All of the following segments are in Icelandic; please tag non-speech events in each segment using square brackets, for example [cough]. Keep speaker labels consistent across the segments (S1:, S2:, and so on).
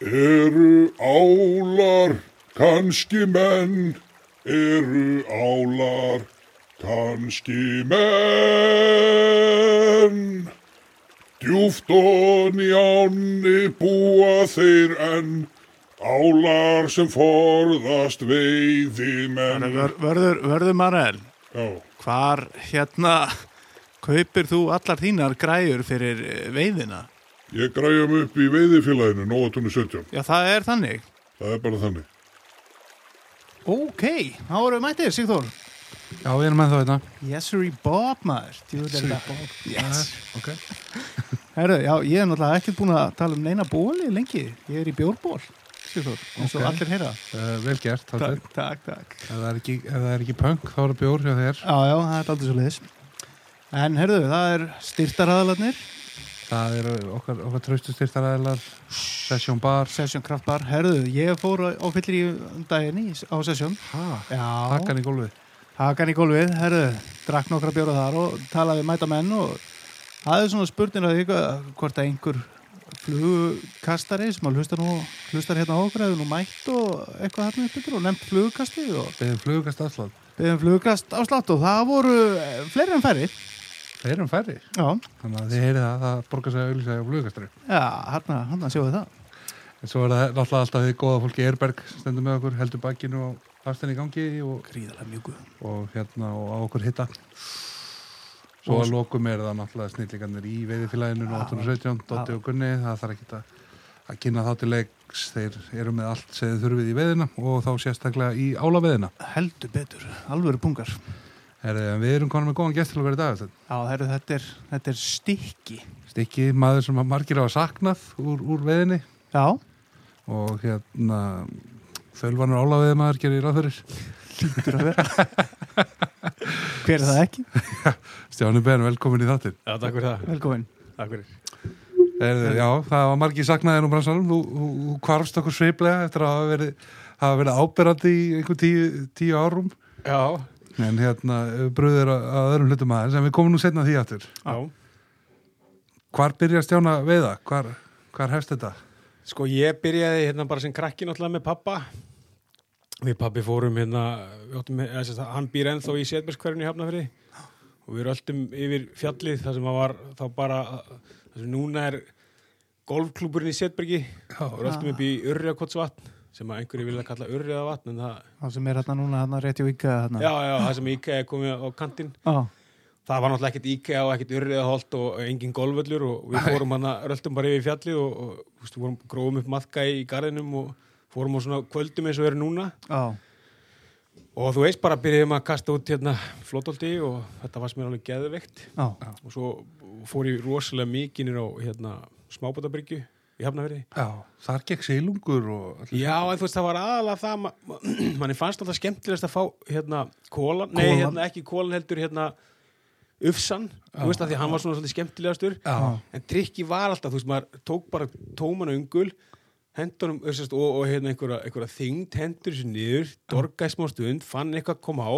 S1: Eru álar kannski menn? Eru álar kannski menn? Djúft og njáni búa þeir enn, álar sem forðast veiði menn.
S2: Vör, vörður, vörður Marel,
S1: Já,
S2: hvar hérna kaupir þú allar þínar græjur fyrir eh, veiðina?
S1: Ég græja mig upp í veiðifélaginu, Nóatunni 17.
S2: Já, það er þannig.
S1: Það er bara þannig.
S2: Ok, þá erum við mættir, Sigþór.
S3: Já, við erum með það þetta.
S2: Yes, sir, Bob, maður. Djúvilega Bob. Yes.
S3: Ok. [laughs]
S2: Herru, já, ég er náttúrulega ekkert búin að tala um neina bóli lengi. Ég er í bjórból, Sigþór, eins og
S3: Ok.
S2: allir heyra.
S3: Uh, vel gert.
S2: Takk, takk, takk.
S3: Ef það er ekki, ef það er ekki punk, þá er það bjór hjá þér.
S2: Já, já, það er aldrei svo leiðis. En herru, það er styrtaraðalarnir,
S3: Það er okkar, okkar traustu styrtaræðilar, Session Bar.
S2: Session Craft Bar. Herru, ég fór á fyllir í daginn í, á? Já.
S3: Takkan í gólfið.
S2: Hakan í gólfið, herru, drakk nokkra bjóra þar og talaði mæta menn og það er svona spurning að hvað- hvort að einhver flugkastari sem hlustar nú hlustar hérna á okkur eða nú mætt og eitthvað hérna upp yfir og nefnt flugkasti og
S3: Beðum flugast afslátt.
S2: beðum flugkast á slátt og það voru fleiri en færri
S3: Það erum færri.
S2: já,
S3: Þannig að þið heyrið það, það borgar sig að auðvisa á flugastari.
S2: já, hérna, hérna sjáum við það
S3: En svo er það náttúrulega alltaf því góða fólki Erberg stendur með okkur, heldur bakinu og afstæðin í gangi og,
S2: gríðalega mjög
S3: og hérna og á okkur hitta. Svo
S2: Og-
S3: að lokum er það náttúrulega snillingarnir í veiðifélaginu
S2: Já.
S3: 817, Dotti og Gunni, það þarf ekki að, að kynna þá til leiks, þeir eru með allt sem þið þurfið í veiðina og þá sérstaklega í álaveðina.
S2: heldur betur, alvöru pungar
S3: Herri, en við erum konum með góðan gest til okkar í dag.
S2: Já, herru, þetta er, þetta er stikki
S3: Stikki, maður sem að margir hafa saknað úr, úr veiðinni
S2: já,
S3: og hérna þölvanur álaveðimaður gerir ráð fyrir.
S2: lítur að vera hver er það ekki? [laughs]
S3: Stjáni Ben, velkomin í þáttinn.
S4: Já, takk fyrir það.
S2: velkomin
S4: Takk fyrir.
S3: Heyrðu, já, það var margir saknaðir um bransanum, þú, þú, þú kvarfst okkur sveiplega eftir að hafa verið, hafa verið áberandi í einhver tíu, tíu árum
S4: Já,
S3: en hérna bröður að, að öðrum hlutum aðeins en við komum nú setna því aftur
S4: já.
S3: Hvar byrja Stjána veiða? Hvar, hvar hefst þetta?
S4: Sko, ég byrjaði hérna bara sem krakki náttúrulega með pappa. Við pappi fórum hérna, við áttum, eða, sagt, hann býr ennþá í Setbergskverfinu í Hafnafriði og við röltum yfir fjallið þar sem að var þá bara, þar sem núna er golfklúburinn í Setbergi og röltum upp í Urriakotsvatn sem að einhverju vilja kalla Urriavatn en það,
S2: það sem er hérna núna, hérna rétt í vika hérna.
S4: já, já, það sem er komið á kantinn
S2: já.
S4: það var náttúrulega ekkert IKEA og ekkert urriðaholt og engin golfvöllur og við fórum hann að röltum bara yfir fjallið og, og við vorum grófum upp maðka í garðinum og fórum á svona kvöldum eins og eru núna
S2: já.
S4: og þú veist bara byrjuðum að kasta út hérna flótóldi og þetta var sem er alveg geðveikt
S2: já.
S4: og svo fór ég rosalega mikið nýr á hérna smábátabryggju í Hafnafjörði
S3: Já, þar gekk seilungur og
S4: Já, en þú veist, það var aðalega það ma ma [clears throat] manni fannst alltaf skemmtilegast að fá hérna kólan, nei, hérna ekki kólan heldur hérna ufsan, þú veist að því að hann var svona svolítið skemmtilegastur.
S3: Já,
S4: en trikki var alltaf, þú veist, maður tók bara tóman ungul hendunum og, og hérna einhverja, einhverja þyngd hendur sér niður, dorgaði smá stund fann eitthvað koma á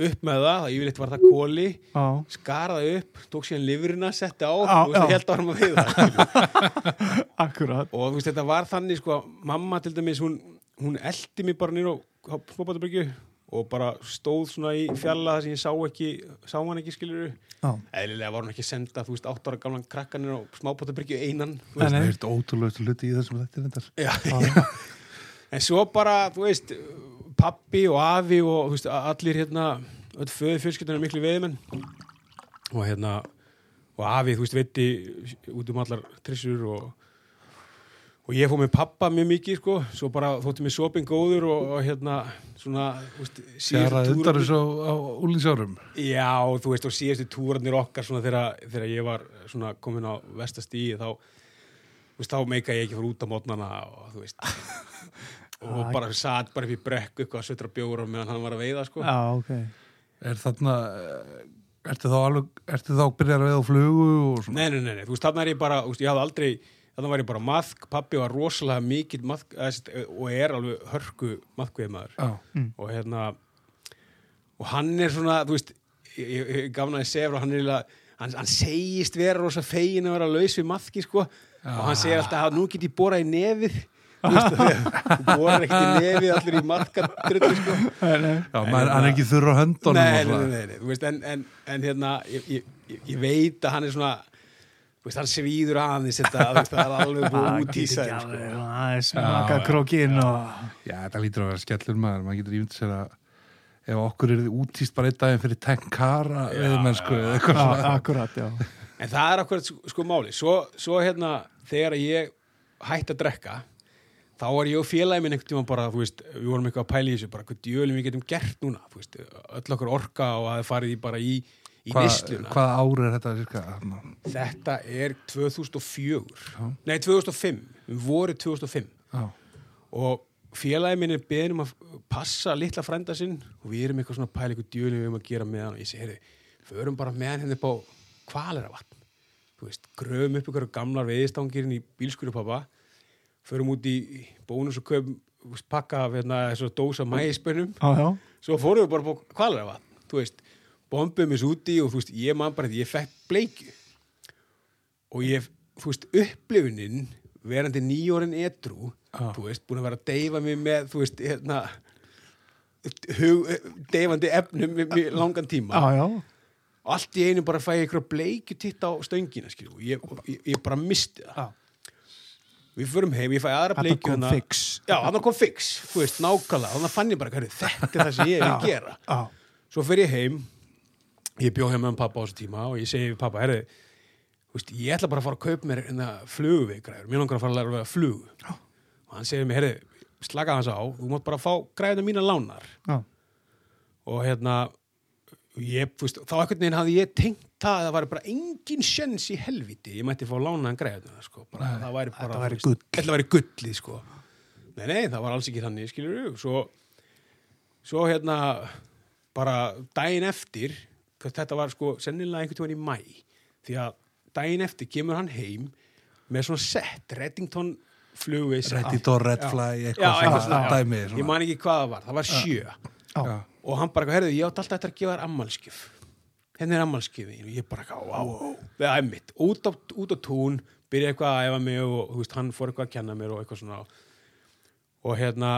S4: upp með það, það yfirleitt var það kóli skaraði upp, tók síðan livrina setti á,
S2: já.
S4: það held árum að við það [laughs]
S2: akkurat.
S4: Og þú veist, þetta var þannig, sko mamma til dæmis, hún, hún eldi mig bara nýr á, á smábátabryggju og bara stóð svona í fjalla þar sem ég sá ekki, sá hann ekki skilur
S2: já.
S4: eðlilega var hún ekki að senda, þú veist, átt ára gamlan krakkanir á smábátabryggju einan
S3: það er ótrúlega hluti í þessum þetta [laughs]
S4: en svo bara, þú veist, pappi og afi og veist, allir hérna, öll föðu fjölskyldunar miklu veiðmenn og hérna, og afi, þú veist, veiti út um allar trissur og, og ég fór með pappa mjög mikið, sko, svo bara þótti mér sopin góður og, og hérna, svona,
S3: Sjaraði undan þessu á, úlingsárum
S4: Já, þú veist, og síðastu túrarnir okkar svona þegar, ég var svona komin á vestastíði þá, veist, þá meika ég ekki fyrir út á mótnana og þú veist [laughs] og
S2: Ah,
S4: bara satt bara í brekku eitthvað að sötra bjóra meðan hann var að veiða sko.
S2: já, ok.
S3: Er þarna eh, Ertu þá alveg, ertu þá byrjar að veiða á flugu og svona?
S4: Nei, nei, nei, nei, þú veist, þarna er ég bara, veist, ég hafði aldrei þarna var ég bara maðk, pappi var rosalega mikill maðk, og er alveg hörku maðkveðmaður
S3: Já,
S4: og hérna og hann er svona, þú veist ég, ég, ég gaf hann að segja frá hann er eiginlega hann, hann segist vera rosa fegin að vera laus við maðki sko, og hann segir alltaf að nú get ég borað í nefið þú veist, [laughs] þú borar ekkert í nefið allir í matkadrullu sko.
S3: Já, maður, hann er ekki þurr á höndunum
S4: nei, nei, nei, nei, nei, þú veist, en, en, en hérna, ég, ég, ég- veit að hann er svona þú veist, hann svíður aðeins þetta, þú veist, það er alveg búið út í sig sko.
S2: Það er smaka krókin og
S3: Já, þetta lítur að vera skellur maður, maður getur ímynd sér að ef okkur er útíst bara einn daginn fyrir tenkara eða mennsku eða eitthvað
S2: Já,
S3: svona.
S2: akkurat, já.
S4: En það er akkurat sko, sko máli. Svo, svo hérna, þegar ég hætti að drekka þá var ég og félagi minn einhvern tímann bara, þú veist, við vorum eitthvað að pæla í þessu bara hvað djölum við getum gert núna þú veist, öll okkur orka og að það farið í bara í, í
S3: Hvað,
S4: neysluna
S3: hvaða ár er þetta cirka?
S4: Þetta er 2004 Nei, 2005, við vorum 2005
S3: Já,
S4: og félagi minn er beðin um að passa litla frænda sinn og við erum eitthvað svona að pæla eitthvað djölum við um að gera með hann. Og ég segi, heyrðu, förum bara með hann hérna upp á kvaleravatn þú veist, gröfum upp ykkur gamlar veiðstangirinn í bílskuru pappa förum út í bónus og köpum pakka af hérna, þessu dósa
S2: já,
S4: svo fórum við bara på kvaleravatn þú veist, bombum þessu úti og þú veist, ég man bara, ég fekk bleikju. Og ég, þú veist, upplifunin verandi nýjórin edru
S3: Já.
S4: þú veist, búin að vera að deyfa mig með, þú veist, hérna hug, deyfandi efnum í í langan tíma.
S2: Já
S4: allt í einu bara fæ ég ykkur bleikju titt á stöngina, skilju, og ég, ég, ég bara misti það.
S2: Já.
S4: Við förum heim, ég fæ aðra
S2: Þetta
S4: bleikju
S2: kom
S4: hérna-
S2: fix.
S4: Já, hann kom fix, þú veist, nákvæmlega. Þannig fann ég bara, hverju, þetta er það sem ég vil gera.
S2: Já,
S4: Svo fer ég heim Ég bjó heim með pappa á þessu tíma og ég segi pappa, herri veist, ég ætla bara að fara að kaupa mér hérna flugugveikgræður, mér langar að fara að læra að vega flug og hann segir mér, herri slaka hans á, þú mátt bara fá græðina mína lánar.
S2: Já,
S4: og hérna ég, veist, þá ekkert neginn hafði ég tengt það að það væri bara engin sjens í helviti ég mætti fá lánaðan græðina sko. bara, það væri bara,
S2: Þetta væri gull.
S4: þetta væri gullið sko. nei, nei, það var alls ekki þannig skilur svo svo hérna bara daginn eftir þetta var sko sennilega einhvern tímann í mæ því að daginn eftir kemur hann heim með svona sett Reddington flugveis
S3: Redditor,
S4: Já,
S3: Redfly, eitthvað
S4: eitthvað
S3: svona
S4: svona,
S3: dæmi
S4: ég man ekki hvað það var, það var sjö.
S2: Já,
S4: og hann bara, herðu, ég átti alltaf eftir að gefa þér ammálskjöf henni er ammálskjöfi og ég bara, á, það er mitt út á, út á tún, byrja eitthvað að efa mig og veist, hann fór eitthvað að kenna mér og eitthvað svona. Og hérna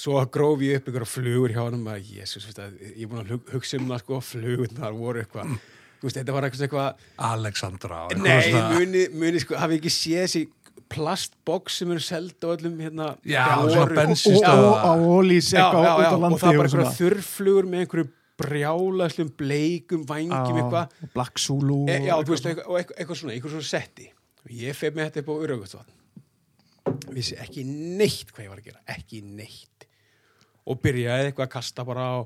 S4: svo gróf ég upp ykkur flugur hjá hann og jésus, ég er búin að hug- hugsa um það sko, flugurnar voru eitthvað. Þú veist, þetta var eitthvað,
S3: Alexandra
S4: nei, muni, muni sko, hafi ekki séð þessi plastbox sem eru seld á öllum hérna,
S3: Já,
S2: og, og, á ólís
S4: já,
S2: eitthvað
S4: já,
S2: út á
S4: og
S2: landi
S4: það var bara einhverja þurrflugur með einhverju brjálaslum bleikum vangjum eitthvað.
S2: Black Zulu
S4: e, já,
S2: og
S4: þú veist, eitthvað, og eitthvað, eitthvað svona, eitthvað svona setti. Og ég feið með þetta upp á Uraugasvatn vissi ekki neitt hvað ég var að gera, ekki neitt. Og byrjaði eitthvað að kasta bara á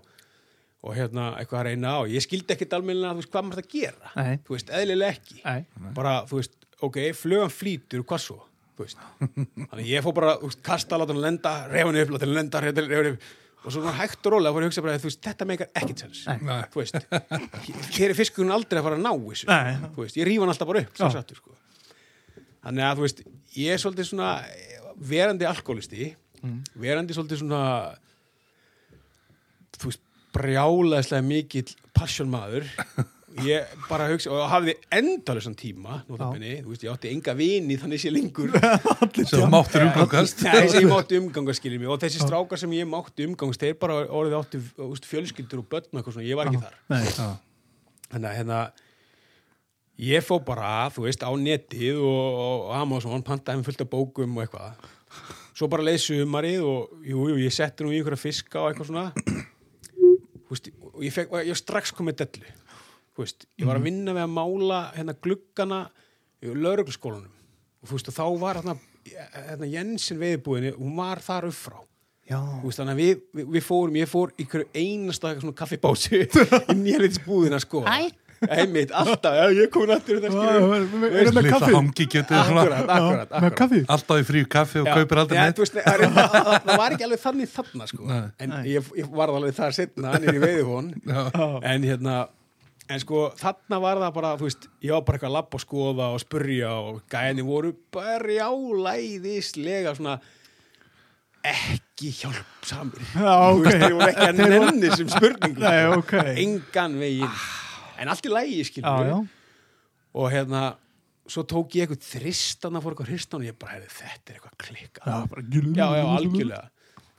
S4: og hérna eitthvað að reyna á. Ég skildi ekkit almennilega, þú veist, hvað maður það að gera.
S2: Nei.
S4: þú veist, eðlilega ekki.
S2: Nei.
S4: bara, þú veist, ok, flugan flýtur hvað svo, þannig ég fór bara, veist, kasta, láta hann lenda refa hann upp, láta hann lenda, refa hann upp og svo hægt og rólega fór ég að hugsa bara, veist, þetta meikar ekkit sens, þú veist. Hér er fiskurinn aldrei að fara að ná þessu
S2: Nei.
S4: þú veist, ég rífa hann alltaf bara upp, sattur sko. þannig að, þú veist, ég er svolítið svona verandi alkoholisti
S2: Mm.
S4: verandi svolítið svona þú veist, brjálaðislega mikill passion maður ég bara hugsa og hafði endalösan tíma notabenni, þú veist, ég átti enga vini þannig sé lengur. [laughs]
S3: Sem máttur umgangast.
S4: Nei, sem ég [laughs] mátti umgangast skiljum mig og þessi strákar sem ég mátti umgangast þeir bara orðið áttu þú veist, fjölskyldur og börn og eitthvað svona, ég var ekki þar.
S2: Nei,
S4: þannig að hérna ég fó bara, þú veist, á netið og, og Amazon, pantaði með fullt af bókum og eitthvað. Svo bara leið sumarið og jú, jú, ég setti nú í einhverja fiska og eitthvað svona. Þú veist, og ég, fekk, ég var strax komið dellu veist, ég var að vinna við að mála hérna gluggana í laurugluskólanum og þú veist, og þá var hérna, hérna Jensen veiðbúðinni, hún var þar upp frá veist, við, við, við fórum, ég fór í hverju einasta eitthvað svona kaffibási [laughs] í nýjaliðsbúðina sko? Einmitt, alltaf, já, ég kom náttúr þetta skilur
S2: erum með
S3: Lilla
S2: kaffi
S3: hangi svona
S4: Akkurat, akkurat,
S2: með
S4: akkurat.
S2: kaffi
S3: alltaf í fríu kaffi og
S4: Já,
S3: kaupir aldrei
S4: þú veist, það, það, það- það var ekki alveg þannig þarna sko.
S3: Nei.
S4: en ég, ég var alveg þar setna er í veiðihón
S3: Já.
S4: en hérna en sko þarna var það bara þú veist, ég var bara eitthvað að labba og skoða og spurja og gæni voru bara jálæðislega svona ekki hjálpsamir. [laughs]
S2: Já,
S4: Þú
S2: ok.
S4: veist, þeir voru ekki að [laughs] nenni sem spurningum.
S2: Nei,
S4: sko.
S2: ok.
S4: engan veginn. En allt í lægi skilur
S2: já,
S4: og hérna svo tók ég eitthvað þristan að fór eitthvað hristan og ég bara, heyrði, þetta er eitthvað klikka
S2: Já, bara
S4: já, já, algjörlega.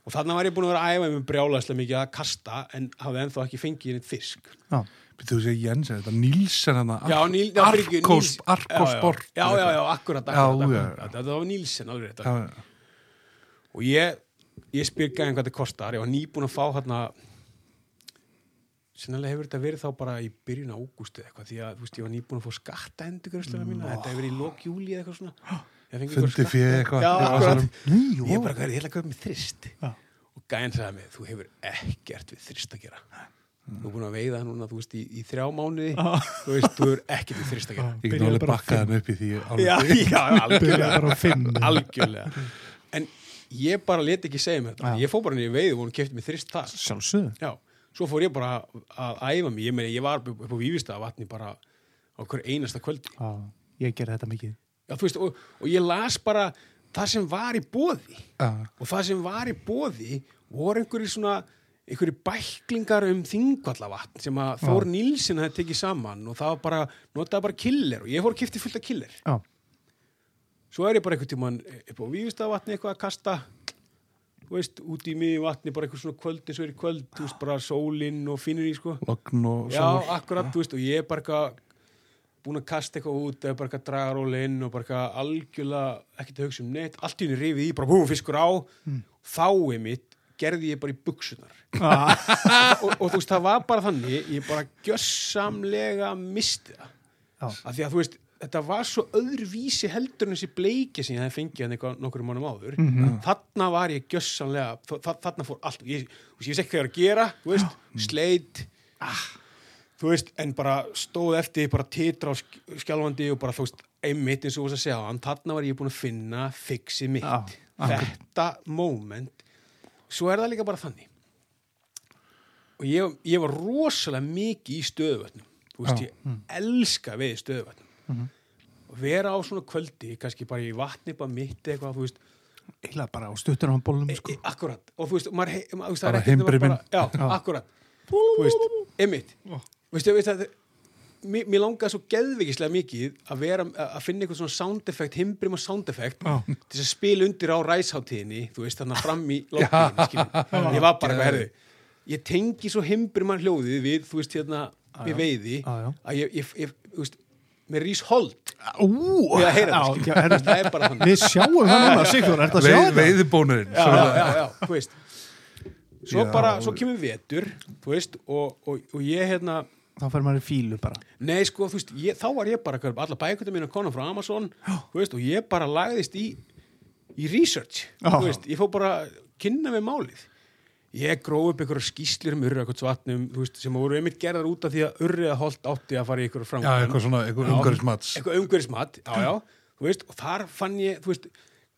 S4: Og þannig var ég búin að vera með brjálæslega mikið að kasta en hafði ennþá ekki fengið neitt fisk.
S2: Já,
S3: þú segja Jens, er þetta Nílsen hann
S4: Níls-
S3: Arkosport
S4: já, já, já, akkurat, þetta var Nílsen alveg og ég, ég spyr gæðin hvað þetta kostar. Ég var nýbúin að fá hérna Sennilega hefur þetta verið þá bara í byrjun ágústu eitthvað því að þú veist, ég var nýbúin að fá skatta endurgröðslega mína, þetta hefur verið í lok júli eða eitthvað svona.
S3: Fundi fyrir eitthvað.
S4: Ég er bara, hvað er, ég ætla að köpa mér þrist. Og gæðin sagði mig, þú hefur ekkert við þrist að gera þú er búin að veiða núna, þú veist, í, í þrjá mánuði. Þú veist, þú hefur ekkert við þrist að gera
S3: Ég alveg
S2: bara á
S3: bakkað
S2: fimm.
S3: hann upp í því
S4: Já,
S3: alveg. [laughs]
S4: já, algjörlega. Algjörlega. En ég bara leti ekki segja mér þetta.
S2: Já.
S4: ég fór bara niður í veiðu og hún kefti mig þrist það
S2: sjálfsögðu.
S4: Já, svo fór ég bara að æfa mig, ég meina ég var upp á Vífista vatni bara á hver einasta kvöldi.
S2: Já, ég ger þetta mikið.
S4: Já, veist, og, og ég las bara það sem var í bóði og það sem var í bóði voru einhverjir svona einhverjir bæklingar um þingvallavatn sem að Þór Nílsson hefði tekið saman og það var bara, notaði bara killer og ég fór að kipti fullt af killer.
S2: Já,
S4: svo er ég bara einhvern tímann upp á Vífistavatni eitthvað að kasta þú veist, út í miði vatni bara eitthvað svona kvöld eins og er í kvöld, þú veist, bara sólinn og finnir í sko.
S3: Og
S4: Já, akkurat, þú veist, og ég er bara eitthvað búin að kasta eitthvað út eða bara eitthvað að draga róli inn og bara eitthvað algjörlega ekkert að hugsa um neitt, allt í henni rifið í bara búum fiskur á, þá er mitt gerði ég bara í buksunar
S2: Ah. [laughs]
S4: og, og þú veist, það var bara þannig ég bara gjössamlega misti það.
S2: Já.
S4: af því að þú veist, þetta var svo öðruvísi heldur en þessi bleiki sem ég hefði fengið eitthvað nokkur mannum áður. Þarna var ég gjössamlega þa- þa- þarna fór allt, ég, ég veist ekki hvað ég er að gera þú veist, sleit þú veist, en bara stóð eftir bara titra sk- skjálfandi og bara þú veist, einmitt eins og þú veist að segja þarna var ég búin að finna fixið mitt. Þetta moment svo er það líka bara þannig. Og ég, ég var rosalega mikið í stöðuvötnum. Þú veist, ég elska við stöðuvötnum. Og vera á svona kvöldi kannski bara í vatni bara mitt eitthvað, þú veist,
S2: eiginlega bara á stuttur á bólum,
S4: e,
S2: sko.
S4: e, akkurat. Og þú veist, maður, he, maður, það
S3: Bara
S4: er
S3: heimbrimin.
S4: bara- já, akkurat. Þú veist, einmitt. Þú veist, ég veist að mér, mér langaði svo geðvikislega mikið að vera að finna eitthvað svona sound effect, himbrim og sound effect
S2: Já.
S4: til að spila undir á ræsháttíðinni þú veist, þannig fram í lóttíðinni [laughs] ég var bara eitthvað, herðu ég tengi svo himbrimann hljóðið við, þú veist, hérna, við veiði
S2: já.
S4: að ég, ég, ég þú veist, með rís að
S2: já,
S4: það, er bara þannig.
S2: Við sjáum það núna, Sigþór, er þetta að sjá
S3: Veið,
S2: þetta?
S3: veiðibónurinn
S4: já,
S3: svo
S4: bara, svo kemur vetur þú veist, og, og, og ég hérna
S2: Þá fer maður í fílu bara.
S4: nei, sko, þú veist, ég, þá var ég bara alla bækundum mínu konar frá Amazon veist, og ég bara lagðist í í research,
S2: Já.
S4: þú veist, ég fór bara að kynna með málið ég gróð upp einhverja skýslir um veist, sem voru einmitt gerðar út af því að urriðaholt átti að fara í einhverju
S3: Já,
S4: framkvæm
S3: eitthvað svona, eitthvað
S4: Já.
S3: umhverfismats
S4: eitthvað umhverfismat, já, já þú veist, og þar fann ég, þú veist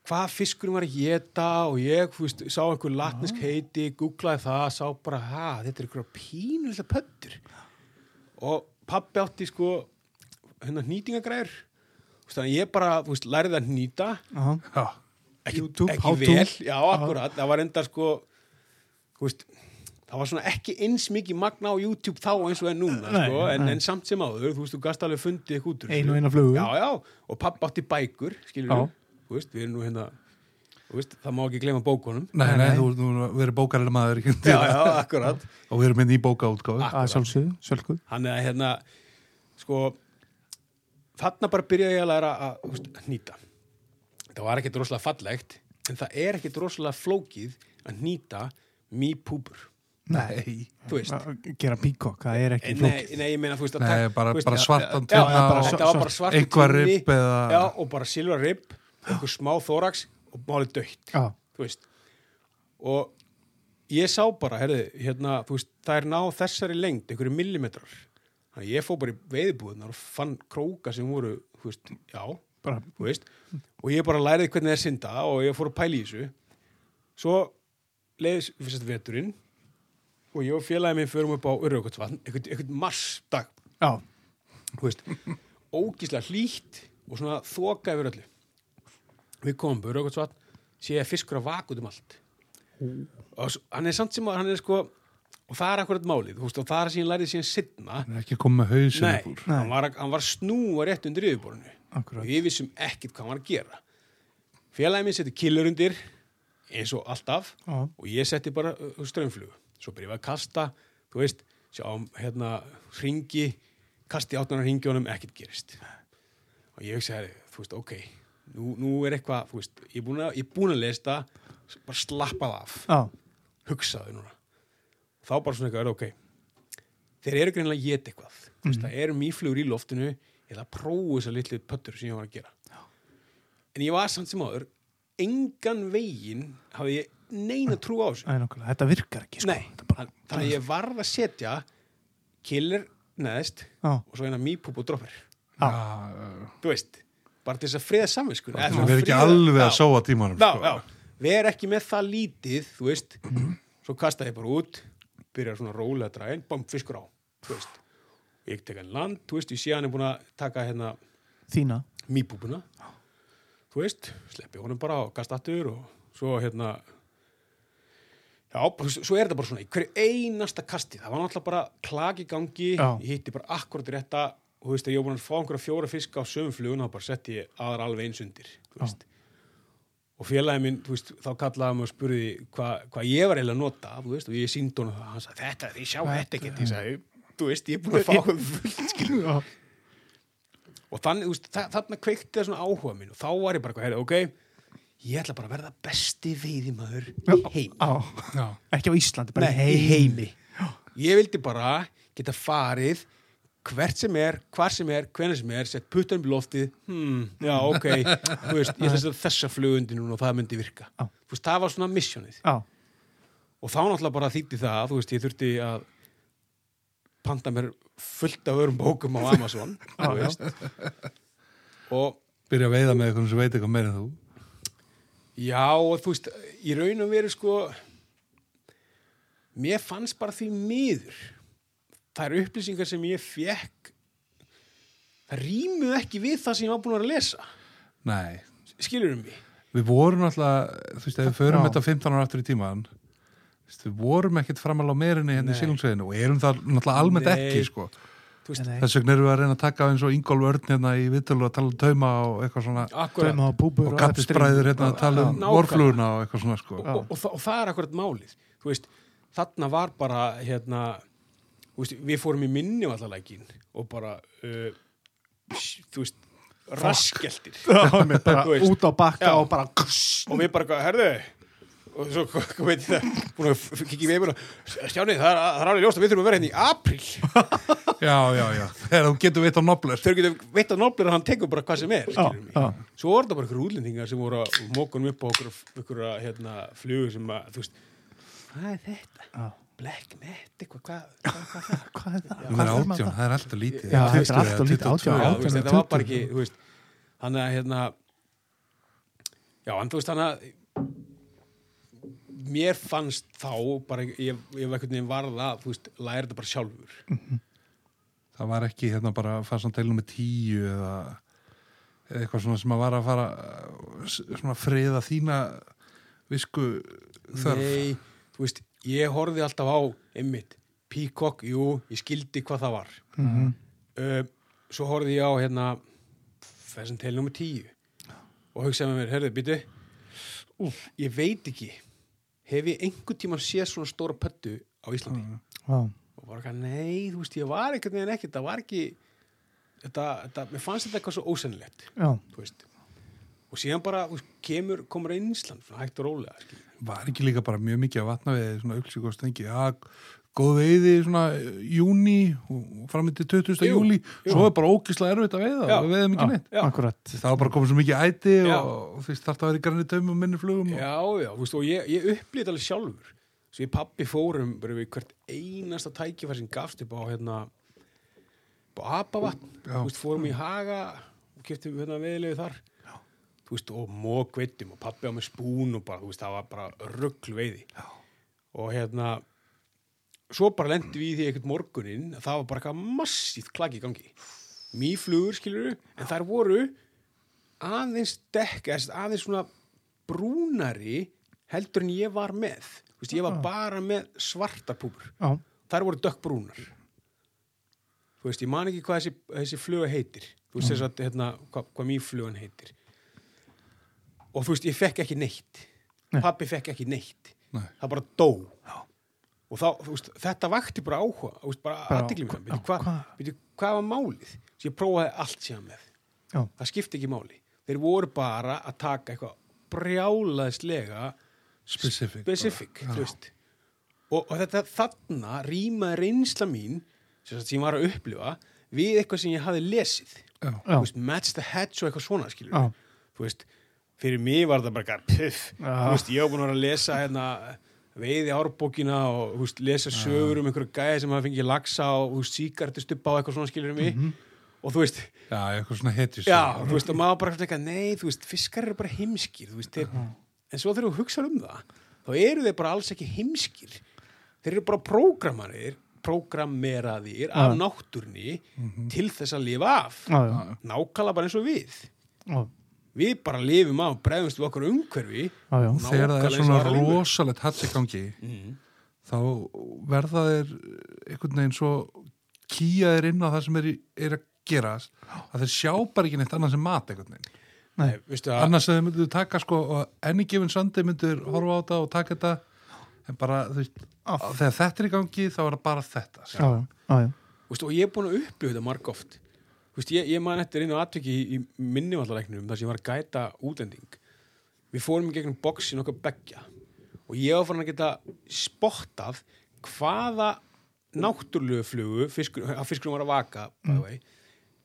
S4: hvað fiskurum var að geta og ég, þú veist, sá einhver latnisk heiti googlaði það, sá bara, ha, þetta er einhverja pínulega pöttur og pappi átti sko hérna nýtingagræður þannig að ég bara, þú veist, lærði að nýta
S2: Já,
S3: Já,
S4: ekki,
S2: YouTube,
S4: ekki vel, já, akkurat. Það var enda sko þú veist, það var svona ekki eins mikið magna á YouTube þá eins og er núna
S2: Nei,
S4: sko, en, en samt sem áður, þú veist, þú gast alveg fundið eitthvað út úr
S2: Ein
S4: þessu.
S2: og eina flugu.
S4: já, já, og pappi átti bækur skilur þú við erum nú hérna veist, það má ekki gleyma bókunum.
S3: Nei,
S2: Nei,
S3: nei, þú þú verður bókarinn maður
S4: já, já, akkurat.
S3: Og við erum inn í bókaútgáðu
S2: að sjálfsögðu, sjálfsögðu.
S4: hann er hérna sko þarna bara byrjaði ég að læra að, þú veist, að nýta. Það var ekkert rosalega fallegt en það er ekkert rosalega flókið að nýta mýpúbur
S3: Nei,
S4: þú veist.
S2: Að Gera píkokk, það er ekki
S4: nei,
S2: flókið.
S4: nei, ég meina þú veist að
S3: nei bara,
S4: veist,
S3: bara svartan og
S4: þetta var bara svart
S3: eitthvað ripp eða
S4: já, og bara silva ripp einhver smá þórax og málið þú veist. Og ég sá bara, herði, hérna veist, það er ná þessari lengd einhverju millimetrar. Þannig að ég fór bara í veiðbúðunar og fann króka sem voru, veist, já
S2: bara,
S4: og ég bara læriði hvernig það er synda og ég fór að pæla í þessu. Svo leiðis fyrst veturinn og ég og félagið minn förum upp á einhvern, einhvern marsdag. Ógíslega hlýtt og svona þoka yfir öllu við komum búið Raukarsvatn sé að fiskur að vaka út um allt. Og s- hann er samt sem að hann er sko og það er akkurat málið, og það er síðan lærið síðan sittna
S3: Hann er ekki komið með hausinn
S4: nei,
S3: upp úr.
S4: hann var, hann var snúa rétt undir yfirborinu
S2: Akkurat.
S4: og við vissum ekkert hvað hann var að gera. Félagið minn setti killur undir eins og alltaf
S2: Já.
S4: og ég setti bara uh, strömmflugu svo byrjum við að kasta, þú veist sjáum hérna ringi kasti áttunar ringjónum, ekkert gerist. Og ég hugsa, þú veist, ok nú, nú er eitthvað, þú veist ég er búin að, ég búin að lesta bara slappað af
S2: Já,
S4: hugsaðu núna. Þá bara svona eitthvað, er ok? Þeir eru greinlega að geta eitthvað. Mm. veist, það eru mýflugur í loftinu ég ætla að prófa þessar litlu pöttur sem ég var að gera. En ég var samt sem áður engan veginn hafði ég neina trú á þessu.
S2: Nokkulega, þetta virkar ekki sko. Bara,
S4: þann- þannig að ég varð að setja killer neðst
S2: Já,
S4: og svo eina mýpúp og droppar
S3: Já,
S4: þú veist, bara til þess að friða samvinskun
S3: það er ekki alveg að sóa tímanum
S4: já,
S3: sko.
S4: já, við erum ekki með það lítið þú veist, svo kasta ég bara út byrjar svona rólega að draga bam, fiskur á, þú veist. Ég tek hann land, þú veist, ég sé hann er búin að taka hérna
S2: þína.
S4: mýbúbuna þú veist, sleppi honum bara og kasta aftur og svo hérna já, svo er þetta bara svona í hverju einasta kasti, það var náttúrulega bara klak í gangi,
S2: Já.
S4: ég hitti bara akkurat rétta og þú veist, að ég var búin að fá einhverja fjóra fiska á sömum flugun, þá bara setti ég aðra alveg eins undir, og félagi minn, veist, þá kallaði mig og spurði hvað hva ég var eiginlega að nota, veist, og ég síndi honum það, hann sagði, þetta, þið sjá þetta ekkert, ég sagði, þú veist, ég er búin að fá fullt, og þannig, þarna kveikti það svona áhuga minn og þá var ég bara, heyrðu, ok ég ætla bara að verða besti veiðimaður í heim
S2: á,
S3: Já.
S2: ekki á Íslandi, bara
S4: Nei, í heimi. ég vildi bara geta farið hvert sem er, hvar sem er, hvenær sem er sett puttan upp í loftið. Hmm, já, ok, þú veist, ég ætla að þessa flugundi núna og það myndi virka. Þú veist, það var svona missjónið
S2: Já,
S4: og þá náttúrulega bara þýtti það, þú veist, ég þurfti að panta mér fullt af örum bókum á Amazon [laughs] veist. Og
S3: Byrja að veiða með eitthvað sem veit eitthvað meira en þú.
S4: Já, og þú veist, í raun og veru sko mér fannst bara því miður það eru upplýsingar sem ég fekk það rýmuð ekki við það sem ég var búin að vera að lesa.
S3: Nei,
S4: skilur um mig?
S3: Við vorum alltaf þú veist, ef við förum þetta 15 ára aftur í veist, við vorum ekkert framal á meirinni hérna í sílungsveginu og erum það náttúrulega almennt
S4: Nei.
S3: ekki sko. Þess vegna erum við að reyna að taka eins og Ingólf Örn hérna í viðtölu að tala um tauma og eitthvað svona
S4: akkurat.
S2: Og búbur
S3: og kattisbræður hérna að tala um vorfluguna og eitthvað svona sko.
S4: og, og, og, og það er akkurat málið. Veist, þarna var bara hérna, veist, við fórum í minni vallalækin og bara uh, þú veist raskeltir [laughs]
S2: út á bakka
S4: Já.
S2: og bara
S4: og við bara, herðu? Og svo, hvað veit ég það? Búin að f- kikki í veifuna. Stjáni, það er, það er alveg ljóst að við þurfum að vera hérna í apríl. [laughs]
S3: Já, já, já, þegar þú getur veit á nobler.
S4: Þau getur veit að noblir að hann tekur bara hvað sem er
S2: Já,
S4: svo það bara ykkur útlendingar sem voru að mókunum upp á okkur, okkur hérna, flugu sem að, þú veist hvað er þetta?
S2: Já.
S4: Black net, eitthvað, hvað, er það?
S2: Hvað er það?
S3: Það er átján, það er alltaf lítið
S2: Já, þetta er
S3: 20
S2: allt of
S3: eða
S2: lítið,
S3: 22.
S2: átján.
S4: Já, þú veist, þetta var bara
S2: 20.
S4: ekki, þú veist þannig að, hérna já, en þú veist, þannig að mér fannst þá bara, ég, ég var einhvern veginn varða, þú veist, læra þetta bara sjálfur
S3: Það var ekki hérna bara til með tíu eða eitthvað svona sem að var að fara svona friða þína visku þörf
S4: Nei, þú veist, ég horfði alltaf á einmitt, Peacock, jú, ég skildi hvað það var.
S2: Mhm.
S4: uh, svo horfði ég á hérna þessum nummer tíu og hugsaði með mér, herðu, býtu ég veit ekki hef ég einhvern tímann séð svona stóra pöttu á Íslandi?
S2: Já.
S4: og bara eitthvað, nei, þú veist, ég var einhvern veginn ekki, það var ekki þetta, þetta, mér fannst þetta eitthvað svo ósennilegt. Þú veist og síðan bara, kemur, komur einsland svona hægt og rólega, skilur
S3: Var ekki líka bara mjög mikið að vatna við svona auksík og stengi Já, góð veiði svona eh, júni og fram til 20.
S4: Jú,
S3: júli
S4: jú.
S3: svo er bara ógislega erfitt að veiða
S4: Já.
S3: og við veiðum ekki neitt. Það var bara komið svo mikið æti
S4: Já.
S3: og þú veist þarf að vera í granni taumum og minni flugum og...
S4: Já, já, þú veist, og ég, ég upplýði alveg sjálfur svo ég pappi fórum bara við hvert einasta tækifær sem gafst upp á hérna á veist, fórum í haga og keftum hérna veðilegu þar. Þú veist, og mók veitum og pappi á með spún og bara, þú veist, það var bara ruggl veiði já. og hérna svo bara lendum við í því einhvern morguninn að það var bara eitthvað massíft klaki í gangi. Mýflugur, skilur en þær voru aðeins dekka, aðeins svona brúnari heldur en ég var með. Þú veist, ég var bara með svartar púpur.
S2: Já.
S4: þær voru dökkbrúnar þú veist, ég man ekki hvað þessi, þessi fluga heitir. Þú veist þess að, hérna, hvað, hvað mýflugan heitir og þú veist, ég fekk ekki neitt
S2: Nei.
S4: pappi fekk ekki neitt
S3: Nei.
S4: það bara dó og þá, veist, þetta vakti bara áhuga veist, bara aðtikli mér
S2: já,
S4: hvað,
S2: hvað?
S4: veitu, hvað var málið svo ég prófaði allt síðan með
S2: Já.
S4: það skipti ekki máli þeir voru bara að taka eitthvað brjálaðislega
S3: Specific.
S4: specific og, og þetta þarna rýmaði reynsla mín sem sem ég var að upplifa við eitthvað sem ég hafi lesið
S3: Já.
S2: Já.
S4: Veist, match the hedge og eitthvað svona
S2: Já.
S4: þú veist, fyrir mig var það bara puff, þú veist, ég var búin að vera að lesa hérna, veiði árbókina og veist, lesa sögur um einhverju gæði sem hafa fengið lagsa og síkartistubba og eitthvað svona skilur mig?
S2: Mhm.
S4: og þú veist,
S3: Já, eitthvað svona hetjus.
S4: já, þú veist, og maður bara eitthvað, nei, þú veist, fiskar eru bara heimskir, þú veist, þeir, en svo þegar þú hugsa um það, þá eru þeir bara alls ekki heimskir, þeir eru bara prógramarir, prógrameraðir af náttúrni til þess að lifa af, nákvæmlega bara eins og við.
S2: Já,
S4: við bara lifum af og bregðumst við okkur umhverfi
S2: já, já.
S3: Þegar það er svona rosalegt hatts í gangi,
S4: Mhm.
S3: þá verða þeir einhvern veginn svo kýjaðir inn á það sem er, í, er að gerast að þeir sjá bara ekki neitt annað sem mat einhvern veginn.
S4: Nei,
S3: Annars að þeir myndu taka sko og enni gefin sandi myndur horfa á þetta og taka þetta en bara, veist, þegar þetta er í gangi þá er það bara þetta.
S2: já, já, já, já.
S4: veistu, og ég er búin að upplifa þetta marg oft veistu, ég, ég man eftir einu atviki í, í minnivallareiknum þar sem ég var að gæta útending við fórum í gegnum bóksin okkar beggja og ég var farin að geta spottað hvaða náttúrlegu flugu fiskur, að fiskurum var að vaka way.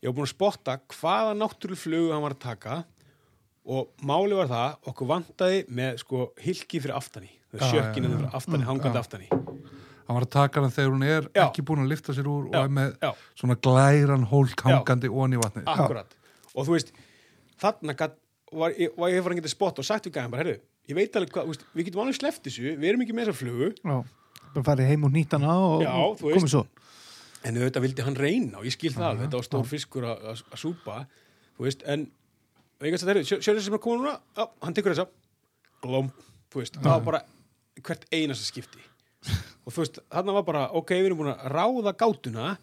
S4: ég var búin að spotta hvaða náttúrlegu flugu hann var að taka og máli var það, okkur vantaði með sko hilki fyrir aftani
S3: Já,
S4: sjökkinu
S3: já, já.
S4: fyrir aftani, hangandi aftani
S3: Hann var að taka hana þegar hún er
S4: Já.
S3: ekki búin að lifta sér úr
S4: Já,
S3: og er með
S4: já.
S3: svona glæran hólk hangandi onni í vatnið.
S4: Akkurat. Og þú veist, þarna var, var ég farin að geta spott og sagt við gæðan bara, herru, ég veit alveg hvað, þú veist, við getum alveg sleppt þessu, við erum ekki með þessa flugu,
S2: já. Bara farið heim og nýtt hana og
S4: Já,
S2: og komið svo.
S4: en auðvitað vildi hann reyna og ég skil það þetta var stór fiskur að- súpa, þú veist, en þessi sem er komin núna, já, hann tekur þessa, glóm, þú veist, það var bara hvert einasta skipti. Og þú veist, þarna var bara, ok, við erum búin að ráða gátuna,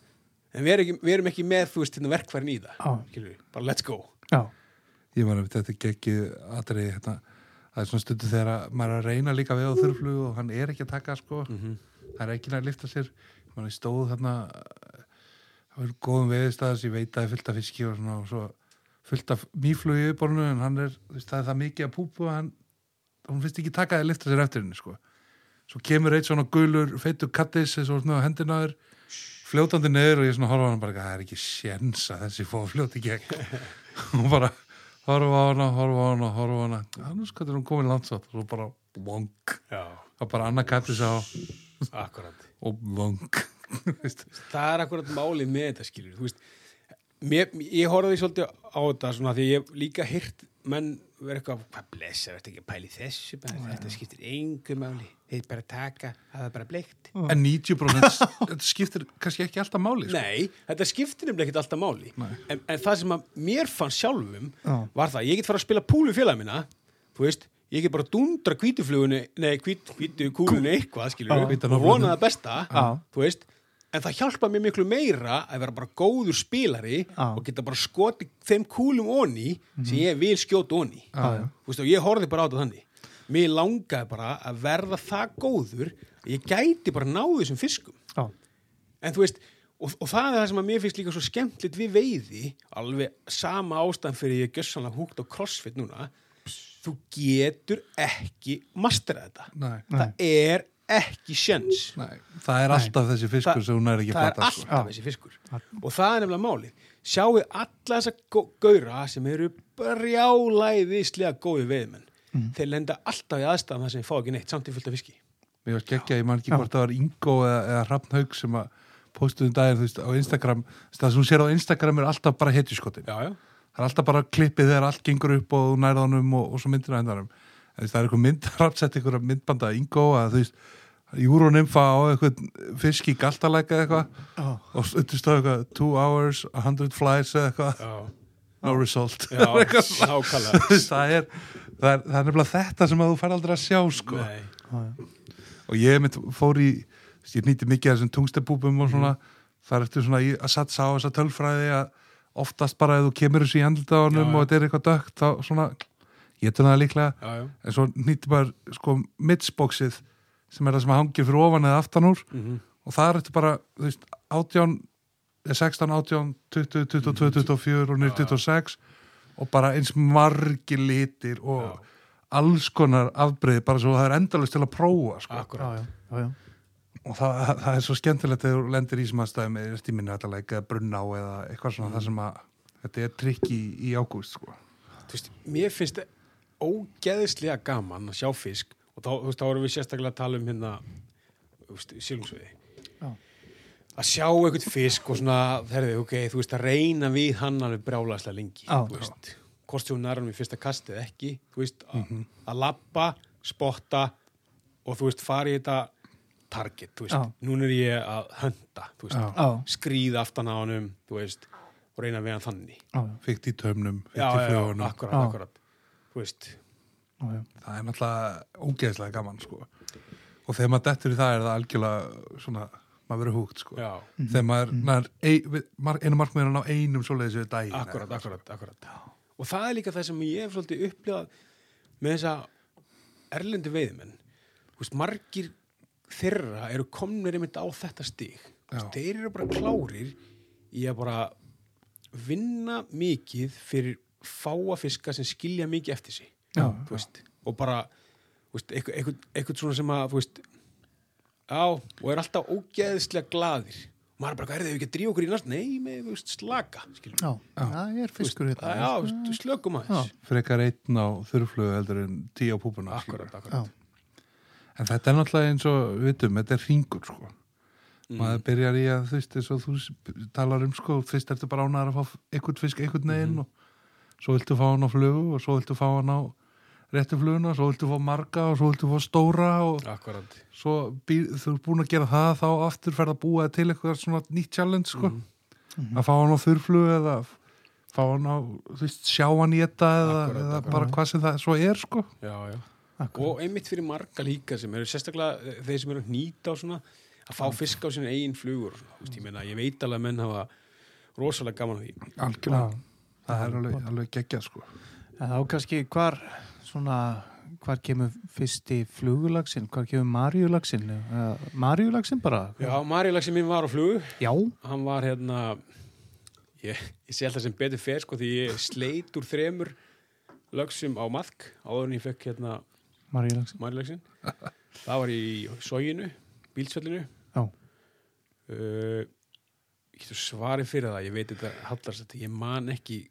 S4: en við erum ekki, við erum ekki með, þú veist, hérna verkfærin í það, skilur við, bara let's go.
S2: Já,
S3: Ég var að þetta geggið atriði hérna, það er svona stundu þegar að maður er að reyna líka við á þurflug og hann er ekki að taka sko, það er ekki að lifta sér. Maður er stóð þarna það var góðum veðistæðis, ég veit að það er fullt af fiski og svona og svo fullt af mýflug í yfirborðinu en hann er, þú veist, það er það mikið að púpu að hann, hún finnst ekki taka að lifta sér eftir henni sko svo kemur eitt svona gulur feitur kattis eins og svona hendinaður fljótandi neður og ég svona horfa á hann bara það er ekki sjens að þessi fóð fljóti gegn. [laughs] Og bara horfa á hana, horfa á hana, horfa á annars hvað er hún komin landsátt og svo bara vonk,
S4: Já,
S3: það bara annað kattis á.
S4: Akkurat.
S3: og [laughs] Veist,
S4: það er akkurat málið með þetta skilur veist mér, ég horfði svolítið á þetta svona því ég líka hýrt menn vera eitthvað, hvað blessa, verður ekki að pæli þessu bara, þetta skiptir engu máli. Þeir bara taka, það er bara bleikt.
S3: En 90% þetta skiptir kannski ekki alltaf máli sko.
S4: nei, þetta skiptir nefnilega ekkert alltaf máli. En, en það sem að mér fann sjálfum
S2: Já.
S4: var það, ég get fara að spila púlu félag minna, þú veist ég get bara dundra hvítuflugunni, nei, hvít, hvítu kúlunni eitthvað, við, og vona það besta
S2: Já.
S4: þú veist, en það hjálpa mér miklu meira að vera bara góður spilari
S2: Já.
S4: og geta bara skoti þeim kúlum onni sem ég vil skjóta onni veist, og ég horfði bara á þetta þannig. Mér langaði bara að verða það góður ég gæti bara náðu þessum fiskum.
S2: Já,
S4: en þú veist, og, og það er það sem að mér finnst líka svo skemmtilegt við veiði alveg sama ástæðan fyrir ég gjössanlega húgt á crossfit núna þú getur ekki masterað þetta.
S3: Nei,
S4: það er ekki sjens
S3: nei, það er alltaf þessi fiskur
S4: Það-
S3: ekki
S4: það er
S3: fatta sko.
S4: alltaf þessi fiskur. Og það er nefnilega málið. Sjáu alla þessa gaura sem eru brjálæðislega góði veiðmenn þeir lenda alltaf í aðstæðan þar sem þeir fá ekki neitt samt í fullt af fiski.
S3: Mér var geggja, ég man ekki hvort það var Ingo eða, eða Hrafn Haug sem að postuðum daginn, þú veist, á Instagram. Það sem hún sér á Instagram er alltaf bara hetjuskotin
S4: já, já,
S3: það er alltaf bara klippið þegar allt gengur upp og þú nærða honum og, og svo myndir að hendarum en þú veist, það er eitthvað mynd, [laughs] rafsett eitthvað myndbanda af Ingo að þú veist, júronymfa á eitthvað fisk í galtalæka eða eitthvað.
S2: Já,
S3: og stundur stóð eitthvað two hours, a hundred flies eða eitthvað,
S4: já,
S3: no result.
S4: Já [laughs] [laughs]
S3: það er það er, það er nefnilega þetta sem að þú fær aldrei að sjá sko.
S2: Já.
S3: og ég mitt fór í ég nýtti mikið af þessum tungstebúbum og svona það er eftir svona í- að satsa á þessa tölfræði að oftast bara ef þú kemur þessu í
S4: já.
S3: og þetta er eitthvað dögt þá svona, ég það líklega
S4: já, já.
S3: en svo nýtti bara sko midsboxið sem er það sem hangir fyrir ofan eða aftan úr
S4: Mm
S3: og það er þetta bara, þú veist, 18 eh, 16, 18, 20, 22, 24 og nýr 26 og bara eins margir litir og
S4: Já.
S3: alls konar afbreyði bara svo það er endalist til að prófa sko.
S2: já,
S4: akkurat
S2: já, já, já.
S3: og það, það er svo skemmtilegt þegar þú lendir í sem aðstæðum eða stíminu að leika brunna á eða eitthvað svona það sem að þetta er trikk í, í ágúst sko.
S4: þú veist, mér finnst ógeðislega gaman að sjá fisk og þá, þú veist, þá erum við sérstaklega að tala um hérna sílungsveiði
S2: Já.
S4: að sjá eitthvað fisk og svona, herði, ok, þú veist, að reyna við hann alveg brjálæslega lengi
S2: Já.
S4: þú veist, hvort sem hún er hann í fyrsta kastið ekki, þú veist, að að labba, spotta og þú veist, fara í þetta target, þú veist,
S2: Já.
S4: núna er ég að hönda, þú veist,
S3: Já.
S2: Já,
S4: skríða aftan á honum, þú veist og reyna við hann þannig
S2: já, já,
S3: fyrkt í tömnum, fyrkt
S4: já,
S3: í
S4: já, já,
S3: flugunum
S4: akkurat,
S2: Já.
S4: akkurat þú veist,
S2: já, já.
S3: Það er náttúrulega ógeðslega gaman sko. og þegar maður dettur í það er það algjörlega svona, maður verður húgt sko.
S4: já,
S3: þegar maður, maður ein, einu markmiður á einum svoleiðis við daginn
S4: akkurat,
S3: eða-
S4: akkurat, akkurat. Og það er líka það sem ég hef svolítið upplifað með þessa erlendu veiðmenn þú veist, margir þeirra eru komnir einmitt á þetta
S3: Já.
S4: þeir eru bara klárir í að bara vinna mikið fyrir fáa fiska sem skilja mikið eftir sig
S2: Já,
S4: þú veist, og bara þú veist, eitthvað, eitthvað, eitthvað svona sem að þú veist, já, og er alltaf ógeðslega glaðir maður er bara, hvað er þið ekki að drífa okkur í næst nei, með, þú veist, slaka.
S2: Já, það er fiskur
S4: já,
S2: hérna.
S4: já, þú veist, slökum aðeins
S3: frekar einn á þurrflugu heldur en tíu á púpuna
S4: akkurat,
S2: Já,
S4: akkurat
S3: en þetta er náttúrulega eins og við vitum, þetta er ringur sko.
S4: Mm.
S3: maður byrjar í að þú veist eins og þú talar um sko fyrst ertu bara ánæður að fá einhvern fisk einhvern neginn
S4: Mhm.
S3: og svo viltu fá hann á flugu og svo viltu fá hann á réttu fluguna, svo viltu fá marga og svo viltu fá stóra og
S4: akkurat,
S3: svo býr, þú ert búin að gera það þá aftur ferð að búa til eitthvað svona nýtt challenge sko.
S4: Mhm.
S3: að fá hann á þurrflugu eða fá hann á, þú veist, sjá hann í þetta eða,
S4: Akkúrat,
S3: eða bara hvað sem það svo er sko.
S4: Já, já.
S2: Akkurat.
S4: og einmitt fyrir marga líka sem eru sérstaklega eh, þeir sem eru nýta og svona að fá fisk á sín eigin flugur veist, ég, meina, ég veit alveg að menn hafa rosalega gaman af því.
S3: Algjörlega, það er alveg, alveg geggjað sko.
S2: En þá kannski hvar svona, hvar kemur fyrsti flugulagsin, hvar kemur marjulagsin uh, marjulagsin bara?
S4: Já, Marílaxi minn var á flugu
S2: já,
S4: hann var hérna ég, ég sé alltaf sem betur fer sko því ég sleit úr þremur lögsum á maðk áður en ég fekk hérna
S2: marjulagsin
S4: mælilegsin það var í sóginu, bílsvellinu.
S2: Já.
S4: uh, ég getur svarið fyrir það? Ég veit þetta hallast ég man ekki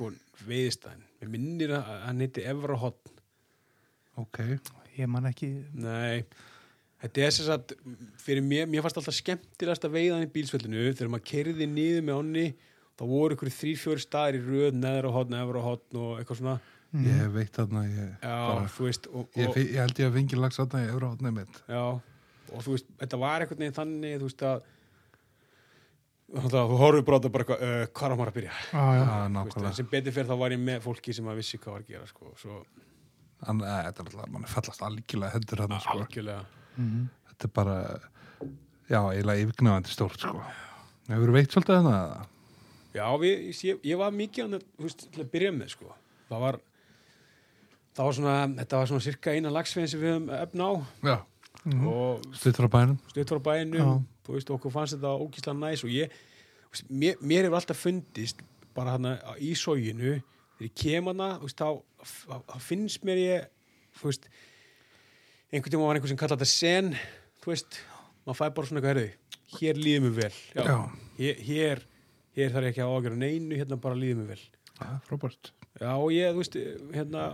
S4: sko, veiðistæðin mér minnir að að hann heiti Evra Hotn
S3: ok,
S2: ég man ekki.
S4: Nei. Þetta er sem sagt, fyrir mér, mér fannst alltaf skemmtilegast að veiða hann í bílsvellinu þegar maður kerði niður með ánni þá voru ykkur þrý, fjóri staðir í röð neðra hotn, efra hotn og eitthvað svona.
S2: Mhm.
S3: ég veit þarna ég,
S4: já,
S3: bara,
S4: þú veist og,
S3: ég, ég held ég að fengi lags þarna í öðru átnið mitt.
S4: Já, og þú veist, þetta var einhvern veginn þannig, þú veist að að þú horfður þetta bara eitthvað, uh, hvað er maður að byrja?
S2: já, já,
S3: Já,
S4: Þú veist,
S3: nákvæmlega
S4: en sem betur fyrir þá var ég með fólki sem að vissi hvað var að gera, sko, svo
S3: Þannig að þetta er alltaf, mann er fallast algjörlega hendur hann sko.
S4: algjörlega.
S2: Mhm.
S3: þetta er bara já, eiginlega yfirgnafandi stórt sko. hefur veitt svolítið hérna
S4: Já, við, ég, ég var mikið þú veist, til að byrja með, sko. Það var, það var svona, þetta var svona cirka eina lagsvegin sem við höfum efna á
S3: já,
S2: Mhm.
S4: og
S3: stutt frá bænum.
S4: Stutt frá bænum, þú veist, okkur fannst þetta ógíslega næs og ég, mér, mér hefur alltaf fundist bara hann í sóginu, þegar ég kem hana, veist, þá, þá- finnst mér ég, veist, einhvern tíma var einhver sem kalla þetta sen, þú veist, maður fæ bara svona eitthvað herðu, hér líður mér vel, já,
S3: Já.
S4: Hér, hér, hér þarf ég ekki að ágjöra neinu, hérna bara líður mér vel.
S3: já, frábært.
S4: Já, og ég, þú veist, hérna,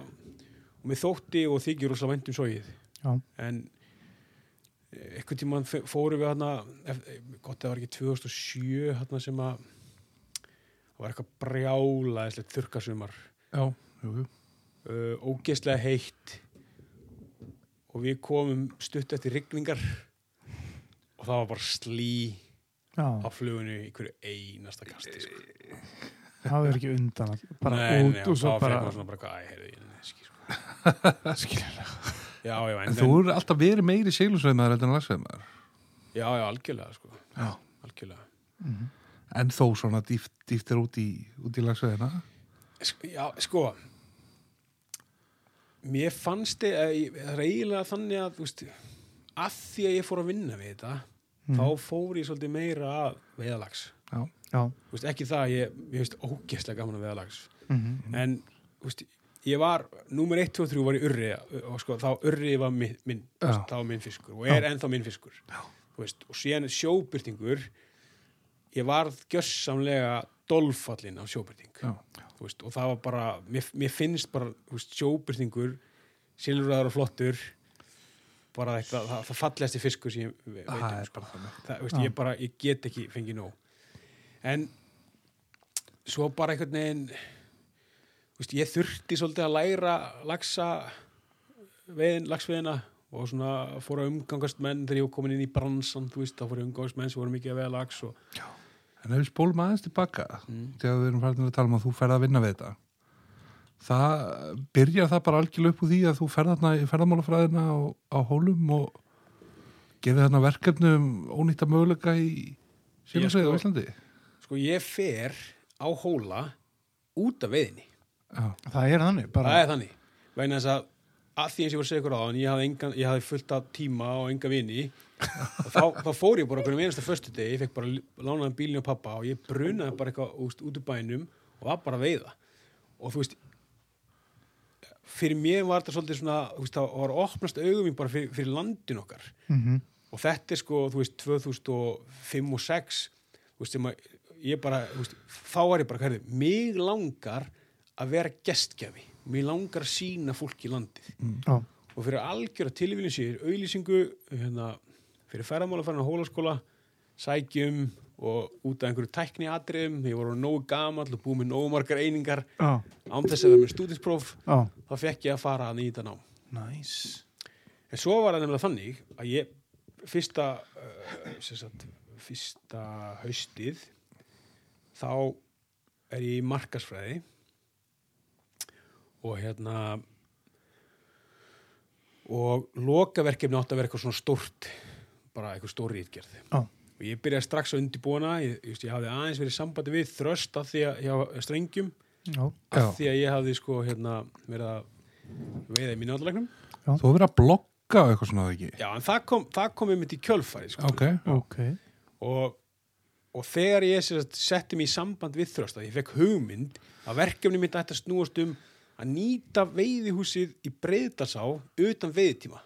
S4: og mér þótti og þykir rosa vænt um sógið en einhvern tímann f- fórum við hérna gott að það var ekki 2007 hérna sem að það var eitthvað brjálaðislegt þurkasumar
S3: já, jú, jú.
S4: Uh, ógeðslega heitt. Og við komum stutt eftir rigningar. Og það var bara slí
S2: já,
S4: á flugunni í hverju einasta kasti sko.
S2: það er ekki undan bara
S4: nei,
S2: út
S4: nei,
S2: og svo bara
S4: fekk maður svona bara hvað, æ, heyrðu, ég neski sko. [laughs] [laughs] já, já, en,
S3: en þú eru alltaf verið meiri heldur en lagsveimæður
S4: já, já, algjörlega sko.
S2: já,
S4: algjörlega.
S3: En þó svona dýft, dýft er út í, út í lagsveðina
S4: Sko, já, sko mér fannst ég- það eiginlega þannig að veist, að því að ég fór að vinna við þetta þá fór ég svolítið meira að veðalags.
S3: Já,
S2: Já.
S4: Veist, ekki það, að ég, ég veist ógeðslega gaman að veðalags.
S2: Mhm.
S4: en þú veist, ég var númer 1, 2 og 3 var í urri og sko, þá urri var minn, minn
S3: Já.
S4: það var minn fiskur og er ennþá minn fiskur veist, og síðan sjóbyrtingur ég varð gjössamlega dolfallin af sjóbyrting
S3: já,
S4: veist, og það var bara, mér, mér finnst bara veist, sjóbyrtingur silfraður og flottur bara eitthvað, það, það fallegasti fiskur sem ég ve- veit um sko. það, ég bara, ég get ekki fengið nóg. En svo bara einhvern veginn veist, ég þurfti svolítið að læra lagsa veginn, lagsveðina og svona fór að umgangast menn þegar ég komin inn í bransan þú veist, þá fór að umgangast menn sem voru mikið að veða lags og
S3: En ef við spólum aðeins tilbaka
S4: Mm.
S3: þegar við erum farin að tala um að þú ferð að vinna við þetta það byrjar það bara algjörlega upp úr því að þú ferð þarna í ferðamálafræðina á, á hólum og gerir þarna verkefni um ónýtta möguleika í sílasveið á
S4: Ég sko-
S3: Íslandi?
S4: sko ég fer á hóla út af veiðinni.
S3: Já,
S2: Það er þannig, bara
S4: það er þannig. Vegna þess að að því eins og ég var að segja ykkur á en ég hafði, engan, ég hafði fullt af tíma og enga vini. Og þá, þá fór ég bara okkur um einasta föstu degi, ég fekk bara lánaðan bílinn á pappa og ég brunaði bara eitthvað úst, út úr bænum og var bara að veiða. Og þú veist fyrir mér var þetta svolítið svona þú veist, það var að opnast augum mín bara fyrir, fyrir landin okkar.
S2: Mhm.
S4: og þetta er sko, þú veist, 2005 og 6 þú veist, sem að ég bara, þú veist, þá var ég bara hverði, mig langar að vera gestgjafi mig langar að sína fólk í landið
S2: Já.
S4: og fyrir algjör að tilvílinn sér auðlýsingu hérna, fyrir ferðamála farin á hólaskóla sækjum og út af einhverju tækni atriðum, ég voru nógu gamall og búið með nógu margar einingar
S2: Já.
S4: án þess að vera með stúdinspróf
S2: Já.
S4: þá fekk ég að fara að nýta nám
S2: Næs.
S4: En svo var það nefnilega þannig að ég fyrsta, uh, sem sagt, fyrsta haustið þá er ég í markasfræði og hérna og lokaverkefni átti að vera eitthvað svona stórt bara eitthvað stóri ítgerð
S2: Já.
S4: og ég byrjaði strax að undirbúna ég, ég, ég hafði aðeins verið í sambandi við þröst af því að hjá strengjum
S2: Já.
S4: af
S3: Já.
S4: því að ég hafði sko hérna verið að veiða í mínu
S3: þú hefur verið að blogga og eitthvað svona ekki
S4: Já, en það kom, það kom einmitt í kjölfæri sko.
S3: Ok,
S2: Ok.
S4: og, og þegar ég setti mig í samband við þrösta, ég fekk hugmynd að verkefni mitt ætti að snúast um að nýta veiðihúsið í breyðdalsá utan veiðtíma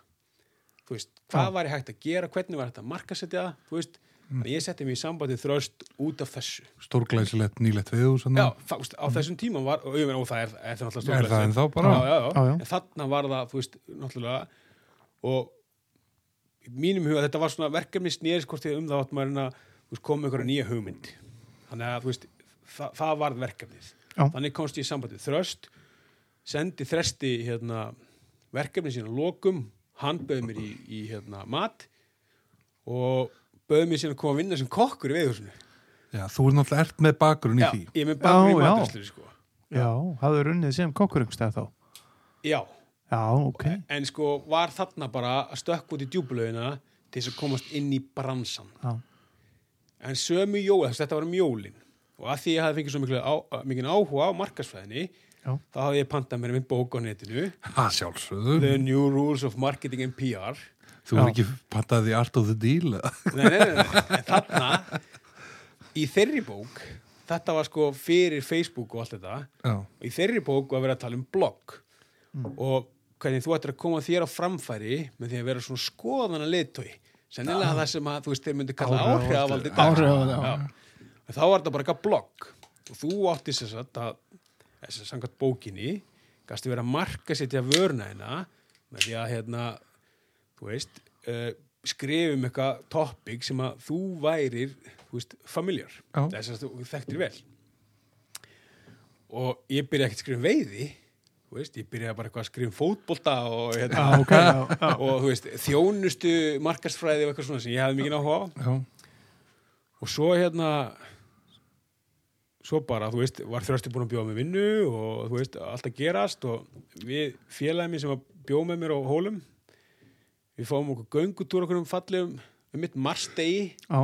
S4: þú veist, hvað var ég hægt að gera hvernig var hægt að markasetja það þú veist, mm. ég setti mig í samband við þröst út af þessu.
S3: Stórglæsilegt nýlegt við
S4: Já, það, á þessum tíma var og, og það er, er það náttúrulega en þarna var það, þú veist, náttúrulega og mínum huga, þetta var svona verkefni snýris hvort ég um það átt maður en að koma einhverja nýja hugmynd. Þannig að, þú veist, það, það varð verkefnið.
S2: Já.
S4: þannig komst ég í sambandið þröst sendi þresti hérna, verkefni sína lokum hann bauð mér í, í hérna, mat og bauð mér sína að koma að vinna sem kokkur í veiðhúsinu
S3: Já, þú er náttúrulega ert með bakgrunn í
S4: Já,
S3: því
S4: ég er með bakur í
S2: Já, já.
S4: matræslu sko.
S2: Já. Hafðu runnið sem kokkurungstæð þá.
S4: Já,
S2: Já, ok.
S4: en sko var þarna bara að stökk út í djúbulögina til þess að komast inn í bransan
S2: Já.
S4: en sömu jól, þess að þetta var um jólin og að því ég hafði fengið svo miklu á, mikið áhuga á markasfræðinni
S2: Já.
S4: þá hafði ég pantað mér minn bók á netinu.
S3: Ha,
S4: The New Rules of Marketing and PR
S3: Þú er ekki því art of the deal
S4: nei, nei, nei, nei. en þarna í þeirri bók þetta var sko fyrir Facebook og allt þetta
S3: Já,
S4: og í þeirri bók var verið að tala um blogg. Og hvernig þú ættir að koma þér á framfæri með því að vera svona skoðana leitói sennilega það sem að þú veist þeir myndi kalla áhrifavaldi dag.
S2: Áhrifavaldi, já.
S4: Já. en þá var þetta bara eitthvað blogg. Og þú átti sér satt að þess að samkvæmt bókinni gæstu verið að marka setja vörna hérna með því að hérna þú veist uh, skrifum eitthvað topic sem að þú værir þú veist, familjar. Þess að þú þekktir vel. Og ég byrja ekkert að skrifa um veiði þú veist, ég byrja bara eitthvað að skrifa um fótbolta og, hérna,
S2: Já, ok. Já, já. [laughs]
S4: og þú veist, þjónustu markastfræði og eitthvað svona sem ég hefði mikið
S3: já,
S4: og svo hérna svo bara, þú veist, var þrösti búin að bjóða með vinnu og þú veist, allt að gerast og við félagið mér sem að bjóða með mér á hólum við fáum okkur göngutúr okkur um fallegum um mitt marsdegi
S2: Já.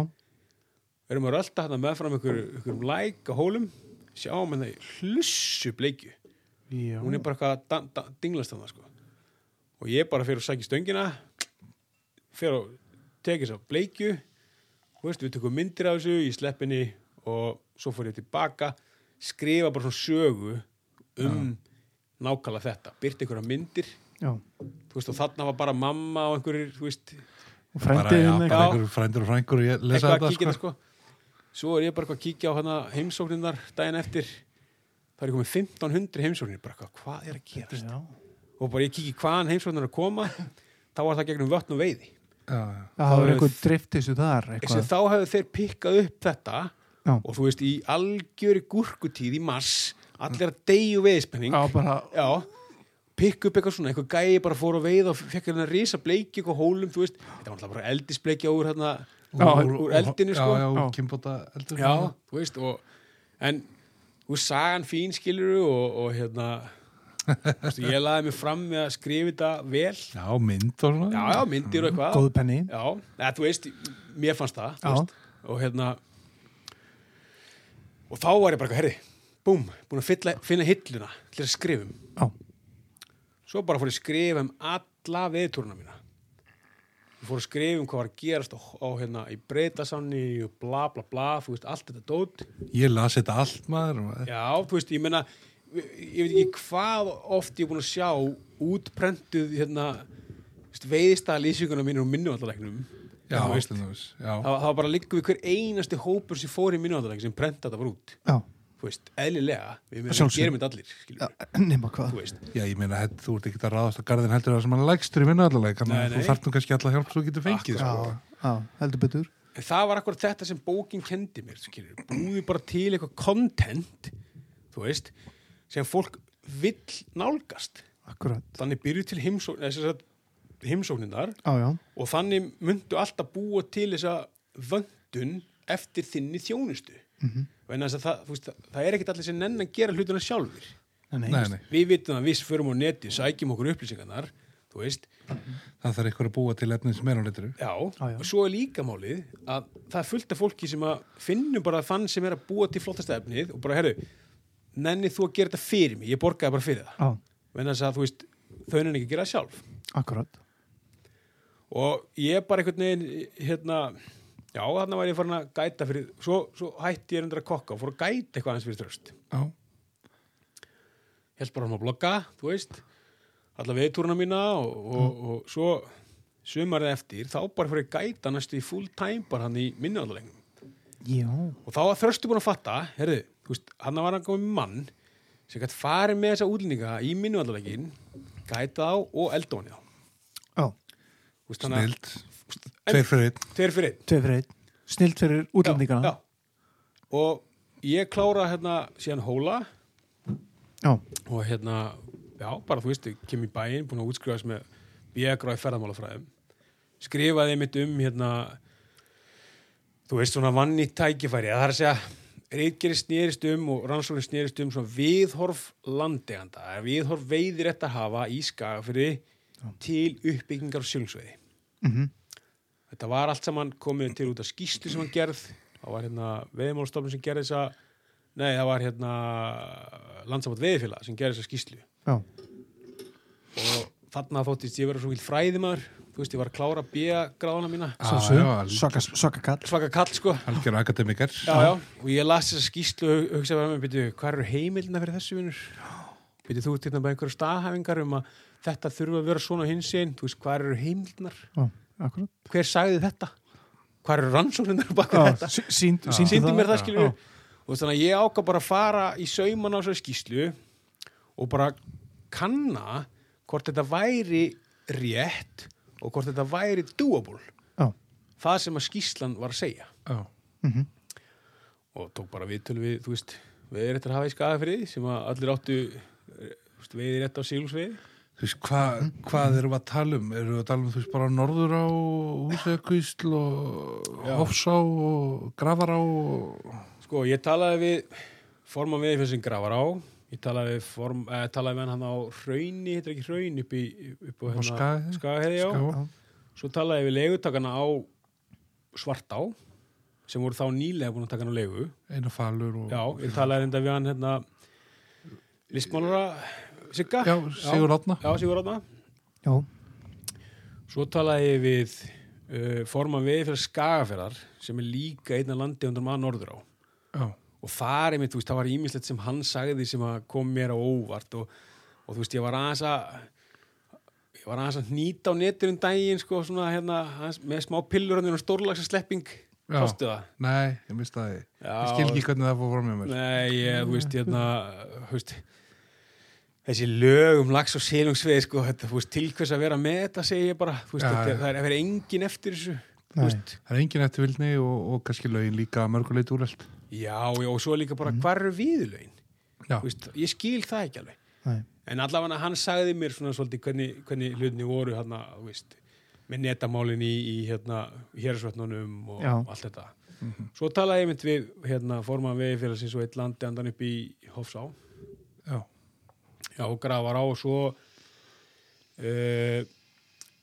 S4: erum að rölda hérna meðfram ykkur, ykkur læk á hólum sjáum hérna hlussu bleikju
S2: Já.
S4: hún er bara eitthvað að dinglast þannig sko. og ég bara fyrir að sækja stöngina fyrir að tekið svo bleikju Þú veist, við tökum myndir af þessu í sleppinni og svo fór ég tilbaka skrifa bara svona sögu um nákvæmlega þetta. Byrti einhverja myndir.
S2: Já.
S4: þú veist, og þarna var bara mamma og einhverjir, þú veist,
S2: Og
S3: einhver frændur og frængur og ég lesa
S4: eitthvað að kíkja
S3: sko.
S4: þetta sko. Svo er ég bara að kíkja á hana heimsóknirnar daginn eftir. Það er komið 1500 heimsóknir bara hvað er að gerast?
S2: Já.
S4: og bara ég kíkja hvaðan heimsóknir er að koma þá var það gegnum vötn og veiði.
S3: Já, já.
S2: Það var
S4: er-
S2: einhver driftis
S4: þá hefur þeir pikkað upp þetta
S2: Já.
S4: og þú veist, í algjöri gúrkutíð í mars, allir að deyju veiðspenning
S2: Já, bara,
S4: Já, pikk upp eitthvað svona, eitthvað gæi bara fór að veiða og fekk hérna risa bleiki eitthvað hólum, þú veist, þetta var alltaf bara eldisbleikja úr hérna,
S2: Já,
S4: úr, úr eldinu sko.
S3: já, já,
S2: Já.
S3: úr kimbóta eldur
S4: Já, þú veist, og en, þú sagan fín skiluru og, og hérna þú veist, ég laði mig fram með að skrifa þetta vel,
S3: já, mynd og svona
S4: já, já, myndir og eitthvað
S2: góð penni.
S4: Já, eða, þú veist, mér fannst það þú
S2: Já.
S4: veist, og hérna og þá var ég bara, herri búm, búin að fylla, finna hilluna til að skrifum
S2: Já.
S4: svo bara fór ég að skrifa um alla veðtúruna mína. Ég fór að skrifa um hvað var að gerast á, á hérna, í breytasanni og bla bla bla, þú veist, allt þetta dót.
S3: Ég las þetta allt maður og-
S4: já, þú veist, ég meina ég veit ekki hvað oft ég er búin að sjá útprentuð hérna, veiðstæða lýsinguna mínur og minnuvallarleiknum
S3: já,
S4: það, var bara líka við hver einasti hópur sem fór í minnuvallarleik sem prenta þetta bara út
S2: Já.
S4: þú veist, eðlilega, við
S2: Að
S4: gerum þetta allir [clears throat]
S2: nema hvað.
S4: þú veist
S3: já, ég meina, þú ert ekki að ráðast á garðin heldur það sem hann lægstur í minna allavega þannig
S4: Nei,
S3: að þú nú kannski alla hjálp svo getur fengið
S2: Já,
S3: sko.
S2: heldur betur.
S4: það var akkur þetta sem bókin kendi mér skilur, búið bara til eitthvað content þú veist sem fólk vill nálgast
S2: Akkurat.
S4: þannig byrju til heimsókn,
S2: já.
S4: og þannig myndu alltaf búa til þessa vöndun eftir þinni þjónustu mm
S2: Mhm.
S4: -hmm. það, veist, það er ekkert allir sem nenn að gera hlutina sjálfur
S2: Nei,
S3: nei, nei,
S4: við vitum að við förum á neti sækjum okkur upplýsingarnar þú veist,
S3: það þarf eitthvað að búa til efnið sem er á litru
S4: já,
S2: Já, já.
S4: og svo er líka málið að það er fullt af fólki sem að finnum bara þann sem er að búa til flottasta efnið og bara, herru, nenni þú að gera þetta fyrir mig, ég borgaði bara fyrir það
S2: Já,
S4: en þess að þú veist, þau nenni ekki að gera það sjálf
S2: akkurat.
S4: Og ég bara einhvern veginn hérna, já, þarna var ég farin að gæta fyrir, svo, svo hætti ég reyndar að kokka og fór að gæta eitthvað aðeins fyrir tröst
S3: já,
S4: held bara um að blogga, þú veist alla veðtúruna mína og, og, og svo sumarið eftir þá bara fyrir að gæta næstu í full time bara hann í minnivallarlegnum
S2: Já.
S4: og þá var þröstu búin að fatta herðu, hann var hann komið mann sem gætt farið með þessa útlendinga í minnivallarlegin gæta þá og elda hann þá
S2: Já,
S3: Snild tveir fyrir einn
S4: tveir fyrir einn
S2: tvei fyrir einn. Snilt fyrir útlendingana.
S4: já, já. og ég klára hérna síðan hóla
S2: Já.
S4: og hérna, já, bara þú veist, ég kem í bæinn, búin að útskrifast með í ferðamálafræðum skrifaði mitt um hérna þú veist, svona vanni tækifæri það er að segja, reykjari snýrist um og rannsóknir snýrist um svona viðhorf landeganda, viðhorf veiðir þetta hafa í skagafyrði til uppbyggingar og sjálfsveiði
S2: Mm
S4: þetta var allt saman komið til út af skýslu sem hann gerð. Það var hérna veiðmálstofnum sem gerði þessa nei, það var hérna landsamot veiðfélag sem gerði þessa skýslu
S2: Já.
S4: og þarna þóttist ég vera svo vilt fræðimaður. Þú veist, ég var að klára mína.
S3: Já,
S2: svo.
S3: já, alveg.
S2: Svaka, svaka kall.
S4: svaka kall, sko. Já, já, og ég las þessa skýslu og hugsaði með, hvað eru heimildina fyrir þessu vinnur byrju, þú ert hérna bara einhverja staðhæfingar um að þetta þurfa að vera svona hins einn, þú veist, hvað eru heimildinar
S2: Já, akkurat.
S4: hver sagði þetta? Hvað eru rannsóknir baka
S2: Já,
S4: þetta?
S2: sí- sýnd-
S3: Já.
S2: sýndu
S4: síndi mér það skilju og þannig að ég ákvað bara að fara í sauman á þessari skýslu og bara kanna hvort þetta væri rétt og hvort þetta væri doable.
S2: Já.
S4: það sem að skýslan var að segja.
S3: Já,
S2: Mhm.
S4: og tók bara viðtölu við, þú veist við erum þetta að hafa í skagafriði sem að allir áttu eh, þú veist, veiði rétt á sílúsveiði
S3: Þú veist, hva, hvað erum við að tala um? Erum við að tala um, þú veist, bara norður á húsækvísl og hofsá og grafará og...
S4: sko, ég talaði við forman við fyrir sem grafar á ég talaði við, form, eh, talaði við hann á hrauni, heitir ekki hraun upp, upp á hérna, já
S3: Ská.
S2: Já.
S4: Svo talaði við leigutakana á Svartá sem voru þá nýlega búin að taka hann á leigu
S3: eina falur og
S4: Já, ég talaði enda við hann hérna listmálara Sigga?
S3: Já, Sigur Átna
S4: Já, Sigur
S2: Já,
S4: Svo talaði ég við uh, forman við fyrir Skagaferðar sem er líka einna landi undan maður norður á.
S3: Já,
S4: og það er mitt, þú veist, það var ímislegt sem hann sagði sem að kom mér á óvart og, og þú veist, ég var aðeins að ég var aðeins að hnýta á netur um daginn, sko, svona hérna aðeins, með smá pillur hann og stórlagsa slepping
S3: Já. Nei, ég mista það
S4: Já,
S3: Ég skil ekki hvernig það fór fram með mér.
S4: Nei, ég, þú veist, hérna þú veist þessi lög um lags og sílungsveið sko, til hvers að vera með þetta segi ég bara, veist,
S3: Já,
S4: þetta, það er að vera engin eftir þessu,
S3: Það er engin eftir vildni og, og kannski lögin líka mörguleit úrelt.
S4: Já, já, og svo líka bara, hvar eru viðlögin? Ég skil það ekki alveg.
S2: Nei,
S4: En allavega hann sagði mér svona svolítið hvernig, hvernig hlutinni voru hérna, veist, með netamálin í, í hérna, hérsvetnunum og
S2: Já.
S4: allt þetta. Svo talaði ég mynd við, hérna, forman fyrir sinns og eitt landi andan upp í Hofsá.
S3: já,
S4: Já, grafar á og svo uh,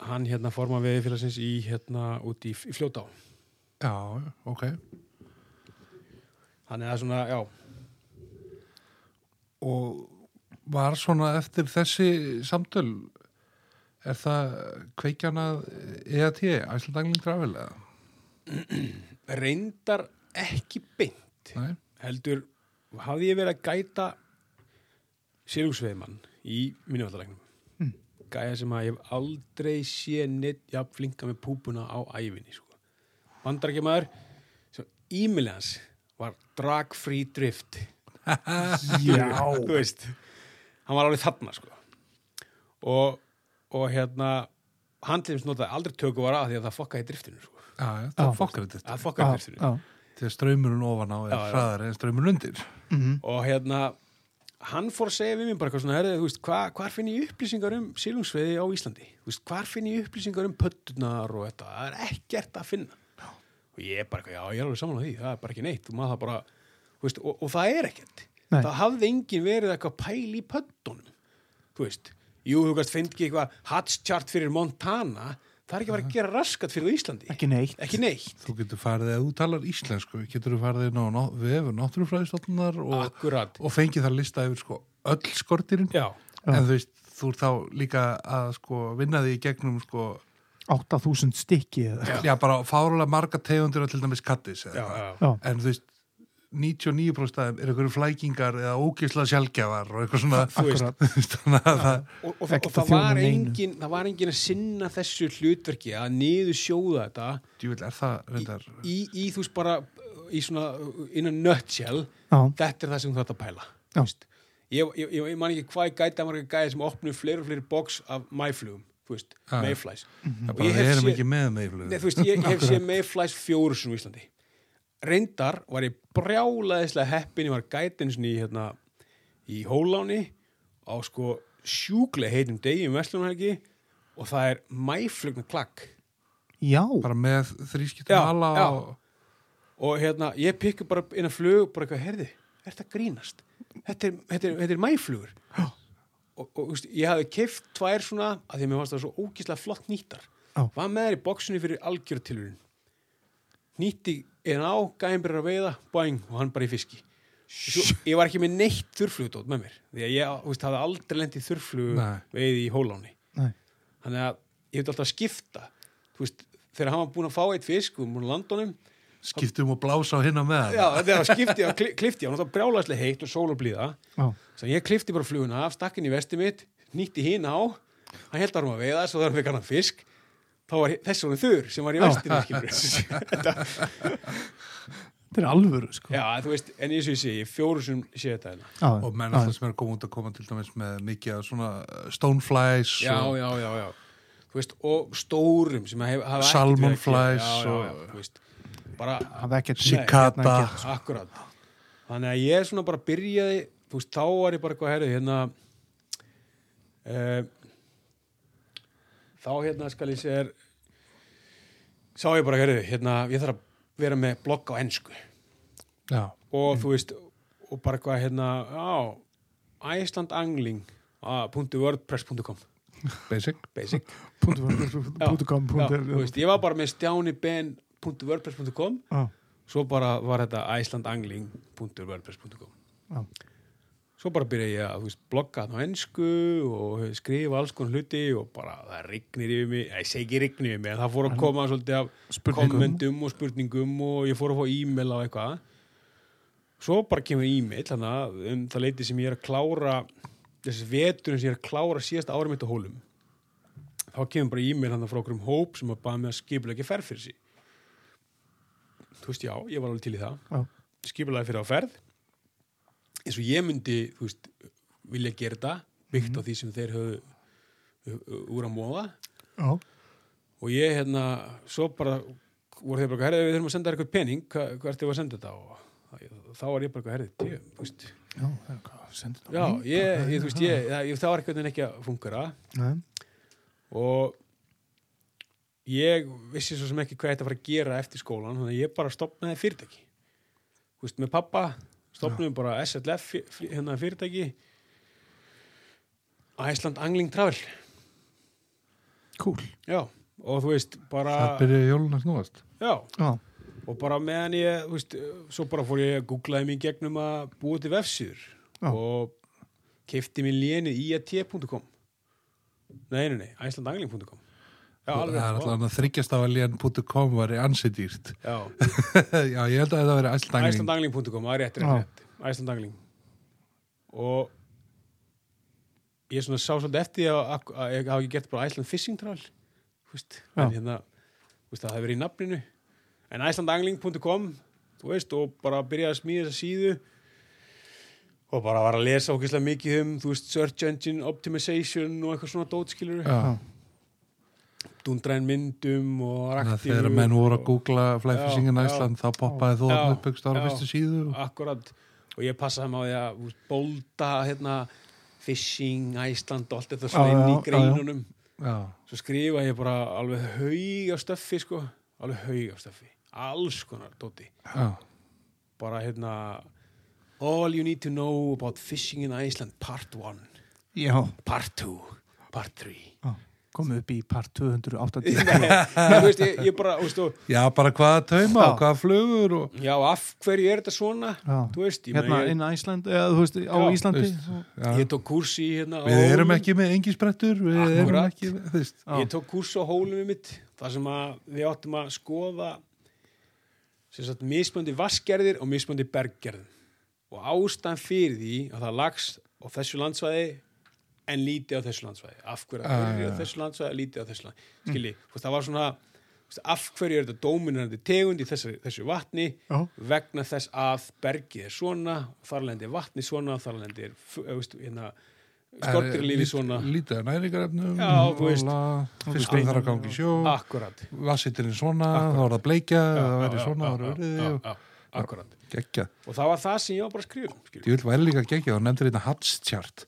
S4: hann hérna forman við fyrir sinns í hérna út í, í fljóta á.
S3: já, ok
S4: Þannig að svona, já,
S3: Og var svona eftir þessi samtöl er það kveikjana EAT, Æsland Angling Travel eða?
S4: reyndar ekki beint.
S3: Nei,
S4: heldur hafði ég verið að gæta Silvsveiðmann í minnivallarlegnum
S2: Mm.
S4: gæja sem að ég hef aldrei sé neitt jafn flinka með púpuna á ævinni sko. bandarækjamaður sem e-mailið hans var drag-free drift [laughs]
S2: Já.
S4: þú veist hann var alveg þarna sko. og, og hérna hann til þess notaði aldrei töku var að því að það fokkaði driftinu sko.
S3: já, já, það
S4: það fokkaði driftinu
S2: já.
S3: Þegar ströymurinn ofan á er hraðar en ströymurinn undir
S2: Mhm.
S4: og hérna hann fór að segja við mér bara eitthvað svona herrið, þú veist, hva, hvar finn ég upplýsingar um sílungsveiði á Íslandi? Veist, hvar finn ég upplýsingar um pöttunar og þetta, það er ekkert að finna. Og ég er bara eitthvað, já, ég er alveg saman á því það er bara ekki neitt, og maður það bara veist, og, og það er ekkert.
S2: Nei.
S4: það hafði engin verið eitthvað pæl í pöttunum þú veist, jú, þú veist, finnst ekki eitthvað hatschart fyrir Montana það er ekki að vera að gera raskat fyrir Íslandi.
S2: Ekki neitt.
S4: ekki neitt,
S3: Þú getur farið, ef þú talar íslensku getur þú farið inn á ná- vefur náttúrufræðistofnunar og,
S4: akkurat.
S3: og fengið það lista yfir sko öll skortirinn
S4: já,
S3: en þú veist, þú er þá líka að sko vinna því í gegnum sko
S2: 8000 stykki eða.
S3: já, bara fárulega marga tegundir og til dæmis kattis
S4: já,
S3: eða,
S4: já,
S2: Já.
S3: en þú veist 99% af er einhverju flækingar eða ógisla sjálfgjafar og eitthvað svona [laughs] þannig að það
S4: og, og, og, það, var engin, það var engin að sinna þessu hlutverki að niður sjóða þetta
S3: djúvill er það
S4: í,
S3: reyndar
S4: í, í þú veist bara í svona in a nutshell
S2: Já.
S4: þetta er það sem þú þarf að pæla
S2: Já.
S4: ég, ég, ég, ég man ekki hvað ég gæti að marga gæði sem opnu fleiri og fleiri box af mæflugum mayflies.
S3: Það
S4: Og
S3: bara
S4: ég hef séð-
S3: ekki með meiflu
S4: Nei, þú veist, ég, ég hef [laughs] séð mayflies fjóru sinni á Íslandi reyndar var ég brjálaðislega heppin, ég var gætin svona í hérna, í hóláni á sko sjúklega heitum degi um Vestlunarhelgi og það er mæflugna klakk
S2: Já.
S3: bara með þrískiptum
S4: Já,
S3: ala
S4: já.
S3: og
S4: og hérna, ég pikka bara inn að flug bara eitthvað, herði, er þetta grínast þetta er, þetta er, þetta er mæflugur og, og veist, ég hafði keift tvær svona, að því að mér fannst það svo ógíslega flott nýttar
S2: Já.
S4: var með þær í bóksunni fyrir algjörtilurinn nýtti einn á gæðin byrjar að veiða, boing, og hann bara í fiski. Svo, ég var ekki með neitt þurrflugutótt með mér því að ég veist, hafði aldrei lendið þurrflugu
S3: Nei.
S4: veiði í hóláni þannig að ég hefði alltaf að skipta. Veist, þegar hann var búin að fá eitt fisk og múin að landa honum
S3: skiptum og blása á hinn á meðan.
S4: Já, þetta er að skipti og klifti, hann var brjálæslega heitt og sól og blíða.
S2: Já.
S4: Svo ég klifti bara fluguna af, stakk inn í vesti mitt, nýtti hinn á, hann held að hann að veiða, svo þegar hann fikk hann fisk, þá var þessi honum þurr sem var í vestinu. Þetta-
S2: Þetta er alvöru, sko.
S4: Já, þú veist, en eins og ég segi, fjóru sem sé þetta hérna.
S2: Já.
S3: og menn alltaf sem er að koma út að koma til dæmis með mikið af svona uh, stoneflies
S4: Já,
S3: og
S4: já, já, já. Þú veist, og stórum sem hef, hafa ekkert
S3: Salmon
S4: verið að gera.
S3: flies
S4: Já, já, já,
S3: og-
S4: þú veist, bara
S2: Það ekkert
S3: Cicada.
S2: hérna sko.
S4: Akkurat Þannig að ég svona bara byrjaði Þú veist, þá var ég bara eitthvað herrið hérna uh, Þá hérna skal ég segja Sá ég bara herrið hérna, ég þarf að vera með blogg á ensku
S3: já,
S4: og þú veist og bara eitthvað hérna á, Icelandangling ah, .wordpress.com
S3: basic
S4: basic [laughs]
S2: punktur.
S4: þú veist, ég var bara með stjániben.wordpress.com
S2: Já.
S4: svo bara var þetta icelandangling.wordpress.com
S2: Já.
S4: Svo bara byrja ég að veist, blogga þarna á ensku og skrifa alls konar hluti og bara það rignir yfir mig, ég segi ekki rignir yfir mig það fór að koma svolítið af kommentum og spurningum og ég fór að fá e-mail á eitthvað. Svo bara kemur e-mail þannig að um það leiti sem ég er að klára þessi veturinn sem ég er að klára síðasta ára mitt á hólum þá kemur bara e-mail hann frá okkur um hóp sem að baða mig að skipulega ekki ferð fyrir sí þú veist já, ég var alveg til í það.
S2: Já.
S4: skipulega fyrir á ferð eins og ég myndi veist, vilja gera þetta byggt á því sem þeir höfðu uh, úr að móða
S2: Já.
S4: og ég hérna svo bara voru þeir bara herrið við þurfum að senda eitthvað pening. Hva, hvað ertu að senda þetta? Og þá var ég bara þú veist,
S2: Já,
S4: já, ég, ég, veist, ég, ég, það var eitthvað ekki að fungara
S2: Nei.
S4: og ég vissi svo sem ekki hvað ég ætti að fara að gera eftir skólan þannig að ég bara stopnaði fyrirtæki. Veist, með pappa stopnaðum bara SLF hérna fyrirtæki Æsland Angling Travel
S2: Cool.
S4: já, og þú veist, bara
S3: Það byrjaði jólun að snúast.
S4: já,
S2: Já.
S4: og bara meðan ég, þú veist, svo bara fór ég að googlaði mig í gegnum að búa til vefsíður
S2: Já.
S4: og keifti mér lénið iat.com nei, nei, nei, icelandangling.com já,
S3: Það er alltaf að þryggjast á að lén.com var í ansi dýrt.
S4: já, [laughs]
S3: Já, ég held að það veri æslangling.
S4: icelandangling.com, það er rétt, rétt, rétt. Icelandangling og ég svona sá svolítið eftir því að, að, að ég hafa ekki gert bara Iceland Fishing Travel þú veist,
S2: Já.
S4: en hérna þú veist, það hefur verið í nafninu. En icelandangling.com þú veist, og bara byrjaði að smíða þessa síðu og bara var að lesa okkislega mikið um, þú veist, search engine optimization og eitthvað svona dótskilur
S3: Já,
S4: dundræn myndum og raktífu
S3: þegar menn voru að
S4: og-
S3: googla fly
S4: Já,
S3: fishing in
S4: já.
S3: Iceland þá poppaði þú að upp ykkur stára
S4: já.
S3: fyrstu síðu.
S4: akkurat og ég passaði á því að bólda hérna fishing, Æsland og allt þetta svona inn í greinunum
S3: Já,
S4: svo skrifa ég bara alveg haug af stöffi sko, alveg haug af stöffi alls konar dóti bara hérna all you need to know about fishing in Iceland part 1,
S2: Já.
S4: part 2 part 3
S2: Já. Komið upp í part 280. [laughs]
S4: Nei, þú veist, ég, ég bara, þú veist, og,
S3: Já, bara hvaða tauma og hvaða flugur og...
S4: já, af hverju er þetta svona
S2: Já.
S4: þú veist, ég,
S2: Hérna
S4: meina,
S2: inn á Ísland, eða þú veist, á
S4: Já,
S2: Íslandi.
S3: veist,
S4: ég, ég tók kurs í hérna á
S3: Við erum ekki með við erum ekki, með- þú veist.
S2: Já.
S4: Ég tók kurs á hólum mitt þar sem að við áttum að skoða sem sagt mismöndi vassgerðir og mismöndi berggerðum og ástæðan fyrir því að það lagst á þessu landsvæði en lítið á þessu landsvæði af hverju
S3: Ah,
S4: að
S3: já.
S4: á þessu landsvæði lítið á þessu landsvæði skilji, mm. það var svona af hverju er þetta dóminandi tegund í þessu, þessu vatni
S2: Já.
S4: vegna þess að bergið er svona þarlendi er vatni svona þarlendi er eh, hérna, skortirlífi svona
S3: Lítið af næringarefnum. Fiskur þarf að gangi sjó
S4: akkurat
S3: Vassitirinn svona,
S4: Akkúrat.
S3: þá er það bleikja það
S4: já,
S3: svona,
S4: já, akkurat
S3: geggja
S4: og það var það sem ég var bara að skrifa.
S3: Ég vil væri líka geggja, þú nefndir hérna Hatschart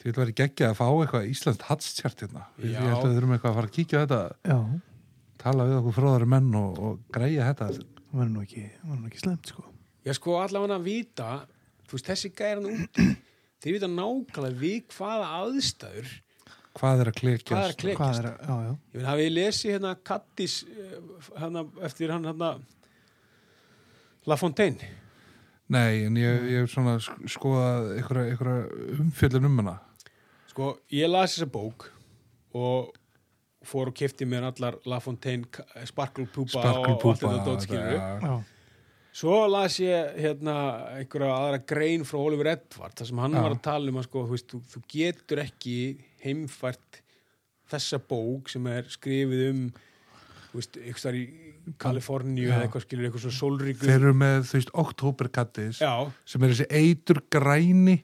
S3: Vil væri geggja að fá eitthvað íslenskt Hatschart hérna Ég
S4: Já.
S3: held að við þurfum eitthvað að fara að kíkja á þetta
S2: Já.
S3: tala við okkur fróðari menn og, og græja þetta
S2: Það verður nú ekki, verður ekki slemt, sko.
S4: ég sko allavega að vita þú veist þessi gæran úti [clears throat] þeir vita nákvæmlega við hvaða aðstæður
S3: Hvað er að klekjast
S4: Hvað er að klekjast?
S2: Er, að- já, já.
S4: ég finn hafið ég lesið hérna Kattis hérna, eftir hann hérna La Fontaine
S3: Nei, en ég, ég hef svona sk- skoðað einhverja, umfjöldun um hana
S4: sko ég las þessa bók og fór og kefti mér allar La Fontaine Sparkle Pupa
S3: Sparkle
S4: og allt þetta dót skilur
S3: ja.
S2: Já.
S4: Svo las ég hérna einhverja aðra grein frá Oliver Edward þar sem hann
S3: Já.
S4: var að tala um að sko, þú, veist, þú, þú getur ekki heimfært þessa bók sem er skrifið um þú veist, eitthvað þar í Kaliforníu eða eitthvað skilur, eitthvað svo sólríku
S3: Þeir eru með, þú veist, oktoberkattis sem er þessi eitur græni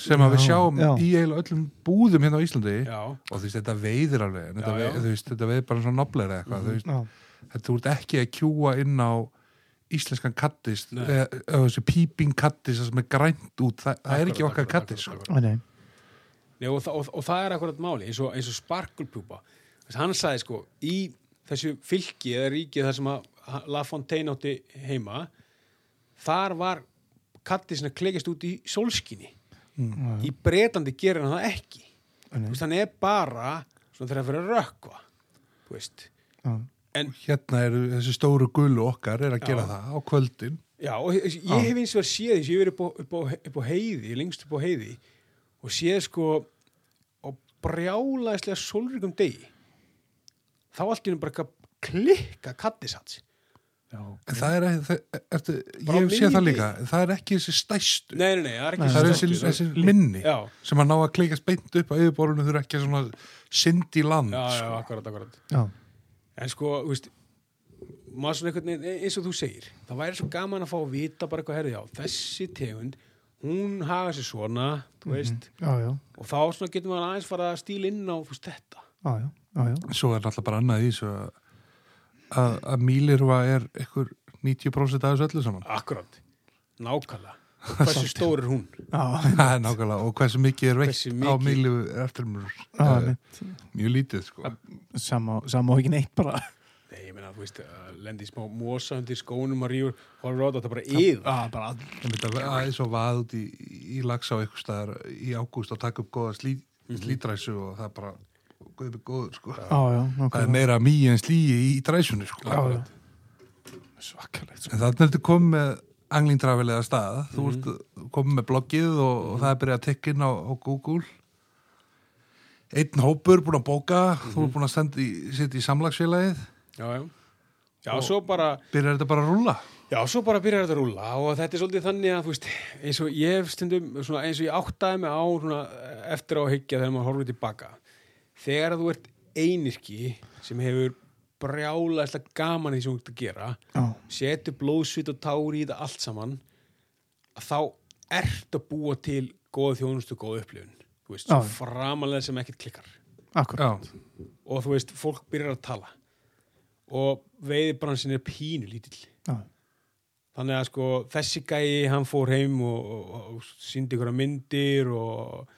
S3: sem að við
S2: Já,
S3: sjáum
S2: já.
S3: í eiginlega öllum búðum hérna á Íslandi
S4: já,
S3: og þú veist, þetta veiðir alveg þetta,
S4: Já, já.
S3: veið, þú veist, þetta veið bara svona nobler eitthvað,
S4: Mhm.
S3: þú veist,
S2: Já.
S3: þetta þú ert ekki að kjúa inn á íslenskan kattis eða þessi píping kattis sem er grænt út, það, það er ekki
S4: Akkurat,
S3: okkar
S4: akkurat,
S3: kattis
S4: akkurat,
S3: sko.
S2: Nei, nei.
S4: Nei, og, og, og það er akkurat máli eins og, eins og Þess, hann sagði sko í þessu fylki eða ríki þar sem að La Fontaine átti heima þar var katti sem að klekjast út í sólskinni
S2: Já.
S4: í Bretandi gerir hann það ekki þú veist, hann er bara svona þegar að fyrir að rökkva þú veist. En-
S3: hérna eru þessi stóru gullu okkar er að
S4: Já.
S3: gera það á kvöldin
S4: Já, og ég
S3: Já.
S4: hef eins og að séð þess, ég hef verið upp á, upp, á, heiði, lengst upp á heiði og séð sko á brjálæðislega sólríkum degi þá allt í henni bara klikka kattisats
S2: Já,
S3: en það er, ertu,
S4: Bara
S3: ég sé það líka. Það er ekki þessi stæstu.
S4: Nei, nei, nei, það er
S3: það er þessi, þessi minni
S4: Já,
S3: sem að ná að klikast beint upp á yfirborðinu þurfa ekki að svona synd í land
S4: já, já,
S3: sko.
S4: akkurat, akkurat.
S2: Já,
S4: En sko, þú veist maður svona einhvern veginn, eins og þú segir það væri svo gaman að fá að vita bara eitthvað herði á. Þessi tegund, hún haga sér svona, þú veist
S2: já, já,
S4: og þá svona getur maður aðeins fara að stíla inn á þú veist, þetta.
S2: Já, já, já, já.
S3: svo er náttúrulega bara annað í þessu að, að, að mýlirfa er einhver 90% af þessu öllu saman?
S4: Akkurat, nákvæmlega. [laughs] Hversu stór er hún?
S2: Já, [laughs]
S3: er nákvæmlega. Og hversu mikið er veitt
S4: Hversu
S3: á
S4: mikið?
S3: mýlirfu eftir mjög,
S2: já, mitt
S3: mjög lítið sko.
S2: Sama, sama og ekki neitt bara. [laughs]
S4: Nei, ég meina, þú veist, að lendi í smá mosa undir skónum og rífur, horfur á þetta, er bara yð
S2: Já, bara
S3: Það að aðeins og vað út í, í lags á eitthvað staðar í ágúst og taka upp góða slí, slítræsu og það er bara guðið með góður sko.
S2: Já, já,
S3: Það er meira mýi en slíi í dræsunni sko.
S2: Já, já. Svakalegt sko.
S3: En þannig er þetta komið með anglingtrafilega stað. Þú ert komið með bloggið og, og það er byrjað að tekka inn á, á Google. Einn hópur búin að bóka. Þú er búin að stenda í, setja í samlagsfélagið.
S4: Já, já. Já, svo bara,
S3: byrjar þetta bara að rúlla?
S4: Já, svo bara byrjar þetta að rúla og þetta er svolítið þannig að, þú veist, eins og ég hef stundum, svona, eins og ég áttaði mig á svona, eftir á að hyggja þegar maður horfður tilbaka þegar þú ert einirki sem hefur brjálæslega gaman í því sem þú ert að gera
S2: Já,
S4: setur blóðsvit og tári í þetta allt saman að þá ert að búa til góða þjónustu, góða upplifun. Þú veist, framalega sem ekkert klikkar.
S2: Akkurat.
S3: Já,
S4: og þú veist, fólk byrjar að tala. Og veiðbransin er pínu lítill.
S2: Já,
S4: þannig að sko þessi gæi hann fór heim og, og, og síndi ykkur myndir og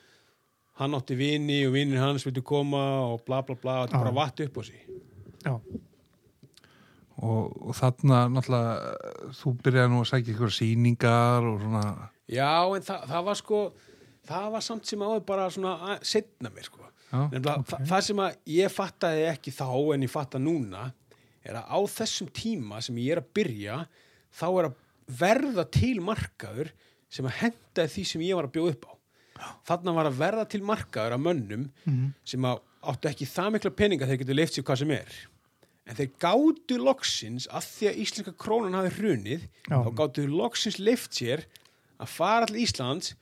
S4: hann átti vini og vinir hans vildi koma og bla bla bla. Og þetta bara vatt upp á sig.
S2: Já,
S3: og, og þarna náttúrulega þú byrjaði nú að sækja ykkur sýningar og svona.
S4: Já en það, það var sko það var samt sem áður bara svona setna mér sko.
S3: Já,
S4: Nefnilega,
S2: ok.
S4: það, það sem að ég fattaði ekki þá en ég fatta núna er að á þessum tíma sem ég er að byrja þá er að verða til markaður sem að henda því sem ég var að bjóða upp á þarna var að verða til markaður af mönnum
S2: Mhm.
S4: sem að áttu ekki það mikla peninga þeir getur leift sér hvað sem er en þeir gátu loksins að því að íslenska krónan hafi hrunið
S2: Já.
S4: þá gátu þeir loksins leift sér að fara til Íslands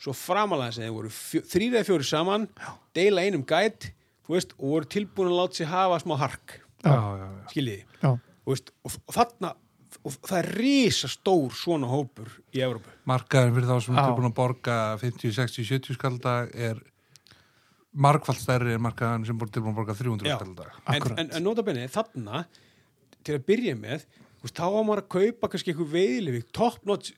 S4: svo framalega sem þeir voru þrýra eða fjóri saman deila einum gæt veist, og voru tilbúin að láta sig hafa smá hark
S3: já, já, já.
S4: skiljiði
S2: já,
S4: og, og þarna og það er risa stór svona hópur í Evrópu
S3: Markaðurinn fyrir þá sem
S2: Já.
S3: er búin að borga 50, 60, 70 skaldag er margfald stærri en markaðurinn sem búin tilbúin að borga 300
S4: Já.
S3: skaldag
S4: en, en, en nota benni, þarna til að byrja með þú veist, þá var maður að kaupa kannski eitthvað veiðlifi top notch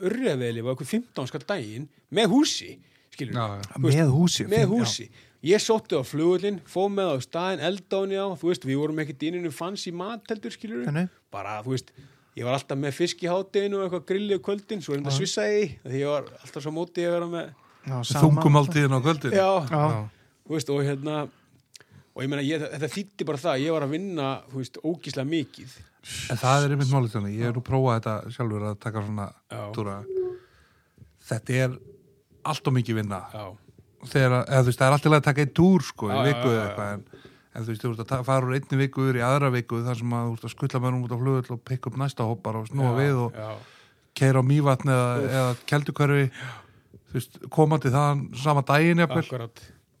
S4: örriða veiðlifi eitthvað 15 skall daginn með húsi skilur
S3: Já, já.
S4: Veist,
S2: með húsi
S4: með húsi ég sótti á flugullin, fóð með á staðin eldáni á, þú veist, við vorum ekki dýninu fanns í mateldur, skilur
S2: Nei, nei.
S4: Bara, þú veist, ég var alltaf með fisk í hátteginu og eitthvað grillið kvöldin, svo er þetta svissaði því, því ég var alltaf svo mótið að vera með.
S3: Þungumáltíðin á kvöldin.
S4: já,
S2: Já,
S4: þú veist, og hérna og ég meina, ég, þetta þýtti bara það ég var að vinna, þú veist, ógíslega mikið.
S3: En það er einmitt málið þannig, ég er nú prófað þetta sjálfur að taka svona túra. Þetta er allt og mikið vinna.
S4: Já,
S3: Þegar, eða þú veist, það er alltaf að taka einn túr sko,
S4: Já,
S3: í viku eða eitthvað en, en þú veist, þú ert að fara úr einni viku yfir í aðra viku þar sem að þú ert að skulla mönnum út á flugull og pikka upp næsta hópar og snúa
S4: já,
S3: við og keira á mývatn eða, eða keldukörfi. Þú veist, komandi þaðan sama daginn jafnvel.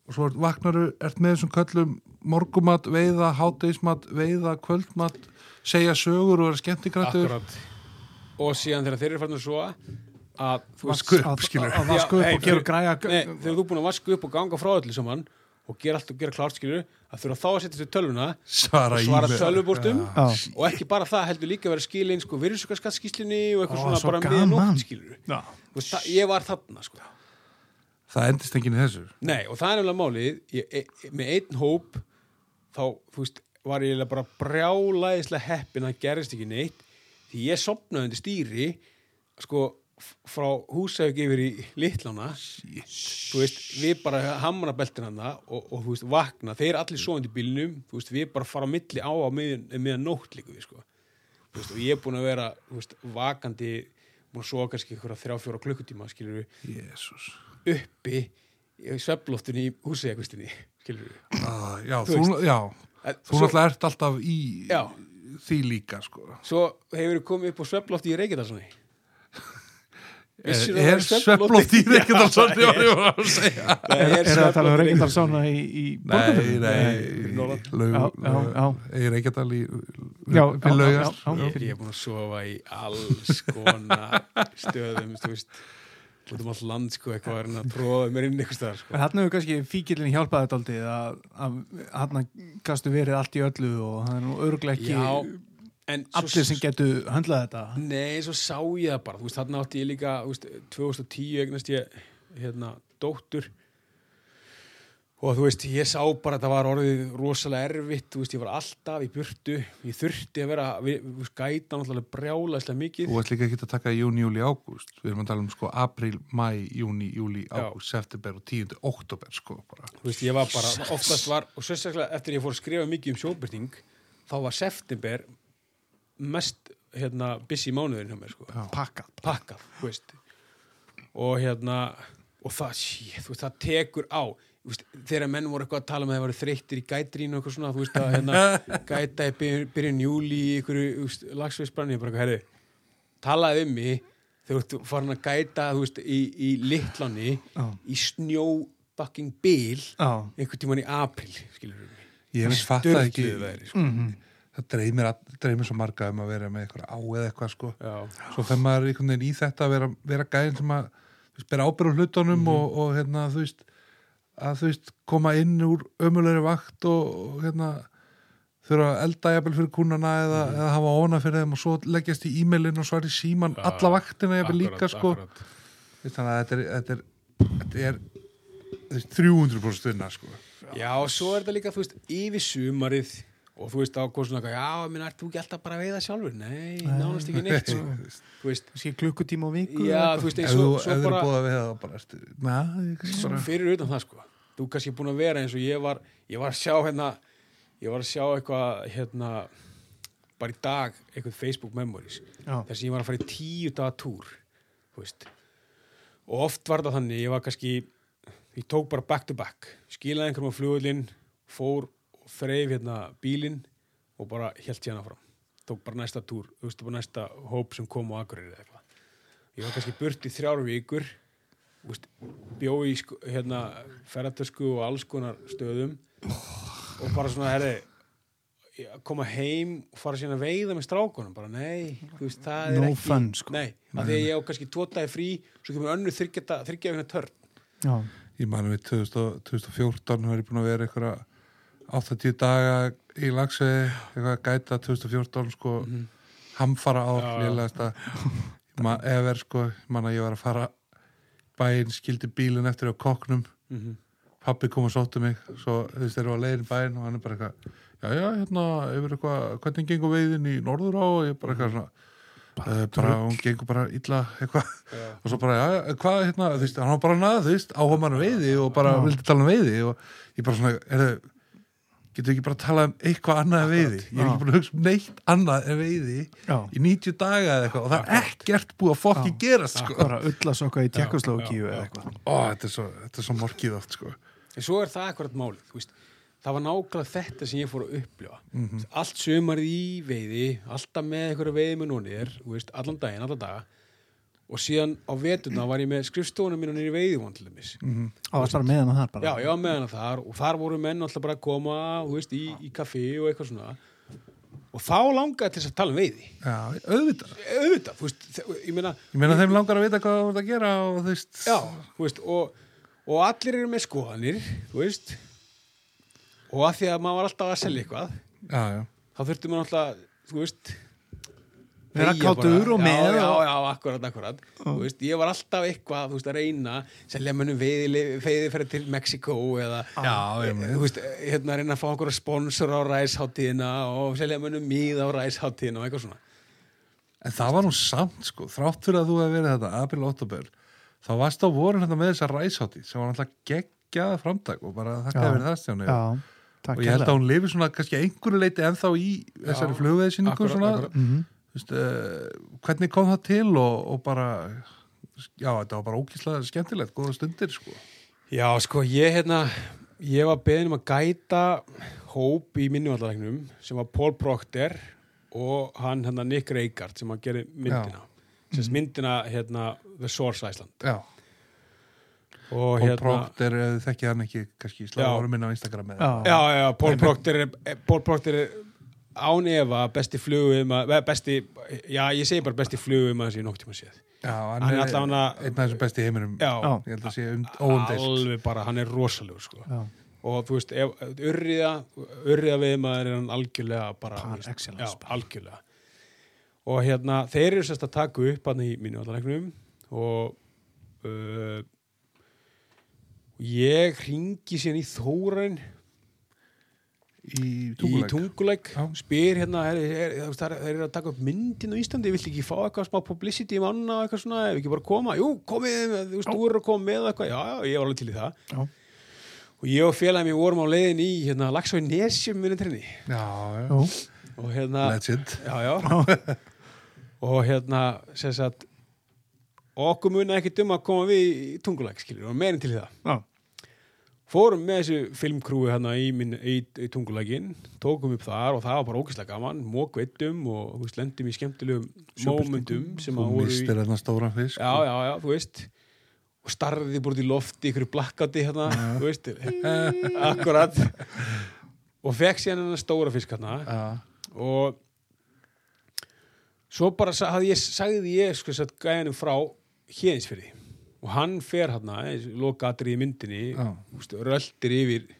S3: Og svo vaknaru, ert með þessum köllum morgumat, veiða, háteismat veiða, kvöldmat, segja sögur og vera skemmtikrættur.
S4: Akkurat. Og síðan þegar þeir eru farin að svo að þú veist,
S3: Vasku upp,
S2: að,
S3: skilur.
S2: að, að vasku upp og gera græja
S4: þegar þú búin að vasku upp og ganga frá öllu saman og gera allt og gera klárt skilur að þurfa þá að setja sér tölvuna
S3: svara,
S4: svara
S3: e-mail.
S4: tölvupóstum
S2: Já.
S4: og ekki bara það heldur líka að vera skilin sko virðsökkarskattskíslunni og eitthvað
S2: Ó,
S4: svona
S2: svo
S4: bara
S2: gaman.
S4: með nótt skilur veist, það, ég var þarna sko
S3: það endist enginn í þessu
S4: Nei, og það er nefnilega málið ég, e, með einn hóp þá, veist, var ég bara brjálæðislega heppin að gerist ekki neitt því ég sopnaði undir stýri sko, frá húsauk yfir í Litlana veist, við bara hamra beltin hana og, og veist, vakna. Þeir eru allir svoandi í bílnum, þú veist, við bara fara milli á á miðan nótt líka við, sko. Og ég er búin að vera, vakandi búin að sofa kannski ykkur þrjá, fjóra klukkutíma, uppi í svefnloftunni í við
S3: ah, Já,
S4: Þú
S3: þú, já, þú náttúrulega ert alltaf í
S4: Já.
S3: því líka sko.
S4: Svo hefur við komið upp á svefnlofti í Reykjadalssoni
S3: Er, svefnloft í? [laughs] Reykjadalsson
S4: það
S3: ég var að segja [laughs]
S4: Það
S2: Er, er það að tala um
S4: svefnloft í
S2: í
S3: Nei, nei. Í Reykjadal í
S2: Já, já,
S3: við
S2: já,
S3: laugast
S2: já, já.
S4: Ég, ég er búin að sofa í alls konar stöðum, þú veist út um all land, sko, eitthvað er að tróða mér inn eitthvað sko.
S2: En hann hefur kannski fíkilin hjálpaði þetta aldrei að, að hann gastu verið allt í öllu og hann er nú
S4: Já, en
S2: allir sem getu höndlað þetta.
S4: Nei, svo sá ég það bara, þú veist, þarna átti ég líka, þú veist, 2010 eignast ég, hérna, dóttur. Og þú veist, ég sá bara að það var orðið rosalega erfitt, þú veist, ég var alltaf í burtu, ég þurfti að vera, við, við gæta náttúrulega brjálæslega mikið.
S3: Þú ert líka ekki að taka júni, júli, ágúst. Við erum að tala um sko apríl, mæ, júni, júli, ágúst, september og 10. oktober sko bara.
S4: Þú veist, ég var bara, oftast var, og sérstaklega eftir ég fór að skrifa mikið um sjóbyrting, þá var september mest, hérna, busy mánuðin hjá mér, sko.
S2: pakkað.
S4: Pakkað, og hérna og það, shit, veist, það tekur á. Veist, þegar menn voru eitthvað að tala með að það voru þreyttir í gætrínu og eitthvað svona, veist að hérna, [laughs] gæta í byrjun, byrjun júli í einhverju lagsveisbranni, bara eitthvað, herri talaði um mig. Þegar þú farin að gæta, í, í litláni,
S2: Já.
S4: í snjó fucking bil,
S2: Já,
S4: einhvern tímann í april, skilur við mig.
S3: Ég veist fatta ekki.
S4: veðri, sko.
S3: Það dreymir, dreymir svo marga um að vera með eitthvað á eða eitthvað sko
S4: Já,
S3: Svo fer maður einhvern veginn í þetta að vera, vera gæðin sem að veist, bera ábyrð á hlutunum
S4: Mhm.
S3: og, og hérna, þú veist að þú veist, koma inn úr ömulegri vakt og, og hérna þurfa að elda jafnvel fyrir kúnana eða, eða hafa óna fyrir þeim og svo leggjast í e-mailin og svar í síman.
S4: Já,
S3: alla vaktina jafnvel líka sko
S4: akkurat.
S3: Þannig að þetta er, þetta er, þetta er, þú veist, 300% vinna sko
S4: Já, og svo er þetta líka, þú veist, yfir sumarið og þú veist, á eitthvað, já, minn, ert þú ekki alltaf bara að veiða sjálfur? Nei, nánast ekki neitt, sko. [laughs] þú veist,
S2: klukkutíma á viku
S4: já, þú veist, eins og
S3: ef
S4: svo
S3: þú eru
S4: bara,
S3: búið að við það bara ertu, na,
S4: svo fyrir utan það, sko. Þú kannski búin að vera eins og ég var, ég var að sjá hérna, ég var að sjá eitthvað, hérna, bara í dag, eitthvað Facebook Memories,
S2: Já,
S4: þess að ég var að fara í tíu daga túr, þú veist. Og oft var það þannig, ég var kannski, ég tók bara back to back, skilaði einhverjum á flugullin, fór og þreif hérna bílinn og bara held hérna fram. Tók bara næsta túr, þú veist, bara næsta hóp sem kom á Akureyri eða eitthvað. Ég var kannski burt í þrjár vikur, þú veist, bjó í sko, hérna ferðartösku og alls konar stöðum og bara svona, herri, að koma heim og fara síðan að veiða með strákunum bara nei, þú veist, það er
S2: No
S4: ekki
S2: fun, sko.
S4: nei, af því að ég á kannski tótaði frí svo kemur önnu þryggja vegna törn
S2: já,
S3: Ég mani við 2000, 2014 var ég búin að vera einhverja 80 daga í lagsveði eitthvað að gæta 2014 sko hamfara ár
S4: Mhm. Já, já.
S3: lélegasta. Ma, efer sko, ég man að ég var að fara bæinn, skildi bílinn eftir á koknum
S4: mm -hmm.
S3: pappi kom og sóttu mig svo þú veist þeir eru á leiðin í bæinn og hann er bara eitthvað já já hérna, yfir eitthvað hvernig gengur veiðin í norður á? Og ég bara eitthvað svona bara, bara hún gengur bara illa eitthvað. Og svo bara, já, já, hvað, hérna, þú veist, hann var bara nað, þú veist, áhuga mann veiði og bara vildi tala um veiði og ég bara svona, er þau, getur ekki bara að tala um eitthvað annað en veiði, ég er ekki búin að hugsa um neitt annað en veiði
S2: já.
S3: í 90 daga eða eitthvað og það er ekkert búið að fokki gerast, sko.
S2: bara ullasokka í
S4: já,
S2: eða eitthvað.
S3: Ó, þetta er svo, þetta er svo morgið oft, sko.
S4: en svo er það akkurat málið það var nákvæmlega þetta sem ég fór að upplifa. Allt sömarið í veiði alltaf með einhverju veiði með núnir allan daginn, allan daga og síðan á vetuna var ég með skrifstofunum mínu nýri veiðivon til dæmis.
S2: Á að stara með hana þar bara?
S4: Já, var með hana þar og þar voru menn alltaf bara að koma, veist, í, í kaffi og eitthvað svona. Og þá langaði til þess að tala um veiði.
S3: Já, auðvitað.
S4: auðvitað, þú veist, ég meina
S3: Ég meina þeim langar að vita hvað þú ert að gera og þú veist,
S4: já, þú veist, og, og allir eru með skoðanir, þú veist. Og að því að maður var alltaf að selja eitthvað
S3: já, já.
S4: þá þurfti maður alltaf, þú veist
S2: Vera
S4: bara.
S2: og með
S4: já, já, já, akkurat, akkurat. Þú veist, ég var alltaf eitthvað, þú veist, að reyna selja mönnum veiði, fyrir til Mexiko eða
S3: Já, ég
S4: þú veist, hérna að reyna að fá okkur sponsor á ræsháttíðina og selja mönnum mýð á ræsháttíðina og eitthvað svona.
S3: En það var nú samt sko, þrátt fyrir að þú hefði verið þetta april, oktober, þá varst á vorin hérna með þessa ræsátti sem var alltaf geggjað framtak og bara þakka
S2: Já.
S3: fyrir það
S2: takk
S3: og ég held að hún lifi svona kannski að einhverju leiti ennþá í þessari flugveðsynningu svona,
S4: akkurat.
S2: mm
S3: þú veist, uh, hvernig kom það til og, og bara já, þetta var bara ógíslega skemmtilegt, góða stundir sko.
S4: Já, sko, ég hérna ég var beðin um að gæta hóp í minnuvallaregnum sem var Paul Proctor og hann hérna Nick Reigard sem að gera myndina. Sem myndina hérna The Source Iceland
S3: Já,
S4: og
S3: og
S4: hérna
S3: Proctor eh, þekki hann ekki kannski
S4: Já.
S3: árum minna á Instagram
S2: Já,
S4: Já, já, Paul Proctor er, eh, Paul Proctor er án efa besti flugum besti, já, ég segi bara besti flugum að þessi nokk tíma séð.
S3: Já, hann,
S4: Hann er
S3: er
S4: allavega-
S3: einn af þessum besti heiminum.
S4: Já,
S2: Já.
S3: ég held að sé um, óumdist
S4: alveg bara, hann er rosalegur sko.
S2: já,
S4: og þú veist, ef, urriða urriða við maður er hann algjörlega bara,
S2: excellence
S4: já, algjörlega. Og hérna, þeir eru sérst að taka upp hann í mínu allarleiknum og uh, ég ringi síðan í Þórain
S3: í
S4: í
S3: tunguleik
S4: tunguleik
S3: Já.
S4: spyr hérna, er, er, er, það er, að taka upp myndin á Íslandi, vill ekki fá eitthvað smá publicity í manna eitthvað svona, ef ekki bara koma? Jú, komið, þú veist, þú eru að koma með eitthvað. Já, já, ég var alveg til í það.
S2: Já,
S4: og ég og félagum ég vorum á leiðin í hérna, í Nesjum minni trenni
S3: Já, já,
S4: og hérna
S3: legend.
S4: Já, já. og hérna sem sagt okkur muni ekki dum að koma við í tungulæk skilur, og meirinn til í það.
S2: Já,
S4: fórum með þessu filmkrúi hérna í, í, í tungulækin tókum upp þar og það var bara ógæslega gaman. Mókveitum og þú veist, lendum í skemmtilegum momentum sem að voru í já, já, já, þú veist. Og starði búið í lofti ykkur blakkati hérna, þú veist. [laughs] Akkurat. Og fekk síðan hennar stóra fisk hérna.
S3: Já.
S4: og svo bara sa- hafði ég, sagði ég sko satt gæðinum frá héðinsfyrði og hann fer hérna, lokaðri í myndinni úst, röltir yfir yfir,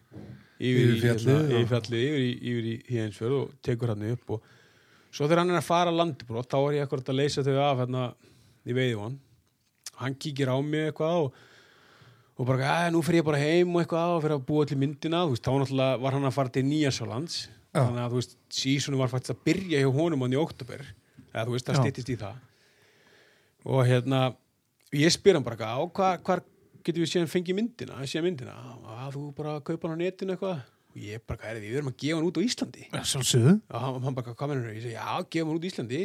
S3: Yfir fjallið,
S4: hérna, yfir fjallið yfir, yfir í héðinsfjörð og tekur hann upp og svo þegar hann er að fara landbrot þá er ég akkurat að leysa þau af hérna í veiðvon hann kíkir á mig eitthvað og og bara, að nú fer ég bara heim og eitthvað og fyrir að búa til myndina, veist, þá náttúrulega var hann að fara til Nýjasjálands
S3: Já.
S4: þannig að þú veist, sísonu var faktisk að byrja hjá honum hann í oktober, eða þú veist, það
S2: Já.
S4: styttist í það. Og hérna ég spyr hann bara, á hvað hvar getum við séðan fengið myndina, séðan myndina? Að þú bara kaupa hann á netinu eitthvað? Og ég bara, hvað er því, við erum að gefa hann út á Íslandi.
S2: Já, sjálfsögðu.
S4: Og hann, hann bara, hvað mennur ég segi, já, gefa hann út á Íslandi.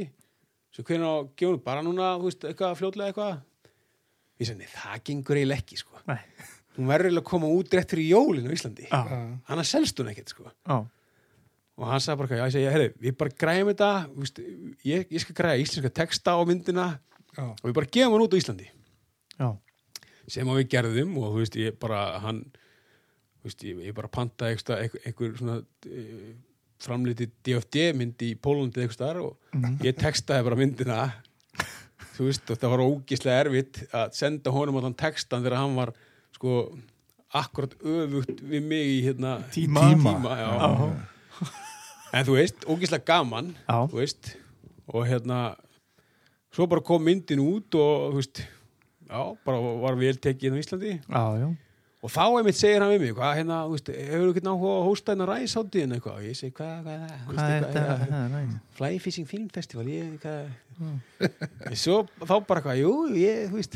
S4: Svo hvernig á, gefa hann bara núna þú veist, eitthvað fljótlega eitthvað? Ég segi, nei, það gengur eiginlega ekki, sko.
S2: Nei,
S4: hún verður eiginlega að koma út rétt fyrir jólin á Íslandi.
S2: Já,
S4: annars selst hún ekkert sko.
S2: Já,
S4: og hann sagði bara, já, ég segi, herri, við bara græjum þetta þú veist, ég, ég skal græja íslenska texta á myndina
S3: Já.
S4: og við bara gefum hann út á Íslandi
S2: já,
S4: sem að við gerðum og þú veist, ég bara hann, þú veist, ég, ég bara pantaði einhver, einhver, svona uh, framliti DFD mynd í Pólandi eitthvað og ég textaði bara myndina þú veist, og það var ógislega erfitt að senda honum þann textan þegar hann var sko akkurat öfugt við mig í hérna
S2: Tíma.
S4: tíma já. en þú veist, ógislega gaman
S2: Já.
S4: þú veist og hérna svo bara kom myndin út og þú veist já, bara var vel tekið á Íslandi.
S2: Já, já,
S4: og þá einmitt segir hann við mig hvað hérna, þú veist, hefur þú ekki náhuga að hósta hérna ræsáttíðin eitthvað? Og ég segi, hvað, hvað er það? Þú
S2: hvað er
S4: veist,
S2: þetta? er.
S4: Fly Fishing Film Festival ég, hvað svo þá bara hvað, jú, ég, þú veist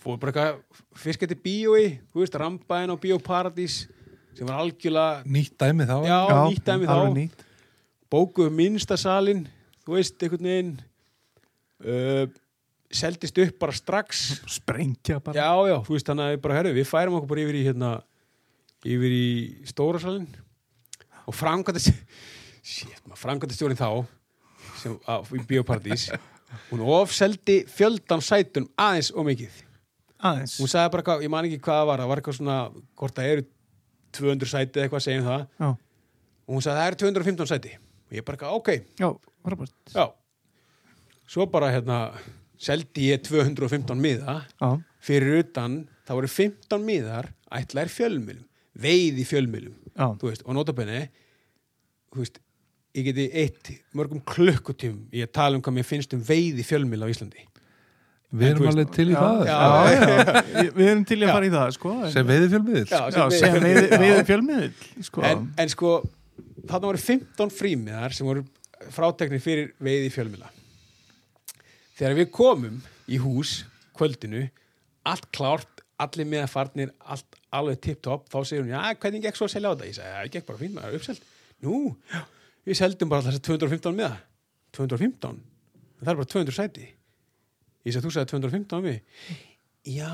S4: fór bara eitthvað fiskætti bíói þú veist, Rambaðin á Bíóparadís sem var algjörlega
S3: nýtt dæmi þá
S4: já, nýtt dæmi
S2: alveg
S4: þá.
S2: nýtt.
S4: bókuðu minnsta salin þú veist, einhvern veginn uh, seldist upp bara strax.
S2: Sprengja bara.
S4: Já, já, þú veist, þannig að við bara, herru, við færum okkur bara yfir í hérna, yfir í stóra salin og framkvæmdast shit, maður, framkvæmdastjórin þá sem, á, í Bíóparadís hún ofseldi fjöldan sætun aðeins og mikið.
S2: Aðeins.
S4: Hún sagði bara, hvað, ég man ekki hvað það var það var eitthvað svona, hvort það eru 200 sæti eða eitthvað, segjum það.
S2: Já,
S4: og hún sagði, það eru 215 sæti. Og ég bara, ok,
S2: já,
S4: já. Svo bara, hérna seldi ég 215 miða.
S2: Já,
S4: fyrir utan, það voru 15 miðar ætlaðir fjölmilum, veið í fjölmilum
S2: já,
S4: þú veist, og notabenni ég geti eitt mörgum klukkutíum í að tala um hvað mér finnst um veið í fjölmil á Íslandi.
S3: Við
S4: En
S3: erum
S4: veist-
S3: alveg til í
S2: já,
S3: það.
S4: Já.
S2: já, já. Við- [laughs] Við erum til í að fara í það, sko en-
S3: sem veiði fjölmiðil.
S2: Við fjölmiðil. sko.
S4: en, en sko, þarna voru 15 frímiðar sem voru fráteknir fyrir veið í fjölmila þegar við komum í hús kvöldinu, allt klárt allir með að farnir, allt alveg tipp-topp, þá segir hún, já, hvernig gekk svo að selja á þetta? Ég segi, það gekk bara fínt, maður er uppselt Nú, já, við seldum bara þessar 215 með það 215? En það er bara 200 sæti Ég segi, þú sagði 215 á mig Já,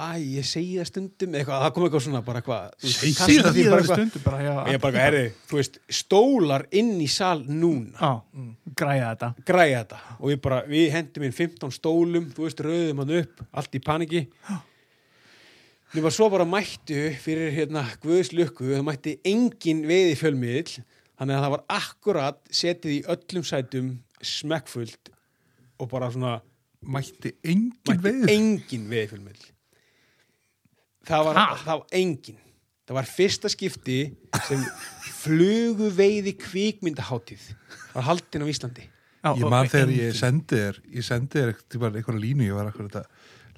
S4: æ, ég segi það stundum eitthvað, það kom eitthvað svona bara veist,
S3: Segi það
S4: því
S2: Í
S4: bara
S2: það
S4: eitthvað.
S2: stundu bara, já,
S4: Ég bara, herri, þú veist, stólar inn í sal núna.
S2: Já, græja þetta.
S4: Græja þetta. Og við bara, við hendum inn 15 stólum, þú veist, rauðum hann upp allt í paniki. Var svo bara mættu fyrir hérna Guðs lukku, það mætti engin veiði fjölmiðl, þannig að það var akkurat setið í öllum sætum smekkfullt og bara svona
S3: mætti engin
S4: mætti
S3: veið
S4: engin veiði fjölmiðl það var, það var engin það var fyrsta skipti sem flugu veiði kvikmyndaháttíð var haldin á Íslandi.
S2: Já,
S3: ég man þegar
S2: engin.
S3: ég sendi þér ég sendi þér eitthvað, eitthvað línu ég var akkur að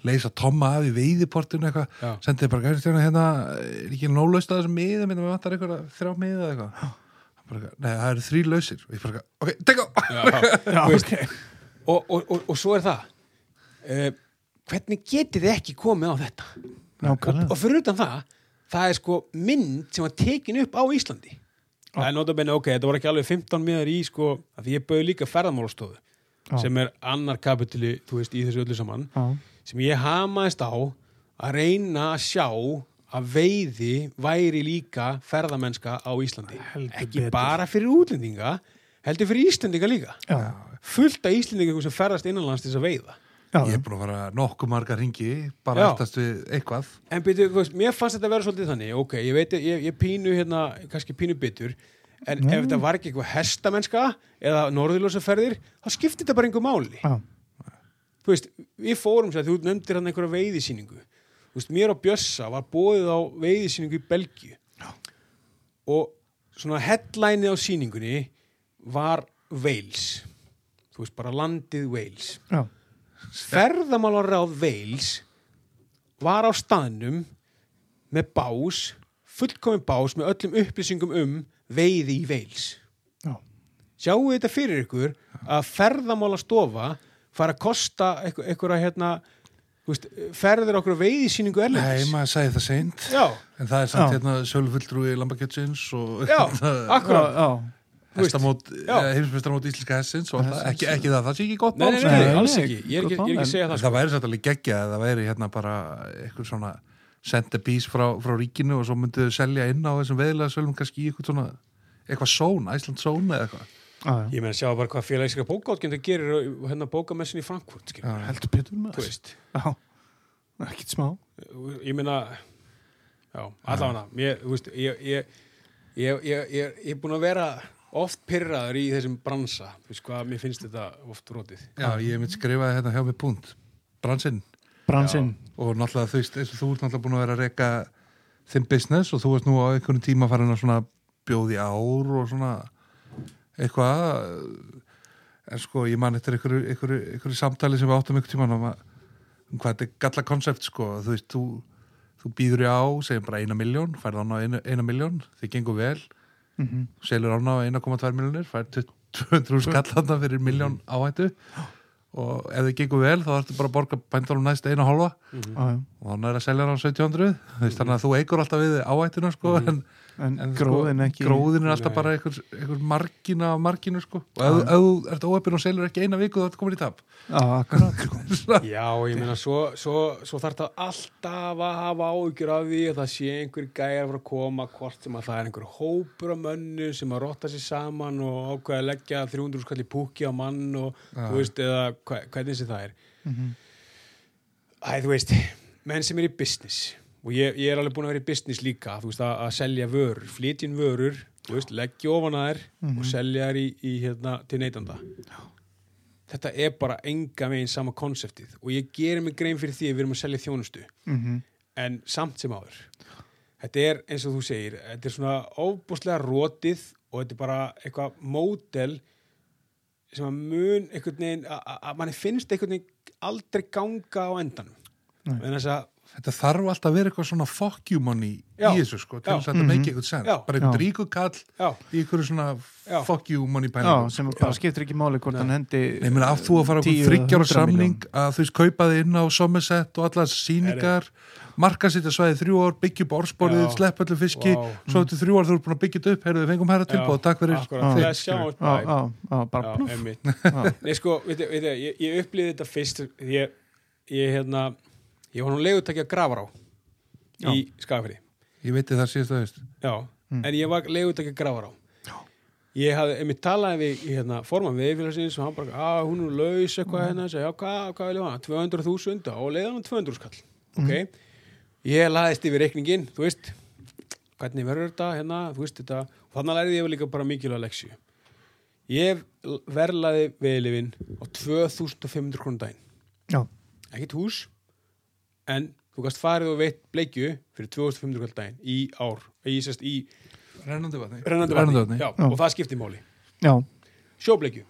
S3: leysa Tomma af í veiðiportinu eitthvað, sendi þér bara gæri stjórna hérna, er ekki nólaust að þessum miðum? Hérna, við vantar eitthvað þrjá miða eða eitthvað. Nei, það eru þrý lausir. Og ég bara, ok, take [laughs]
S2: ok.
S4: Og, og, og, og svo er það uh, hvernig getið þið ekki komið á þetta? Og,
S2: Nákvæmlega.
S4: og fyrir utan það það er sko mynd sem var tekin upp á Íslandi. Það er notabenni, ok, þetta voru ekki alveg 15 miðar í sko, að því ég bauði líka ferðamálastofu
S2: Já.
S4: sem er annar kapituli, þú veist, í þessu öllu saman
S2: Já,
S4: sem ég hamaðist á að reyna að sjá að veiði væri líka ferðamennska á Íslandi.
S2: Heldur
S4: ekki
S2: betur.
S4: bara fyrir útlendinga heldur fyrir Íslendinga líka.
S2: Já,
S4: fullt af Íslendinga sem ferðast innanlands til þess að veiða
S2: já,
S3: ég er búin að fara nokkuð marga ringi bara
S4: Já.
S3: aftast við eitthvað.
S4: En byrju, þú veist, mér fannst þetta að vera svolítið þannig ok, ég veit, ég, ég pínu hérna kannski pínu bitur en ef þetta var ekki eitthvað hestamennska eða norðurljósaferðir, þá skipti þetta bara einhver máli.
S2: Já,
S4: þú veist, við fórum sér, þú nefndir hann einhverja veiðisýningu. Þú veist, mér og Bjössa var bóðið á veiðisýningu í Belgíu. Og svona headlineið á sýningunni var Wales. Þú veist, bara landið Wales.
S2: Já,
S4: ferðamálaráð Wales var á staðnum með bás fullkomin bás með öllum upplýsingum um veiði í
S2: já,
S4: sjáu þetta fyrir ykkur að ferðamálastofa fara að kosta eitthvað, eitthvað hérna þú veist, ferður okkur á veiðisýningu
S3: nei,
S4: erlendis
S3: maður sagði það seint.
S4: Já,
S3: en það er samt
S2: Já.
S3: hérna sölfulltrúi Lambakjötsins og
S4: já, [laughs]
S2: já,
S3: hestamót,
S4: já.
S3: heimsmestramót íslenska hessins og það, ekki, ekki það, það sé ekki gott
S4: nei, nei,
S3: sko.
S4: nei,
S2: Nei,
S4: alls ekki. Ég er ekki, er ekki að segja það
S3: það
S4: sko.
S3: væri satt alveg geggja að það væri hérna bara eitthvað svona centerpiece frá, frá ríkinu og svo myndu þau selja inn á þessum veðilega sölum kannski í eitthvað svona eitthvað són, Æsland són eða eitthvað.
S2: Já.
S4: ég meina sjá bara hvað félagíska bókáttgjönda gerir hérna bókamessin í Frankfurt
S2: heldur betur með já, ekkert smá.
S4: Ég meina allavega ég, þú veist, ég, ég, ég, ég, ég, ég er búin að vera oft pyrraður í þessum bransa þú veist hvað, mér finnst þetta oft rótið
S3: Já, ég mynd skrifaði hérna hjá mig punkt bransinn.
S2: Bransinn,
S3: og náttúrulega þú veist, þú ert náttúrulega búin að vera að reyka þinn business og þú varst nú á einhvern tíma farin að svona bjóði ár og svona eitthvað en sko ég man eftir einhverju, einhverju, einhverju samtali sem við áttum einhvern tíma um, um hvað þetta er galla konsept sko þú veist, þú, þú býður í á segjum bara eina miljón, færð án á eina, eina miljón þið gengur vel,
S2: mm
S3: selur án á 1,2 miljónir, færð 200 skallarna fyrir miljón áhættu. Og ef þið gengur vel þá ertu bara að borga bændunum næst eina hálfa.
S2: Já, já.
S3: og hann er að selja hann á 1700 Þú veist, þannig að þú eigur alltaf við áhættuna sko, en,
S2: en,
S3: en
S2: gróðin
S3: sko,
S2: ekki
S3: gróðin er alltaf
S4: Nei.
S3: bara einhver, einhver margina af marginu sko. og ef, ef þú ert óöppin og selur ekki eina viku þá ertu komin í tap
S2: já, akkurat sko. [laughs]
S4: já, ég meina svo, svo, svo þarf það alltaf að hafa áhyggjur af því að það sé einhver gæjar að fara að koma hvort sem að það er einhver hópur af mönnu sem að rotta sér saman og ákveða að leggja 300 skall í púki á mann og
S3: Já.
S4: þú veist, eða hva, hvernig sem það er
S2: Mhm.
S4: Æ, þú veist, menn sem er í business og ég, ég er alveg búin að vera í business líka veist, að, að selja vörur, flytjinn vörur leggja ofan að þær og selja þær í, í hérna, til neytanda þetta er bara enga megin sama konseptið og ég gerir mig grein fyrir því að við erum að selja þjónustu.
S2: Mhm.
S4: en samt sem áður þetta er eins og þú segir þetta er svona óbúslega rótið og þetta er bara eitthvað módel sem að mun einhvern veginn að- manni finnst einhvern veginn aldrei ganga á endanum. En þess að
S3: þetta þarf alltaf að vera eitthvað svona fuck you money
S4: Já.
S3: í þessu sko, til
S4: Já.
S3: þess að þetta make eitthvað sens
S4: Já.
S3: bara
S2: Já.
S3: ríku kall
S4: Já,
S3: í einhverju svona
S4: Já.
S3: fuck you money
S2: Já,
S3: pælingum
S2: sem bara skiptir ekki máli hvort hann hendi
S3: Nei, meina, að þú að fara okkur
S2: 10 eða
S3: þryggjára
S2: 100
S3: samning að þú veist kaupa þig inn á Somerset og allar síningar markasitja svæði þrjú ár, byggja upp orðsporið,
S4: Já.
S3: slepp öllu fiski
S4: Vá.
S3: svo eftir þrjú ár þú ert búin að byggja þetta upp heyrðu, við fengum herra tilbúð, takk fyrir
S2: Já. Já, já, já,
S4: Já.
S2: Já.
S4: Nei, sko, veit, veit, ég, ég upplýði þetta fyrst ég, ég hérna ég var nú legutakja grafar á í skafri
S3: ég veit það síðast að veist
S4: Já,
S2: Mm.
S4: en ég var legutakja grafar á Ég hafði, einmitt talaði við hérna, forman viðfélagsins og hann bara, að hún er laus eitthvað hérna, segja, já, hvað, hvað vil ég hafa? 200.000 og leiði hann 200 skall. Ok, ég laðist yfir reikningin þú veist, hvernig verður þetta hérna, þú veist þetta og þannig lærði ég líka bara mikilvæg leksju ég verlaði veðlifin á 2500 krónu daginn.
S2: Já,
S4: ekkert hús en þú gast farið og veitt bleikju fyrir 2500 krónu daginn í ár í, sest, í
S3: rennandi vatni
S4: rennandi
S3: Rennandi
S4: vatni
S3: vatni.
S4: Já,
S2: Já.
S4: og það skiptir máli
S2: já
S4: sjóbleikju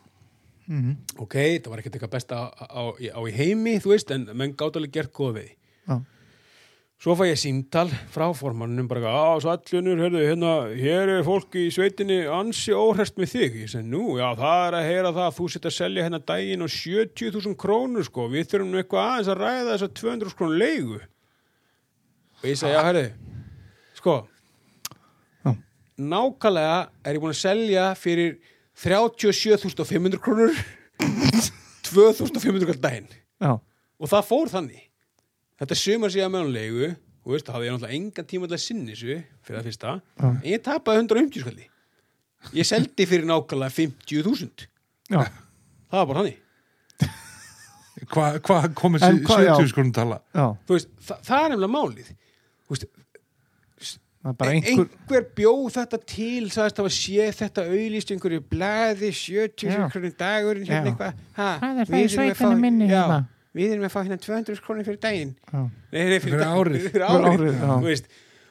S2: mhm,
S4: ok, það var ekkert eitthvað besta á, á, á í heimi, þú veist, en menn gátt alveg gert góða við.
S2: Já.
S4: Svo fæ ég síntal frá formannum bara, á, svo allunur, hörðu, hérna, hér er fólk í sveitinni ansi óhrest með þig. Ég segi, nú, já, það er að heyra það að þú sitt að selja hérna daginn og 70.000 krónur, sko, við þurfum nú eitthvað aðeins að ræða þess að 200 krónur leigu. Og ég segi, já, hörðu, sko,
S2: Já.
S4: nákvæmlega er ég búin að selja fyrir 37.500 krónur [laughs] 2.500 krónur daginn
S2: Já,
S4: og það fór þannig þetta sumar síðan með hann leigu og veist, það hafði ég náttúrulega engan tíma til að sinni þessu fyrir það fyrsta,
S2: Já.
S4: en ég tapaði 150 skalli ég seldi fyrir nákvæmlega 50.000
S2: já,
S4: það var bara þannig
S3: hvað [laughs] hva komið
S2: En hvað- já.
S3: 70 skonum tala
S2: já
S4: Þú veist, það, það er nefnilega málið Þú veist,
S2: Það er bara
S4: ein-
S2: einhver
S4: einhver bjóð þetta til sagðist að sé þetta auðlýst í einhverju blaði 70
S2: Já.
S4: krónir dagurinn hérna
S2: Já.
S4: eitthvað ha,
S5: Hvað er það
S4: við
S5: í
S4: erum að
S5: sveitinni
S4: fá-
S5: minni
S4: já,
S5: hérna?
S4: Við erum að fá hérna 200 krónir fyrir daginn.
S2: Já,
S4: Nei,
S3: Fyrir
S4: dag-
S3: árið.
S4: fyrir
S2: Fyrir
S4: árið,
S2: árið, já.
S4: Þú veist,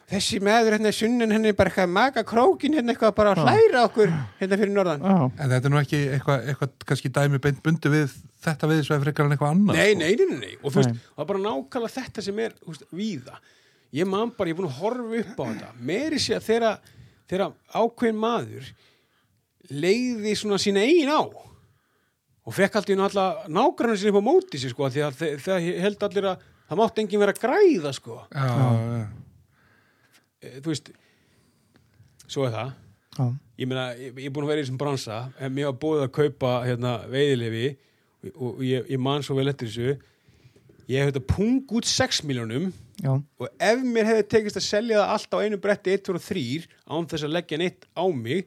S4: þessi meður hérna í sunnan henni er bara eitthvað maga krókin hérna eitthvað bara að hlæra okkur hérna fyrir norðan.
S2: Já,
S3: en þetta er nú ekki eitthvað, eitthvað kannski dæmi beint bundi við þetta við þessu frekar en eitthvað annað
S4: nei,
S3: sko.
S4: nei, nei, nei, nei, og þú veist, það er bara nákvæmlega þetta sem er þú veist, víða. Ég man bara, ég er búin að horfa upp á þetta. Meiri sé að þeirra, þeirra ákveðin maður leiði svona sína eigin á og fekk alltaf náttúrulega nágrannar sinni upp á móti sér sko, því að það held allir að það mátti enginn vera græða sko,
S3: já, já.
S4: e, þú veist svo er það.
S2: Já,
S4: ég meina, ég, ég er búin að vera í þessum bransa en mér var búið að kaupa hérna, veiðilefi og, og ég, ég man svo vel eftir þessu. Ég hef þetta pung út 6 miljónum
S2: já,
S4: og ef mér hefði tekist að selja það allt á einu bretti 1, 2 og 3 án þess að leggja neitt á mig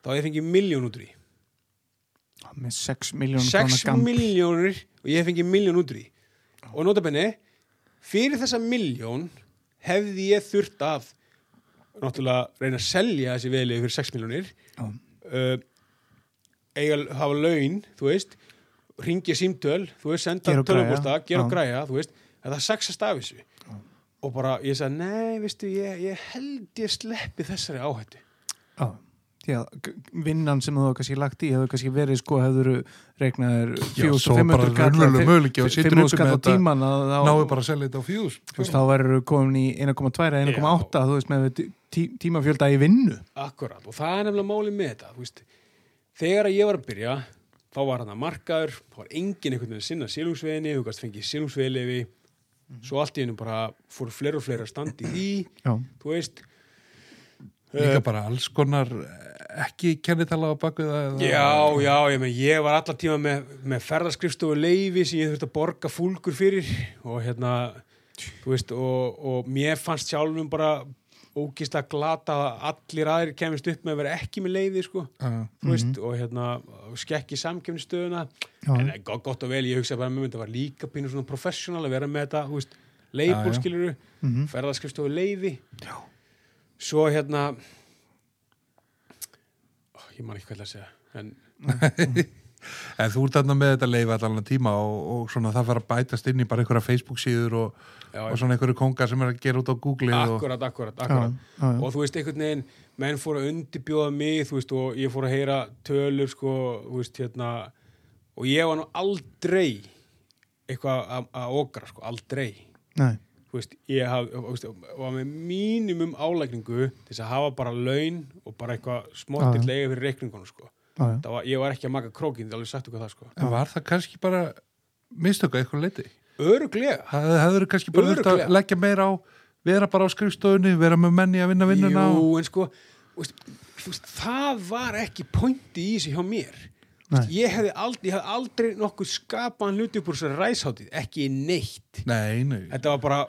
S4: þá hefði ég fengið miljón út úr því
S2: með 6 miljónum
S4: 6 miljónir og ég hef fengið miljón út því. Og notabenni fyrir þessa miljón hefði ég þurft að náttúrulega reyna að selja þessi veðlegu fyrir 6 miljónir uh, eiga hafa laun þú veist, ringja símtöl þú veist, senda tölvupósta gera og græja, þú veist. Að það saxast af þessu. Og bara ég sagði, nei, veistu, ég, ég held ég sleppi þessari áhættu
S2: Já, vinnan sem þú hefur kannski lagt í hefur kannski verið sko hefur regnaðir
S3: Já, svo bara
S2: 4500 kall
S3: raunverulegur möguleiki og situr
S2: 500
S3: uppi
S2: kall
S3: með
S2: á tíman
S3: náðu bara að selja þetta á fjús
S2: þú veist, þá verður komin í 1,2 eða 1,8 þú veist með tí, tímafjölda í vinnu.
S4: Akkurat, og það er nefnilega málið með þetta þú veist, þegar að ég var að byrja þá var hann að markaður þá var enginn einhvern veginn að sinna sílungsveginni þú gæst fengið sílungsvegilefi svo allt í hennu bara fór fleiri og fleiri að standa í
S2: Já,
S4: þú veist
S3: líka bara alls konar ekki kennitala á baku það eða-
S4: Já, já, ég, með, ég var allar tíma með, með ferðarskrifstofu leifi sem ég þurfti að borga fúlgur fyrir og hérna, þú veist, og, og mér fannst sjálfum bara ógist að glata að allir aðrir kemist upp með að vera ekki með leiði, sko,
S3: Já.
S4: þú veist, og hérna, skekki samkefnistöðuna,
S2: Já.
S4: en eh, gott, gott og vel, ég hugsa bara með þetta var líka pínu svona professional að vera með þetta, þú veist, leifból,
S3: Já, já.
S4: skiluru,
S2: Mhm.
S4: ferðarskrifstofu leifi, já. Svo hérna, ó, ég man ekki hvað að segja, en [laughs]
S3: En þú ert þarna með þetta leiði allan tíma og, og svona það fara að bætast inn í bara einhverja Facebook síður og,
S4: Já,
S3: og svona einhverju kongar sem er að gera út á Google og,
S4: akkurat, akkurat,
S2: já,
S4: akkurat.
S2: já,
S4: og þú veist, einhvern veginn menn fóru að undirbjóða mig, þú veist og ég fór að heyra tölur, sko þú veist, hérna og ég var nú aldrei eitthvað að- að okra, sko, aldrei.
S2: Nei,
S4: veist, ég haf, þú veist, var með mínimum álækningu til þess að hafa bara laun og bara eitthvað smottill
S2: Já.
S4: lega fyrir reikningunum, sko. Var, ég var ekki að maka krókin, það er alveg sagt okkur það, sko.
S3: En var það kannski bara mistöku eitthvað leiti?
S4: Öruglega.
S3: Það hefur kannski bara þurft að leggja meira á vera bara á skrifstofunni, vera með menni að vinna vinnuna
S4: Jú,
S3: og...
S4: en sko, veist, veist, það var ekki pointi í þessu hjá mér. Ég hefði aldrei, aldrei nokkuð skapaðan hluti upp úr þessari ræsháttið, ekki neitt.
S3: Nei, nei,
S4: Þetta var bara,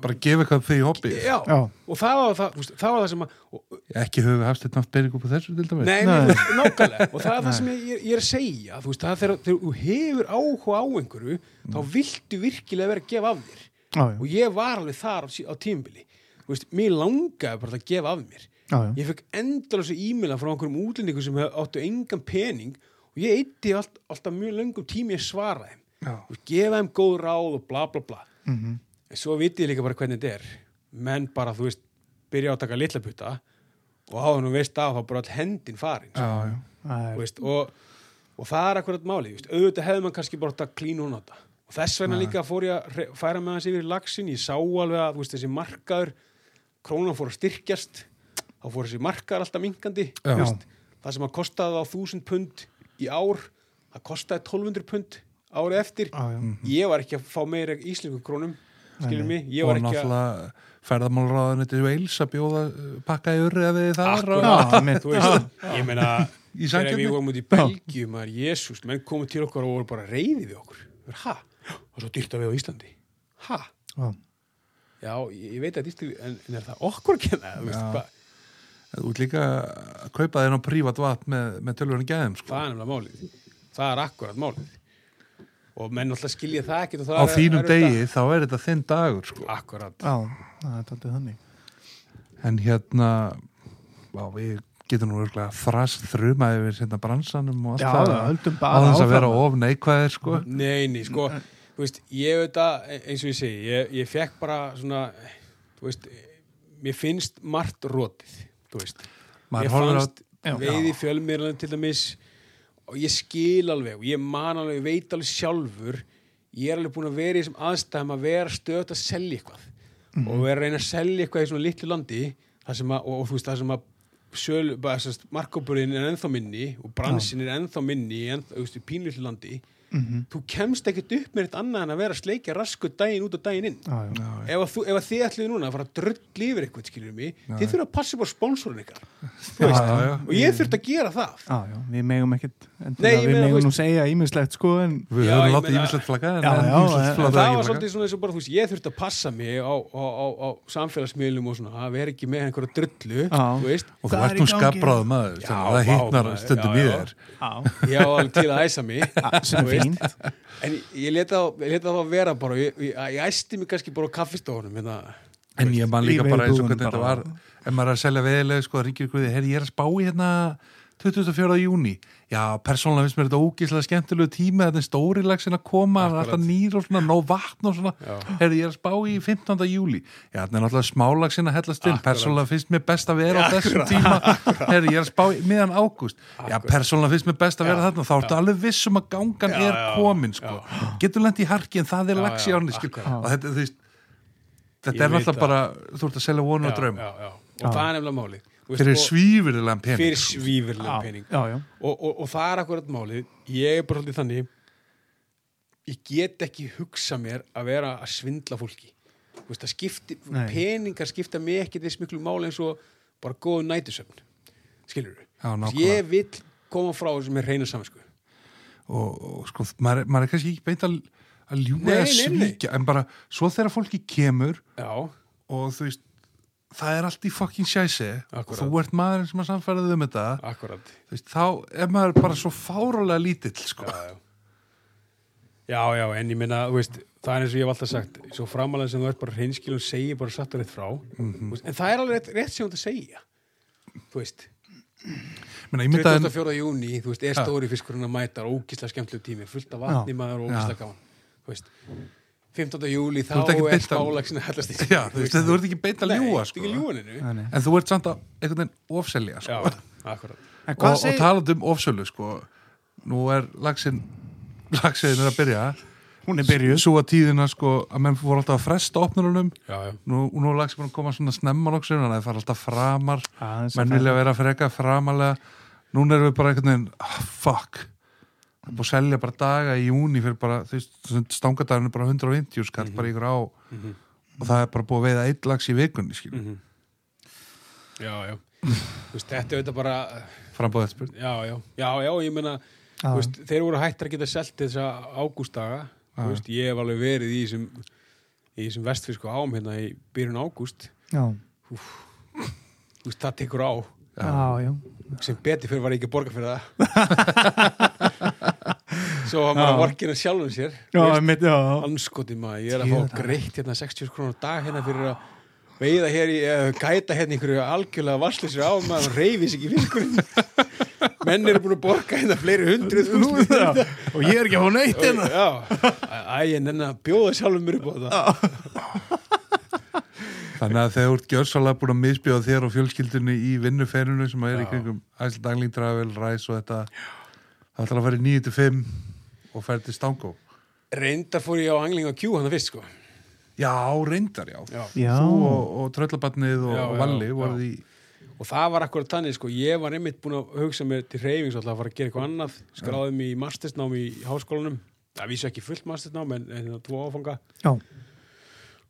S4: bara
S3: gefa eitthvað fyrir hobby
S4: já,
S2: Já.
S4: og það var það, þú veist, það var það sem að, og,
S3: Ekki höfu hafst þetta nátt pening upp á þessu til dæmis
S4: Nei,
S2: Nei.
S4: nákvæmlega og það er það sem ég, ég, er að segja þú veist, það er þegar, þú hefur áhuga á einhverju þá viltu virkilega vera að gefa af þér
S2: Já, já.
S4: og ég var alveg þar á, á tímbili þú veist, mér langaði bara að gefa af mér
S2: Já, já.
S4: ég fekk endalösa e-maila frá einhverjum útlendingum sem hef- áttu engan pening og ég eitti allt, alltaf mjög löngum tími að svara þeim.
S3: Já.
S4: og gefa þeim góð ráð og bla bla bla.
S2: Mhm.
S4: en svo vitið líka bara hvernig þetta er. Menn bara, þú veist, byrja á að taka litla putta og hafa nú veist af þá bara all hendin farin sko.
S3: Já,
S4: veist, og, og það er akkurat máli veist, auðvitað hefði mann kannski bara að klína hún á þetta. Og þess vegna líka fór ég að færa með hans yfir lagsin, ég sá alveg að veist, þessi markaður, krónan fór að styrkjast. Þá fór þessi markaður alltaf veist, það sem að kostaði á 1000 pund í ár, það kostaði 1200 pund árið eftir.
S2: Já, já.
S4: ég var ekki að fá meira íslensku krónum skilur mig, ég var ekki að
S3: náttúrulega ferðamálráðan til Veils að bjóða uh, pakka í urri að við þar
S4: Akkurat. veist, ég meina
S3: Í
S4: þegar við vorum út í Belgíu maður, jésús, menn komu til okkar og voru bara reyði við okkur, ha, og svo dýrt að við á Íslandi, ha?
S2: Já.
S4: já, ég, ég veit að dýrt en, en er það okkur að kenna? Þú veist, hvað,
S3: Þú ert líka að kaupa þér á prívat vatn með, með tölvunni gæðum sko.
S4: það er nefnilega málið. Það er akkurat málið. Og menn alltaf skilja það ekki og það
S3: á
S4: er-
S3: þínum
S4: er
S3: degi þá er þetta þinn dagur sko.
S4: akkurat,
S2: Já, það er taldið þannig.
S3: En hérna á, við getum nú örgulega þrast þruma yfir hérna bransanum og allt
S2: Já,
S3: það.
S2: það höldum
S3: á
S2: bara
S3: þess að vera of neikvæðir sko.
S4: nei, nei, sko þú veist, ég veit að, eins og ég segi ég, ég fekk bara svona þú veist, mér finnst margt rótið, þú veist.
S3: Maður
S4: Mér
S3: horfir á-
S4: fannst
S2: Já.
S4: veiði fjölmiðlan til dæmis og ég skil alveg og ég man alveg, ég veit alveg sjálfur ég er alveg búin að vera í þessum aðstæðum að vera stöðt að selja eitthvað.
S2: Mhm.
S4: og vera að reyna að selja eitthvað í svona litlu landi þar sem að, og, og þú veist, það sem að markópurinn er ennþá minni og bransin er ennþá minni í ennþá, þú veist, landi
S2: Mhm.
S4: þú kemst ekkert upp með eitt annað en að vera að sleikja rasku daginn út og daginn inn
S2: Já, já.
S3: Já, já.
S4: ef, að þú, ef að þið ætlið núna að fara að drull yfir eitthvað skilur mig,
S3: Já,
S4: þið þurfa að passa á sponsorinn ykkar [laughs]
S3: Já, já, já.
S4: og ég þurft að gera það
S2: Já, já, við megum ekkert
S4: Nei,
S2: við
S4: þú
S2: nú segja ímislegt sko en
S3: Við höfum látið ímislegt flagga en,
S2: Já,
S3: en
S2: já,
S3: ýmislegt
S2: en-
S4: en
S3: flagga
S4: það
S3: ekki
S4: var svolítið svona eins og bara þú veist, ég þurft að passa mig á, á, á, á samfélagsmiðlum og svona, að vera ekki með einhverja drullu
S2: Já.
S4: þú veist,
S3: og þú
S2: Það
S3: ert
S2: er
S3: nú skapbráðum maður að það
S4: maður,
S3: stundum
S4: já,
S3: í
S4: já.
S3: þér.
S2: Já,
S4: ég á alveg til að æsa mig [laughs] en ég, leta það, það vera bara ég, æsti mig kannski bara á kaffistofunum hérna,
S3: en ég man líka bara eins og hvernig þetta var ef maður er að selja veðilega sko, ringir ykkur herri ég er að spá í hérna 24. júni já, persónulega finnst mér þetta ógíslega skemmtilegu tími þetta er stóri lagsin að koma er alltaf
S4: Akkurat.
S3: nýr og svona, nóg vatn og svona
S4: Já.
S3: herri ég er að spá í 15. júli já, þetta er náttúrulega smálagsin að hellast inn
S4: Akkurat.
S3: persónulega finnst mér best að vera á þessum tíma herri ég er að spá í miðan ágúst já,
S4: Akkurat.
S3: persónulega finnst mér best að vera þarna þá ertu alveg vissum að gangan
S4: Já,
S3: er komin sko. getur lent í harki en það er skil.
S4: akkurat.
S3: og þetta, þetta er náttúrulega bara þú ert að selja vonu og
S4: já,
S3: draum
S4: já, já. og það er nefnilega veist,
S3: fyrir svífurðilegan pening.
S4: Fyrir svífurlega
S2: Já,
S4: pening.
S2: já, já.
S4: Og, og, og það er akkurat málið. Ég er bara svolítið þannig ég get ekki hugsa mér að vera að svindla fólki. Þú veist, skipti,
S2: Nei.
S4: peningar skipta mig ekki þess miklu máli eins og bara góðu nætusöfn skilur
S3: nákvæmlega.
S4: ég vil koma frá þessu með reyna saminsku
S3: og, og sko, maður, maður er kannski ekki beint að, að ljúga
S4: Nei,
S3: eða svíkja en bara svo þegar fólki kemur
S4: já,
S3: og þú veist það er allt í fucking sjæsi og þú ert maðurinn sem að samfæraði um þetta.
S4: Akkurat.
S3: Þú veist, þá er maður bara svo fárálega lítill sko.
S4: já, já. já, já, en ég minna veist, það er eins og ég hef alltaf sagt svo framalega sem þú ert bara hreinskil og segir bara satt og rétt frá.
S3: Mhm.
S4: veist, en það er alveg rétt, rétt sem þú ert að segja þú veist.
S3: Að
S4: 24. júni, þú veist, er stóri fiskurinn að mæta ógísla skemmtlegu tími, fullt af vatni maður og ógísla gaman þú veist, 15. júli þá er
S3: að
S4: hellast í
S3: Já, þú veist, þú ert ekki beint að ljúga,
S4: Nei,
S3: sko. en þú ert samt að einhvern veginn ofselja
S4: Já,
S3: sko. og,
S2: hvað
S3: og
S2: segir
S3: talandi um ofsölu sko, nú er lagsin lagsin er að byrja.
S2: Hún er byrjuð.
S3: svo að tíðina sko að menn voru alltaf að fresta opnurunum
S4: já, já,
S3: nú, nú er lags búin að koma svona snemma þannig að það fara alltaf framar. Menn vilja vera freka framalega núna erum við bara einhvern veginn ah, fuck það er búið að selja bara daga í júni fyrir bara, þú veist, stangadaginn er bara 150 skall bara ykkur á og það er bara búið að veiða eitt lags í vikunni skilur, mm
S4: já, já. [sighs] Þú veist, þetta er auðvitað bara
S3: frambóðið spurt
S4: já, já, já, já, ég meina
S2: Já.
S4: þú veist, þeir voru hættir að geta selt þessa ágústdaga. Þú veist, ég hef alveg verið í þessum í þessum vestfisku ám hérna í byrjun ágúst.
S2: Já,
S4: þú veist, það tekur á.
S2: Já, já.
S4: sem betur fyrir var ég ekki að borga fyrir það [laughs] [laughs] svo var maður
S2: Já.
S4: vorkina sjálfum sér.
S2: Já, mitt, já.
S4: anskoti maður, ég er að fá greitt hérna 60 krónur á dag hérna fyrir að veiða hér í, eða gæta hérna einhverju algjörlega varslisir á maður reyfis ekki fiskurinn. [laughs] Menn eru búin að borga hérna fleiri
S2: Já, og ég er ekki að fá neitt hérna.
S4: já, æ, ég nenni að bjóða sjálfum mér upp á þetta
S3: þannig að þegar þú ert gjörsalega búin að misbjóða þér og fjölskyldunni í vinnuferinu sem er í kringum Æsland Angling Travel, Ræs og þetta það ætlar að fara í 9-5 og færi til Stangó
S4: reyndar fór ég á angling og kjú hann fyrst sko.
S3: Já, reyndar, já,
S4: já.
S3: Þú og, og Tröllabarnið og,
S4: Já,
S3: og Valli
S4: já.
S3: voruð í
S4: og það var akkurat þannig sko, ég var einmitt búin að hugsa mér til reyfings alltaf að fara að gera eitthvað annað. Skráðum í mastersnám í háskólanum. Það vísu ekki fullt mastersnám en, en hérna tvo áfanga.
S2: Já,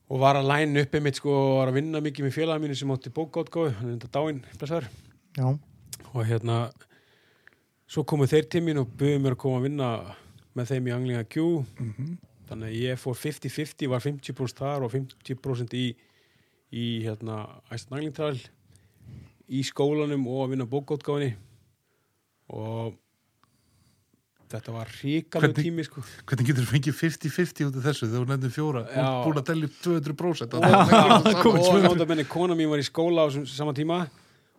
S4: og var að læna upp einmitt sko og var að vinna mikið með félagið mínu sem átti bókátgáðu hann er þetta dáinn, blessaður.
S2: Já,
S4: og hérna svo komu þeir til mín og buðu mér að koma að vinna með þeim í Anglinga Q. Þannig að ég fór 50-50 var 50% þar og 50% í, í hérna Æsland Angling Trail í skólanum og að vinna bókátgáðinni og þetta var ríkalegu tími sko.
S3: hvernig getur þú fengið 50-50 út af þessu þegar þú nefnir fjóra? Og
S4: Já.
S3: búin að telja upp 200%
S4: og, og nota benni kona mín var í skóla á þessum sama tíma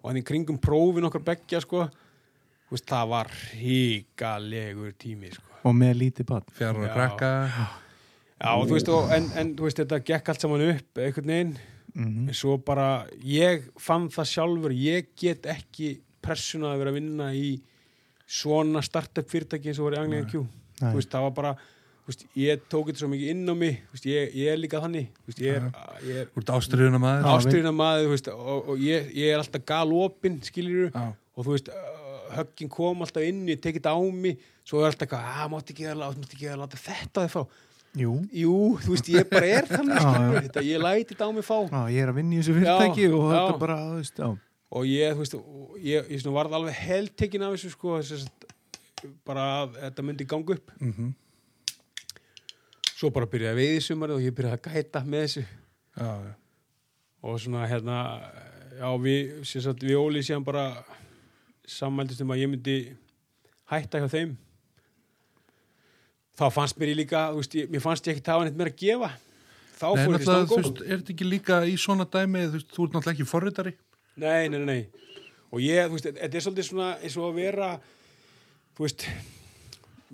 S4: og hann í kringum prófin okkar beggja sko. Veist, það var ríkalegur tími sko.
S2: Og með lítið bann.
S3: fjara
S4: Já.
S3: að krakka.
S4: Já, og þú veist, og, en, en þú veist, þetta gekk allt saman upp einhvern veginn,
S2: Mm
S4: en svo bara ég fann það sjálfur, ég get ekki pressuna að vera að vinna í svona startup fyrirtæki eins og var í Anglia Q, þú veist, það var bara þú veist, ég tók þetta svo mikið inn á mig þú veist, ég, ég er líka þannig þú veist, ég er, ég er
S3: ástriðuna maður
S4: maður þú og, og ég, ég er alltaf galopin skilur
S3: Já.
S4: og þú veist höggin kom alltaf inn, ég tekið þetta á mig svo er alltaf eitthvað, að mátti ekki að láta, ekki að láta þetta þið fá.
S2: Jú,
S4: jú, þú veist, ég bara er þannig [laughs]
S2: Já,
S4: skilur,
S2: já.
S4: þetta, ég læti þetta á mig fá.
S2: Já, ég er að vinna í þessu fyrirtæki og þetta bara, veist,
S4: og ég, þú veist, ég, ég varð alveg heldtekin af þessu sko, þess að bara að þetta myndi ganga upp.
S3: Mhm.
S4: svo bara byrjaði veiði sumarið og ég byrjaði að gæta með þessu.
S3: Já,
S4: og svona hérna já við, sagt, við Óli síðan bara sammældist um að ég myndi hætta hjá þeim. Þá fannst mér ég líka veist, ég, mér fannst ég ekki tafa neitt meira að gefa. Þá
S3: Nei,
S4: fór ég
S3: náttúrulega, þú
S4: stangó
S3: veist, er þetta ekki líka í svona dæmi, þú veist, þú ert náttúrulega ekki forritari?
S4: Nei, nei, nei, og ég, þú veist, þetta er svolítið svona eins og að vera þú veist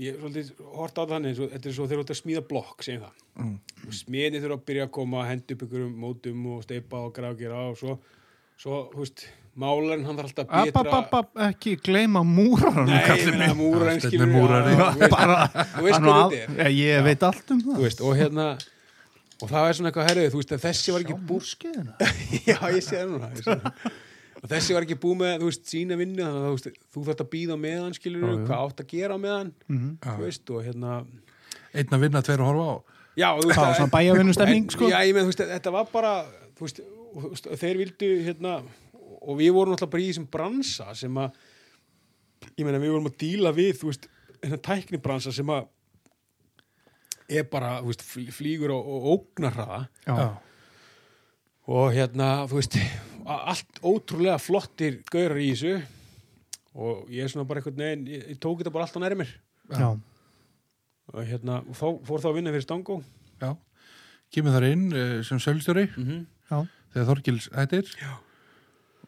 S4: ég er svolítið hort á það þannig eins og þetta er svo þegar þú ert að smíða blokk, segjum það.
S3: Mm.
S4: smiðni þurfa að byrja að koma að henda upp ykkurum mótum og steipa og græða og gera og svo, svo, þú veist málarinn hann þarf alltaf að betra
S2: app, app, ekki gleyma múraranum,
S4: Nei, ég
S2: kallið
S4: meina múrarinn skilur
S3: Steinn múrari.
S4: já, þú veist-
S2: Bara,
S4: Þú veist
S2: hann
S4: hvað þetta er
S2: Ég veit allt um
S4: Þú
S2: það.
S4: veist, og hérna og það er svona eitthvað herrið, þú veist, að þessi var ekki búið
S2: Múrskeiðina. [laughs]
S4: já, ég sé það núna ég sé það. og þessi var ekki búið með, þú veist, sína vinnu þannig að þú veist, þú þarft að býða á meðan skilur
S2: já.
S4: hvað átt að gera á meðan
S2: Mhm.
S4: þú veist, og hérna
S3: einn að vinna, tveir að horfa á
S4: já, þú veist,
S2: Já,
S4: að-
S2: svona bæjarvinnustemning,
S4: en-
S2: sko.
S4: já, ég með, þú veist, þetta var bara þú þú veist, þeir vildu hérna, og við vorum alltaf bara í þessum bransa sem að ég meina, við vorum að díla við, þú veist hérna tæknibransa sem að er bara, þú veist, fl- flýgur og, og ógnar hraða
S2: Já,
S4: og hérna, þú veist allt ótrúlega flottir gaurar í þessu. Og ég er svona bara einhvern veginn, ég, ég tók þetta bara allt á næri mér.
S2: Já,
S4: og hérna, og þá, fór þá að vinna fyrir Stangó
S3: já, kemur þar inn eh, sem sölstjóri
S4: mm -hmm.
S3: þegar Þorgils hættir.
S4: Já.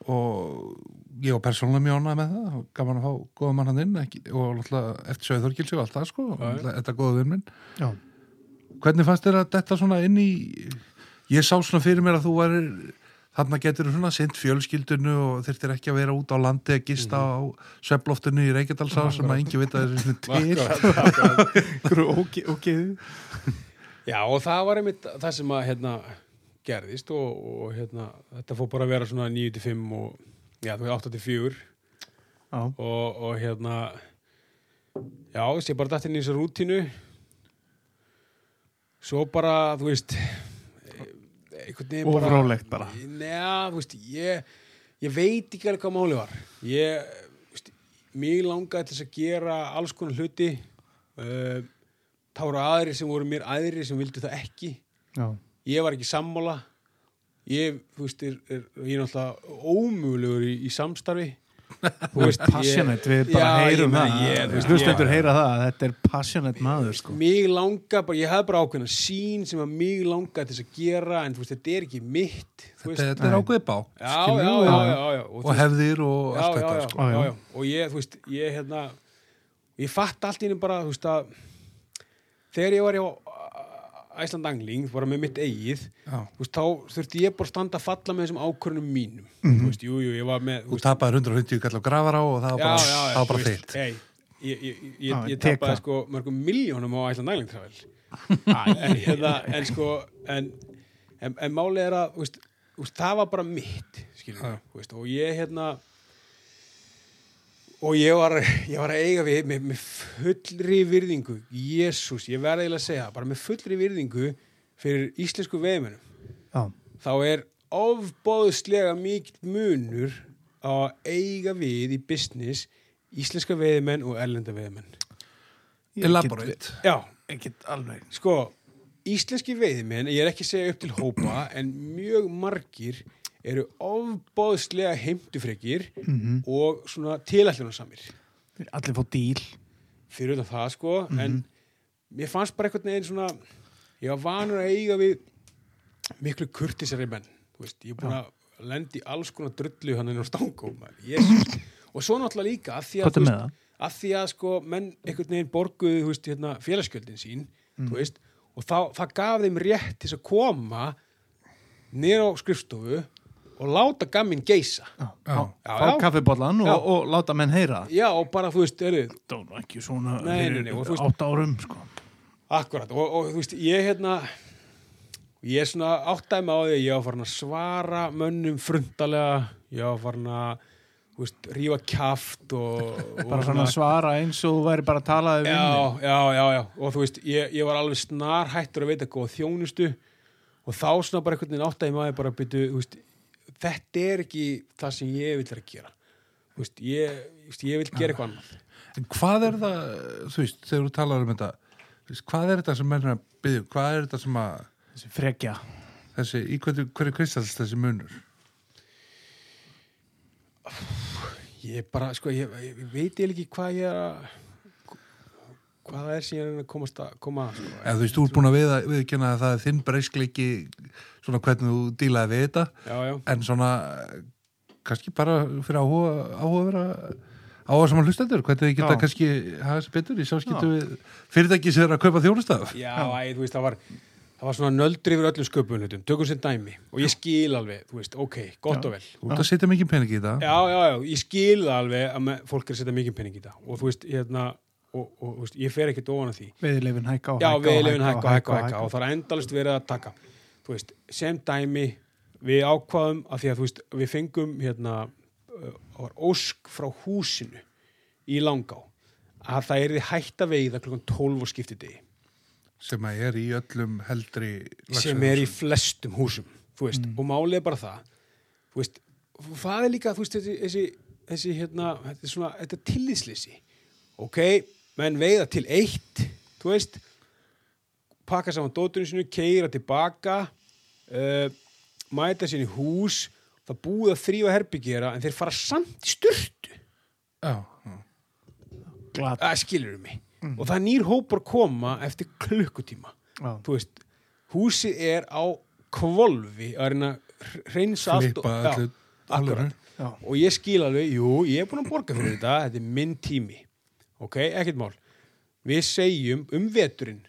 S3: Og ég var persónulega mjög ánægð með það. Og gaman að fá góða mann hann inn ekki, og alltaf eftir sögðu Þorgils og allt það sko, þetta er góða vinn minn.
S2: Já.
S3: hvernig fannst þér að þetta svona inn í ég sá svona fyrir mér að þú væri þarna getur þú svona sint fjölskyldunu og þurftir ekki að vera út á landi að gista á svefloftinu í Reykjadalsá sem að engi vita þessu til. [laughs]
S2: Einhverju óge- ógeðu
S4: Já, og það var einmitt það sem að hérna, gerðist og, og hérna, þetta fór bara að vera svona 9-5 og já, þú veist 8-4
S2: Já,
S4: og, og hérna já, ég bara dætt inn í þessu rútínu. Svo bara, þú veist einhvern veginn bara. Njá, þú veist, ég ég veit ekki alveg hvað máli var. Ég, þú veist, mig langaði til þess að gera alls konar hluti. Uh, þá voru aðri sem voru mér aðri sem vildu það ekki.
S2: Já,
S4: ég var ekki sammála. Ég, þú veist, er, er, ég er náttúrulega ómögulegur í, í samstarfi. Þú veist,
S2: passionate, við bara
S4: Já, ég
S2: heyrum það.
S4: ég- þú veist,
S2: Hlustendur
S4: ég-
S2: heyra það, að þetta er passionate maður sko.
S4: mig langa bara, ég hafði bara ákveðna sín sem að mig langa til þess að gera en þú veist, þetta er ekki mitt
S3: þetta, þetta er ákveðið bá
S4: já, já, já, já, já, já,
S3: og
S4: veist,
S3: hefðir og allt þetta sko.
S2: Já, já.
S4: já, já, og ég, þú veist, ég hérna ég fatt allt í henni bara, þú veist að þegar ég var hjá Æsland Angling, bara með mitt eigið
S3: Já.
S4: veist, þá þurfti ég bara standa að falla með þessum ákvörnum mínum. Þú veist, jú, jú, ég var með
S3: þú tapaði 150 kall á grafar á og það var bara, var bara
S4: þú veist,
S3: þitt
S4: hey, ég, ég, ég,
S2: Já,
S4: ég, tapaði sko mörgum miljónum á Æsland Island Travel. En, hérna, en sko en, en, en málið er að veist, það var bara mitt skilur,
S3: Já.
S4: og ég hérna og ég var, ég var að eiga við með, með fullri virðingu. Jésús, ég verði eiginlega að segja bara með fullri virðingu fyrir íslensku veðmennum
S2: Já,
S4: þá er ofbóðslega mikill munur að eiga við í business íslenska veiðmenn og erlenda veiðmenn.
S2: Ég
S3: elaborate.
S4: Já,
S2: get alveg.
S4: Sko, íslenski veiðmenn, ég er ekki að segja upp til hópa, en mjög margir eru ofbóðslega heimtufrekir
S2: Mhm.
S4: og svona tilætlunarsamir.
S2: Allir fá díl
S4: Fyrir utan það, sko, en mér fannst bara einhvern veginn svona, ég var vanur að eiga við miklu kurtisari menn veist, ég er búin að lendi í alls konar drullu hann inn á stangó Jesus. og svo náttúrulega líka að því að, veist, að því að sko menn einhvern veginn borguðu veist, hérna, félagsgjöldin sín
S2: Mm.
S4: og þá, það gaf þeim rétt til að koma niður á skrifstofu og láta gamin geisa
S2: Já,
S3: Já.
S4: Já,
S2: Fá
S4: já.
S2: kaffibollan og,
S4: Já.
S2: og láta menn heyra
S4: já og bara þú veist, eru,
S2: Það var ekki svona
S4: Nei, nei, nei, og veist-
S2: átt árum sko.
S4: Akkurat, og, og þú veist, ég hérna ég er svona áttæmi á því að ég var farin að svara mönnum frundalega, ég var farin að veist, rífa kjaft og, [laughs] og
S2: bara svona svara eins og þú væri bara að tala við
S4: já, já, já, já, og þú veist ég, ég var alveg snar hættur að veita góð þjónustu og þá svona bara einhvern veginn áttæmi á því bara að byrju, þú veist, þetta er ekki það sem ég vil vera að gera. Þú veist, ég, þú veist, ég vil gera eitthvað annað.
S3: En hvað er það, þú veist, þegar þú talar um þetta þú veist, hvað er þetta sem menn er að byggja um? hvað er þetta sem að
S2: þessi frekja.
S3: þessi, í hverju, hverju kristallst þessi munur?
S4: Ég bara, sko, ég, ég veit ég ekki hvað ég er að hvað það er er að að komast að koma að, sko.
S3: eða þú veist, þú ert búin að við, viðkynna að það er þinn breyskleiki svona hvernig þú dílaði við þetta.
S4: Já, já,
S3: en svona kannski bara fyrir áhuga áhuga að vera áhuga saman hlustendur, hvernig þið geta
S2: Já.
S3: kannski hafa þessi betur í sáskiptu við fyrirtæki sem er að kaupa þjónustaf
S4: já, æ, þú veist, það var það var svona nöldri yfir öllum sköpunlutum tökum sér dæmi. Og ég skil alveg, þú veist, ok, gott og vel.
S3: Þú ert að setja mikið pening í þetta
S4: Já, já, já, ég skil það alveg að me, fólk er að setja mikið penning í það. Og þú veist, hérna og, og þú veist, ég fer ekkert ofan að því.
S2: Veiðleifin hækka og
S4: Já,
S2: hækka
S4: hækka hækka hækka og það er endalist verið að taka. Þú veist, sem dæmi við ákvaðum að því að þú veist við fengum hérna uh, ósk frá húsinu í langá að það er hægt að veiða klukkan 12 og skipti degi
S3: sem er í öllum heldri
S4: sem er í flestum húsum þú veist, og málið er bara það þú veist, og það er líka þú veist, þessi, þessi, þessi hérna þetta er svona, þetta er tillýsleysi ok, menn veiða til eitt þú veist pakka saman dóturinn sinu, keira tilbaka uh, mæta í hús það búið að þrýfa herbyggjera en þeir fara samt í styrtu
S3: já, já.
S2: glat
S4: að skilur mig og það nýr hópur að koma eftir klukkutíma
S2: Já.
S4: þú veist, húsið er á kvolfi að reyna reynsa allt akkurat.
S2: Já.
S4: og ég skil alveg, jú, ég er búin að borga fyrir þetta þetta er minn tími ok, ekkert mál við segjum um veturinn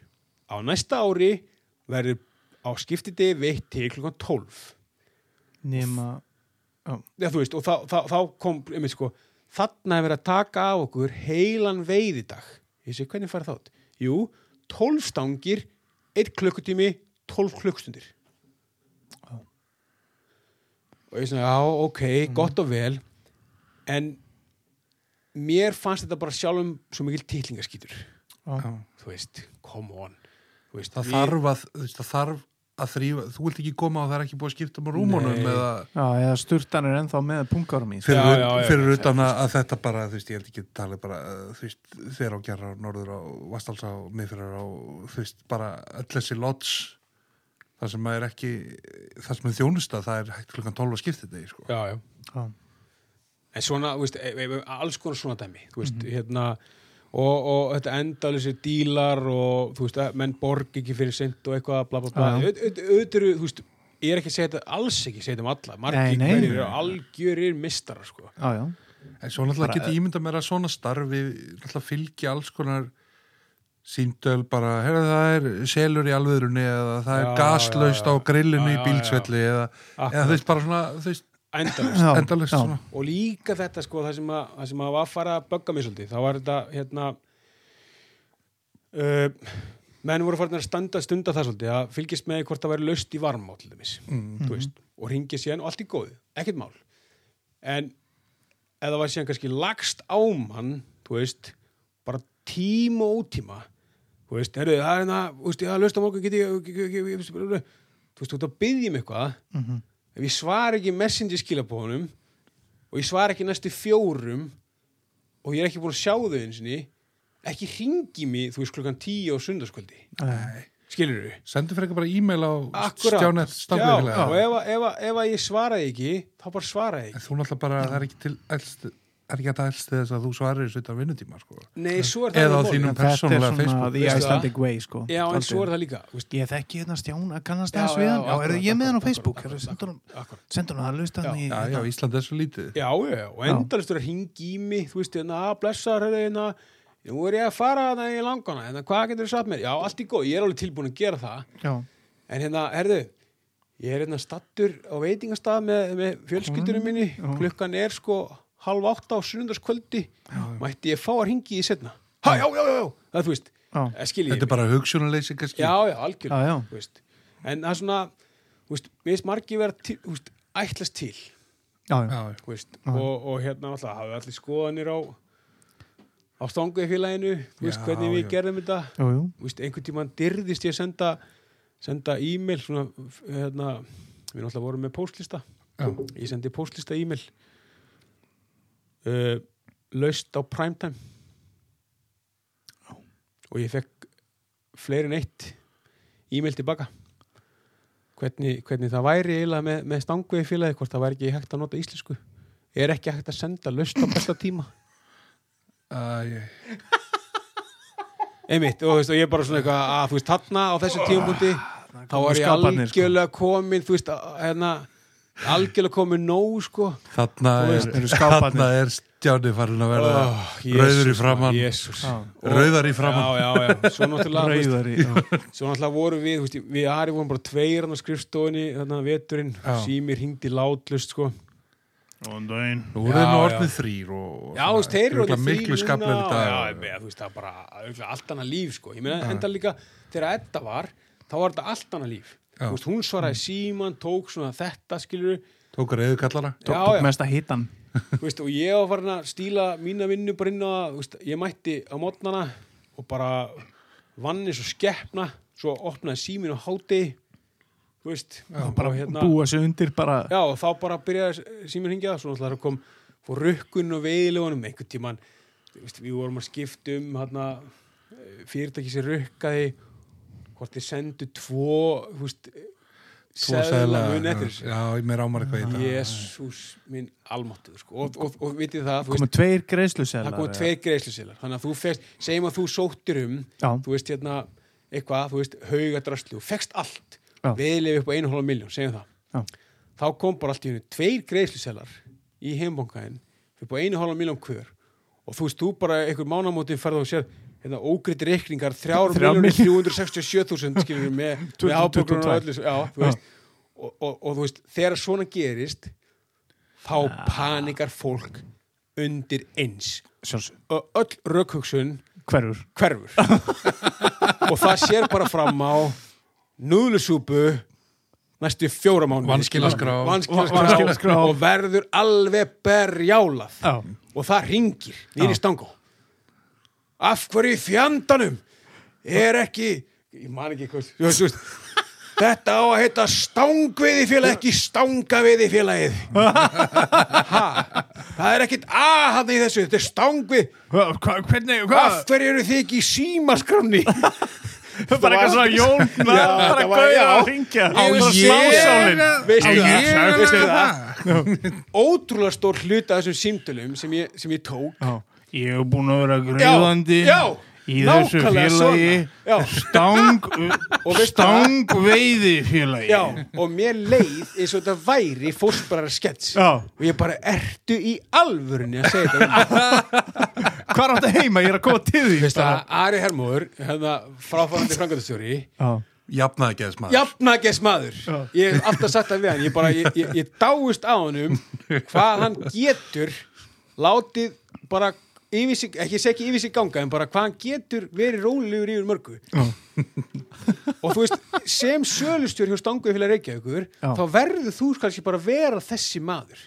S4: á næsta ári verður á skiptidegi veitt til klukkan 12
S2: nema
S4: Já, þú veist, og þá, þá, þá kom, einmitt sko, þarna verið að taka af okkur heilan veiðidag. Ég segi, hvernig fara þátt? Jú, 12 stangir, 1 klukkutími, 12 klukkstundir.
S2: Já.
S4: Og ég svona, já, ok, gott og vel, en mér fannst þetta bara sjálfum svo mikil titlingaskýtur.
S2: Já.
S3: Já.
S4: Þú veist, come on. Þú veist,
S3: það
S4: við-
S3: þarf að þú veist, það þarf að þrýfa þú vilt ekki koma og það er ekki búið að skipta um rúmunum eða
S2: Já, eða sturtan er ennþá með punkarum í
S3: fyrir,
S4: Já, já, já.
S3: fyrir utan að, að þetta bara þú veist, ég held ekki að tala bara uh, þú veist, þeir á gerra, norður á Vastalsá, miðfyrir á, þú veist, bara öll þessi lots það sem er ekki, það sem er þjónusta það er hægt klukkan 12 að skipta þetta sko.
S4: Já, já. En svona, þú veist, e- e- alls konar svona dæmi, þú veist, hérna og, og þetta endalisi dílar og þú veist, menn borg ekki fyrir sent og eitthvað, bla bla bla. Auðvitað eru, þú veist, ég er ekki að segja þetta alls ekki að segja þetta um alla, margir hverjir eru algjörir mistarar, sko.
S2: Já, já,
S3: en svo náttúrulega geti ímynda mér að svona starfi náttúrulega fylgi alls konar síndöl bara, herra það er selur í alvöðrunni eða það er gaslaust á grillinu
S4: Já,
S3: í bílsvelli eða, eða þú veist bara svona þú veist, svona
S4: og líka þetta, sko, það sem að, það sem að var að fara að bögga mig svolítið, þá var þetta, hérna uh, menn voru farin að standa stunda það svolítið að fylgjast með hvort það væri laust í dæmis
S3: mm.
S4: veist, og ringið síðan og allt í góðu, ekkert mál en ef það var síðan kannski lagst á mann þú veist, bara tíma og ótíma þú veist, herru, það er hérna þú veist, ég hafa löst á ég- þú veist, þú ert að byggja um eitthvað
S2: Mhm.
S4: Ef ég svar ekki messenger skilabóðunum og ég svar ekki næstu fjórum og ég er ekki búin að sjá þau eins og ekki ringi mig, þú veist, klukkan tíu á sundarskvöldi, skilur þau
S3: sendu fyrir ekki bara e-mail á stjánett
S4: já,
S3: stangveikilega
S4: og ef, að- ég svaraði ekki þá bara svaraði ég
S3: En
S4: ekki.
S3: þú náttúrulega bara, það er ekki til elst, er ekki að elst þess að þú svarir þessu utan vinnutíma, sko.
S4: Nei, svo er það
S3: Eða á þínum
S4: málið.
S2: Þetta er
S3: persónulega
S2: svona
S3: Facebook.
S2: the Icelandic way sko
S4: Já, en svo er það líka þú veist,
S2: Ég þekki hérna Stjána, kannast
S4: Já,
S2: þess við hann
S4: já,
S2: er
S4: akkurat,
S2: ég með hann á Facebook Sendur hann- að lusta hann í
S3: Já, já,
S2: hérna.
S3: Ísland er svo lítið.
S4: Já, já, og endalist er að ringi í mig þú veist, hérna, að blessar hérna, nú er ég að fara það í langana hérna, hvað getur þú satt mér? Já, allt í góð, ég er alveg tilbúin að gera það
S2: Já,
S4: en hérna, ég er hérna stattur á veitingastað með, með fjölskyldunum minni, klukkan er sko halv átta á sunnundaskvöldi mætti ég fá að ringi í setna ha, já, já, já, já, það þú veist eh,
S3: Þetta er bara hugsunarleysi, kannski.
S4: já, já, algjörlega en það er svona þú veist, mér finnst margi vera til, þú veist, ætlast til.
S2: Já, já.
S3: Já, já.
S4: þú veist,
S2: Já.
S4: og, og hérna alltaf hafa allir skoðanir á á stanguði félaginu þú veist hvernig við
S3: já.
S4: gerðum þetta. Veist, einhvern tímann dyrðist ég að senda senda e-mail hérna, við náttúrulega vorum með póstlista.
S3: Já.
S4: ég sendi póstlista e-mail uh, laust á primetime. Og ég fekk fleiri en eitt e-mail tilbaka. Hvernig, hvernig það væri eiginlega með, með stanguði félagi hvort það væri ekki hægt að nota íslensku. Er ekki hægt að senda laust á besta tíma?
S3: Æ, ég-
S4: einmitt, og, þú veist, og ég er bara svona eitthvað að þú veist, þarna á þessu tímapunkti þá var ég
S2: sko.
S4: algjörlega komin þú veist, að- hérna algjörlega komin nóg, sko
S3: Þarna er, þarna er stjáni farin að verða
S4: Oh,
S3: rauður í framann.
S4: Og-
S3: rauðar í framann.
S4: já, já, já, svo náttúrulega náttúrulega voru við, veist, við Ari vorum bara tveir hann á skrifstofunni, þarna veturinn
S3: Já.
S4: símir hringdi látlust, sko
S3: voru
S4: Já,
S3: þeir nú
S4: já.
S3: orðnið þrýr og
S4: Já, veist, þeir eru
S3: þetta.
S4: Þú veist, það er bara örugglega allt annað líf, sko. Ég meina, enda líka, þegar Edda var, þá var þetta allt annað líf. Veist, hún svaraði síman, tók svona þetta, skilur
S3: Tók reyðu kallara.
S2: Tók, tók mesta hitan
S4: þú veist, og ég var farin að stíla mína vinnu bara inn á það, ég mætti á mótnana og bara vann eins og skeppna, svo opnaði símin á hátegi, þú veist,
S3: Já,
S4: bara hérna,
S2: Búa sig undir bara
S4: Já, og þá bara byrjaði síminn hringja svo náttúrulega kom fór rukkun og veiðilegunum einhvern veist, við vorum að skipta um hana, fyrirtæki sem rukkaði hvort þið sendu tvo þú seðla
S3: seðla.
S4: mun eftir þessu.
S3: Já, ég meir ámar eitthvað í þetta.
S4: Jésús minn almáttuð sko. og, og, og vitið það, þú
S2: Komið tveir greiðsluselar
S4: það komið tveir greiðslusilar þannig að þú fegst, segjum að þú sóttir um
S2: Já,
S4: þú veist hérna eitthvað, þú veist, haugadraslu og fegst allt, viðlefi upp á einu hálfa miljón, segjum það.
S2: Já.
S4: þá kom bara allt í hennu tveir greiðsluselar í heimbankaðin upp á einu hálfa miljón hver og þú veist, þú bara einhver mánamótin ferð og sér hérna, ógriði reikningar, þrjár
S2: Þrjár
S4: miljónir 367.000 skilur með, með
S2: 2022.
S4: ábyrgrunum og öllu, já, þú veist. Og, og, og þú veist, þegar svona gerist þá panikar fólk undir eins.
S2: Sjálfsög.
S4: og öll rökhugsun
S2: Hverfur?
S4: hverfur. [laughs] Og það sér bara fram á núðlusúpu næstu fjóra mánu
S3: Vanskilaskrá.
S4: Og verður alveg berjálað.
S2: Já.
S4: og það ringir nýri stangó af hverju fjandanum er ekki ég man ekki hvað þetta á að heita stangveiði félag ekki stangaveiði félagið það er ekkit að hann í þessu, þetta er stangvið af hverju eru þið ekki í símaskramni [laughs]
S2: bara eitthvað svona bara [laughs]
S4: það var-
S2: gauða
S4: já.
S2: að ringja
S4: Á ég- það, það? Ótrúlega stór hluta af þessum símtölum sem ég, sem ég tók
S2: ég hef búin að vera greiðandi
S4: já,
S2: í þessu félagi. stang [laughs]
S4: Og veistu
S2: stangveiði félagi
S4: já, og mér leið eins og þetta væri fósbærar skets.
S2: Já.
S4: og ég bara ertu í alvörunni að segja þetta? [laughs]
S2: Hvað er þetta heima, ég er að koma til því.
S4: Ari Hermóður, hérna fráfærandi frangatastjóri
S3: þess maður
S4: jafnages maður ég hef alltaf sagt það við hann. Ég, bara, ég, ég, ég dáist á hann um hvað hann getur látið bara sig, ekki ekki yfir sig ganga en bara hvað hann getur verið rólegur yfir mörgu og þú veist sem sölustjóri hjá Stanguði fyrir Reykjavíkur
S2: Já.
S4: þá verður þú kannski bara vera þessi maður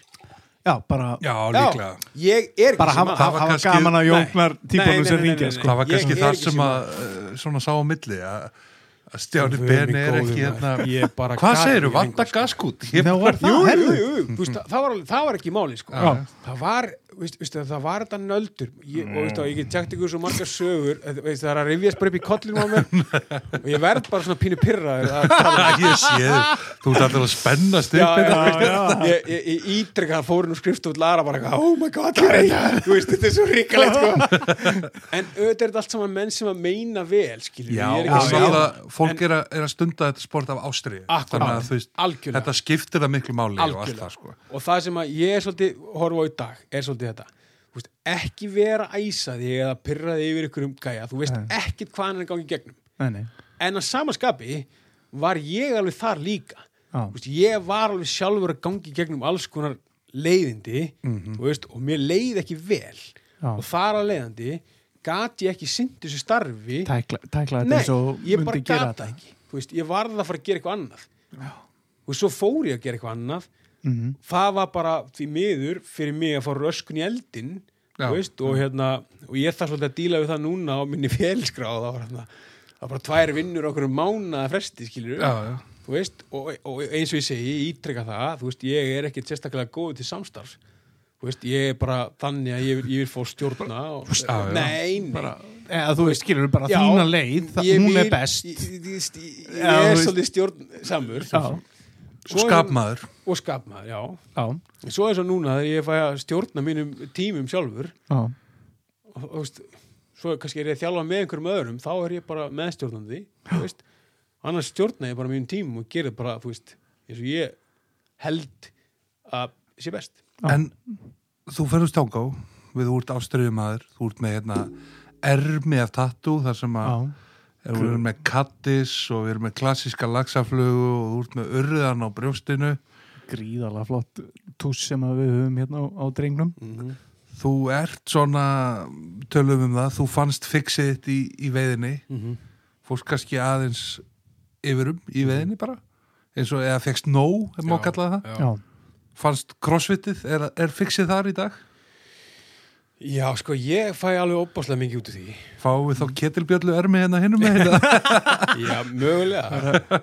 S2: já, bara
S3: Já, líklega
S4: ég er ekki
S2: bara
S4: þessi
S2: hafa,
S4: maður
S2: hafa
S3: kannski-
S2: gaman að jóknar
S4: nei,
S2: sem ringja sko.
S3: Það var kannski það
S4: ekki
S3: sem
S4: sem
S3: að svona sá á milli að að Stjáni Ben er ekki hérna
S4: Ég bara
S3: Hvað
S4: gat
S3: segirðu,
S4: ekki
S3: vanda
S4: sko.
S3: gaskút?
S2: Það var
S4: Jú,
S2: það,
S4: jú,
S2: herðu
S4: jú, jú. Þú veist, það, var, alveg- það var ekki máli sko. Það var veist, veist, það var þetta nöldur. Ég, og veist, og ég get tjagt ykkur svo margar sögur það er að rifjast bara upp í kollinu á mér. Og ég verð bara svona pínu tala um [laughs]
S3: Ég sé þú ert alltaf að spennast upp hérna.
S4: ég, ég, ítrykka að fórin og skrifst út Lara bara eitthvað, oh my god, þetta er svo ríkalegt sko. [laughs] en auðvitað er þetta allt saman menn sem að meina vel
S3: og fólk er, að, stunda þetta sport af
S4: Algjörlega.
S3: þetta skiptir það miklu máli og allt
S4: Algjörlega.
S3: það sko.
S4: Og það sem að ég er svolítið horfa á í dag er svolítið þetta. Þú veist, ekki vera æsaði eða pyrraði yfir ykkur um gæja. Þú veist ekkit hvað hann er að gangi í gegnum.
S2: Nei, nei,
S4: en að samaskapi var ég alveg þar líka. Veist, ég var alveg sjálfur að gangi í gegnum alls konar leiðindi þú veist, og mér leið ekki vel.
S2: Já.
S4: og þar að leiðandi gat ég ekki sinnt þessu starfi.
S2: Tækla, tækla þetta
S4: Nei, ég bara
S2: myndi gera
S4: gat það ekki. Veist, ég varð að fara að gera eitthvað annað. Já. og svo fór ég að gera eitthvað annað
S2: Mhm.
S4: það var bara því miður fyrir mig að fá röskun í eldin veist, og, hérna, og ég þarf svolítið að díla við það núna á minni [laughs] félskráð það var, hérna, það var bara tvær vinnur okkur um mánaða fresti skilur
S3: Já, já.
S4: veist, og, og eins og ég segi ég ítreka það, veist, ég er ekkit sérstaklega góð til samstarfs. Þú veist, ég er bara þannig að ég, ég vil fá stjórna og,
S3: Já, já.
S4: nei,
S2: bara, eða þú veist, skilur bara
S4: Já,
S2: þína leið, það,
S4: ég
S2: hún er best.
S4: ég, ég, er svolítið stjórn samur
S2: já,
S3: Og skapmaður.
S4: og skapmaður, já.
S2: Já,
S4: svo er svo núna þegar ég fæ að stjórna mínum tímum sjálfur
S2: já,
S4: og, og veist, svo kannski er ég að þjálfa með einhverjum öðrum þá er ég bara meðstjórnandi þú veist, annars stjórna ég bara mínum tímum og gerir bara, þú veist, eins og ég held að sé best.
S2: Já.
S3: En þú ferður stangá við úr ástriðumadur, þú ert með hérna ermi af tattoo þar sem að er, við erum með kattis og við erum með klassíska laxaflugu og ert með urðan á brjóstinu.
S2: Gríðalega flott tús sem að við höfum hérna á, á drengnum.
S4: Mm
S3: þú ert svona tölum um það, þú fannst fixið þitt í, í veiðinni.
S4: -hmm.
S3: fórst kannski aðeins yfirum í veiðinni bara? Eins og eða fegst nóg, ef má
S4: Já,
S3: kalla það?
S2: já,
S3: fannst crossfitið, er, er fixið þar í dag
S4: Já, sko, ég fæ alveg óbáslega mikið út af því.
S3: Fáum við þá ketilbjöllu ermi hérna hinnum með hérna? [laughs]
S4: Já, mögulega.